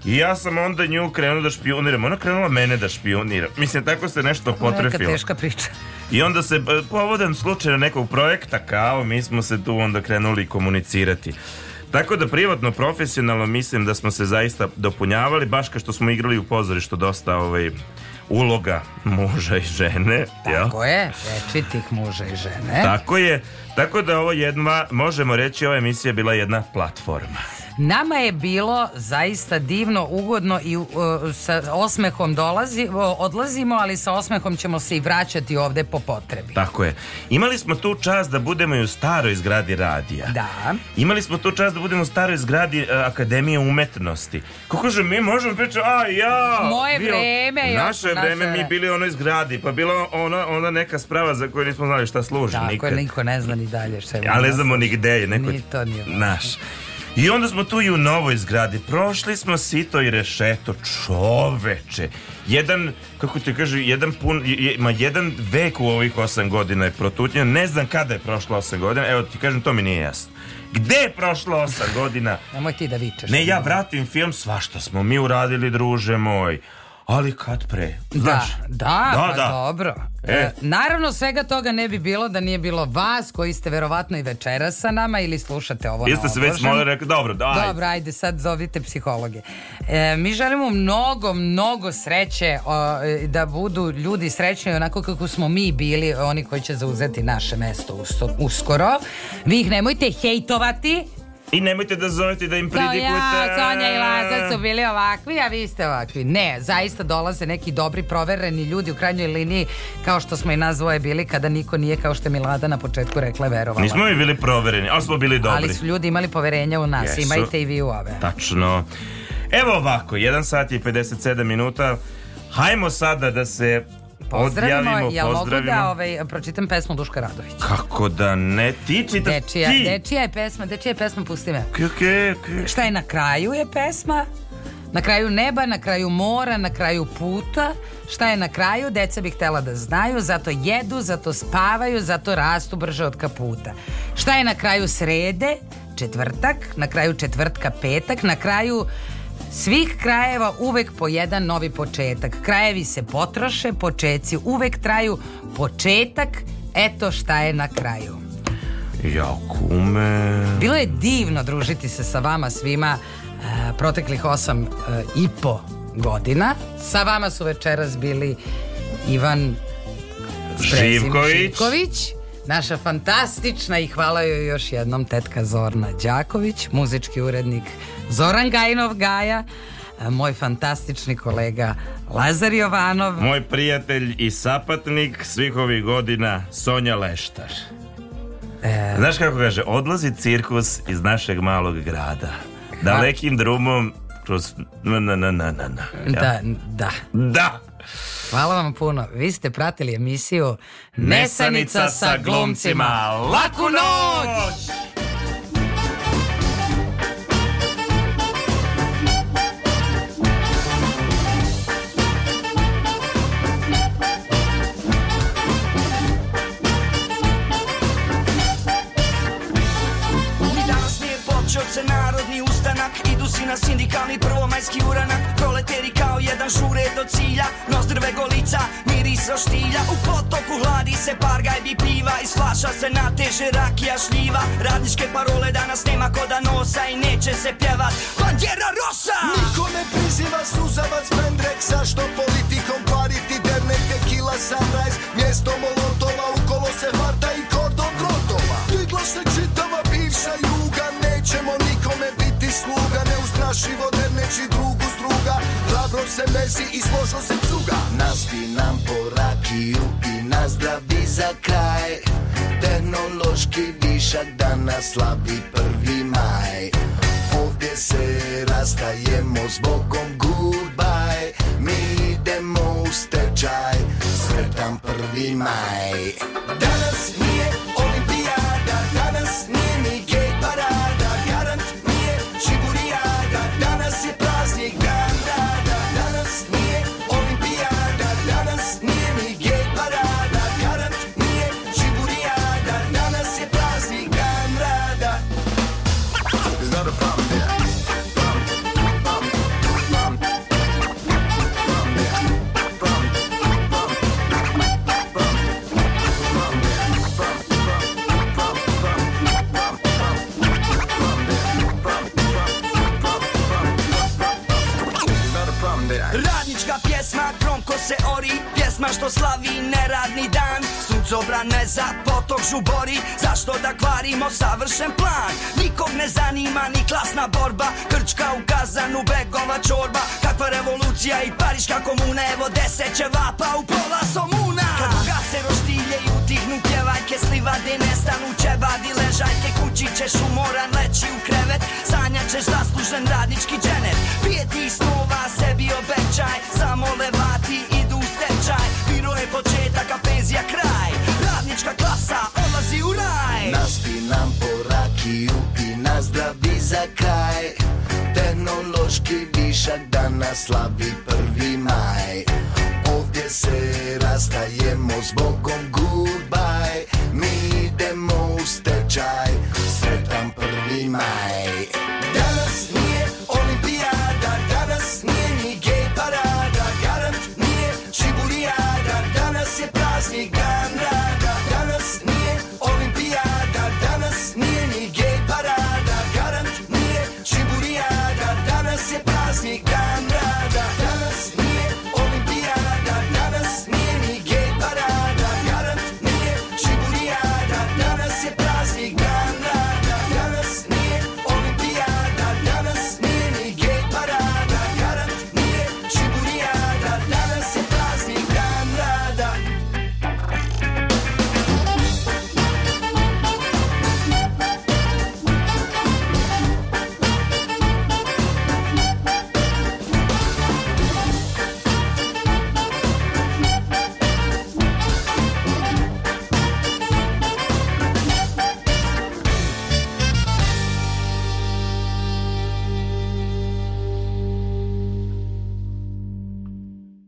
I ja sam onda nju krenuo da špioniram. Ona krenula mene da špioniram. Mislim, tako se nešto potrefilo. Neka teška priča. I onda se e, povodom slučaja nekog projekta kao mi smo se tu onda krenuli komunicirati. Tako da privatno, profesionalno mislim da smo se zaista dopunjavali, baš kao što smo igrali u pozorištu dosta ovaj, uloga muža i žene. Tako ja? je, večitih muža i žene. Tako je, Tako da ovo jedna, možemo reći, ova emisija je bila jedna platforma. Nama je bilo zaista divno, ugodno i uh, sa osmehom dolazi, odlazimo, ali sa osmehom ćemo se i vraćati ovdje po potrebi. Tako je. Imali smo tu čast da budemo i u staroj zgradi radija. Da. Imali smo tu čast da budemo u staroj zgradi uh, Akademije umetnosti. Kako že mi možemo pričati, a ja... Moje bio, vreme. Naše još, vreme mi bili u onoj zgradi, pa bila ona, ona neka sprava za koju nismo znali šta služi. Tako nikad. je, niko ne zna ni dalje šta je. Ali ne znamo ni gde je neko ni to nije naš. I onda smo tu i u novoj zgradi. Prošli smo sito i rešeto, čoveče. Jedan, kako ti kaže, jedan pun, je, ma jedan vek u ovih osam godina je protutnjen. Ne znam kada je prošlo osam godina. Evo ti kažem, to mi nije jasno. Gde je prošlo osam godina? <laughs> Nemoj ti da vičeš. Ne, ja vratim film, svašta smo mi uradili, druže moj. Ali kad pre, da, znaš? Da, da, da, pa da. dobro. E. e. Naravno svega toga ne bi bilo da nije bilo vas koji ste verovatno i večera sa nama ili slušate ovo Vi ste se već molili, rekli, dobro, daj. Dobro, ajde, sad zovite psihologe. E, mi želimo mnogo, mnogo sreće o, e, da budu ljudi srećni onako kako smo mi bili, oni koji će zauzeti naše mesto uskoro. Vi ih nemojte hejtovati, I nemojte da zovete da im da, pridikujete. To ja, Sonja i Laza su bili ovakvi, a vi ste ovakvi. Ne, zaista dolaze neki dobri, provereni ljudi u krajnjoj liniji, kao što smo i nas dvoje bili, kada niko nije, kao što je Milada na početku rekla, verovala. Nismo mi bili provereni, ali smo bili dobri. Ali su ljudi imali poverenja u nas, Jesu. imajte i vi u ove. Tačno. Evo ovako, 1 sat i 57 minuta. Hajmo sada da se pozdravimo. Odjavimo, Jel pozdravimo. mogu da ovaj, pročitam pesmu Duška Radović? Kako da ne? Ti čitaš dečija, ti? Dečija je pesma, dečija je pesma, pusti me. Okay, okay, okay. Šta je na kraju je pesma? Na kraju neba, na kraju mora, na kraju puta. Šta je na kraju? Deca bi htela da znaju, zato jedu, zato spavaju, zato rastu brže od kaputa. Šta je na kraju srede? Četvrtak, na kraju četvrtka petak, na kraju Svih krajeva uvek po jedan novi početak. Krajevi se potroše, početci uvek traju. Početak, eto šta je na kraju. Ja, kume... Bilo je divno družiti se sa vama svima uh, proteklih osam uh, i po godina. Sa vama su večeras bili Ivan Sprezim, Živković. Živković naša fantastična i hvala joj još jednom tetka Zorna Đaković, muzički urednik Zoran Gajinov Gaja, moj fantastični kolega Lazar Jovanov. Moj prijatelj i sapatnik svih ovih godina Sonja Leštar. E... Znaš kako kaže, odlazi cirkus iz našeg malog grada. Dalekim drumom kroz... Na, na, na, na, na. Ja. Da, da. Da! Hvala vam puno. Vi ste pratili emisiju Nesanica, Nesanica sa glumcima. Laku noć! jače narodni ustanak Idu si na sindikalni prvomajski uranak Proleteri kao jedan žure do cilja Nozdrve golica, miris oštilja U potoku hladi se par gajbi piva I flaša se na nateže rakija šljiva Radničke parole danas nema ko da nosa I neće se pjevat Bandjera Rosa! Niko ne priziva suzavac Bendrek Zašto politikom pariti dernek Tekila sunrise Mjesto molotova Ukolo se varta i kordon grotova Digla se čitava bivša juga nećemo nikome biti sluga vode, neći drugu s druga Hrabro se mezi i složno se cuga Naspi nam po rakiju i nazdravi za kraj Tehnološki višak danas slavi prvi maj Ovdje se rastajemo s Bogom goodbye Mi idemo u stečaj Sretan prvi maj Danas mi pesma što slavi neradni dan Suncobran za potok žubori Zašto da kvarimo savršen plan Nikog ne zanima ni klasna borba Krčka u kazanu, begova čorba Kakva revolucija i pariška komuna Evo deset će vapa u pola somuna Kad ugase roštilje i utihnu pjevaljke Slivade nestanu čebadi ležaljke Kući ćeš umoran leći u krevet Sanjaćeš zaslužen radnički dženet Pije tih snova sebi obećaj Samo levati i početaka penzija kraj Radnička klasa odlazi u raj Naspi nam po rakiju i nazdravi za kraj Tehnološki višak danas slavi prvi maj Ovdje se rastajemo s Bogom goodbye Mi idemo u stečaj Sretan prvi maj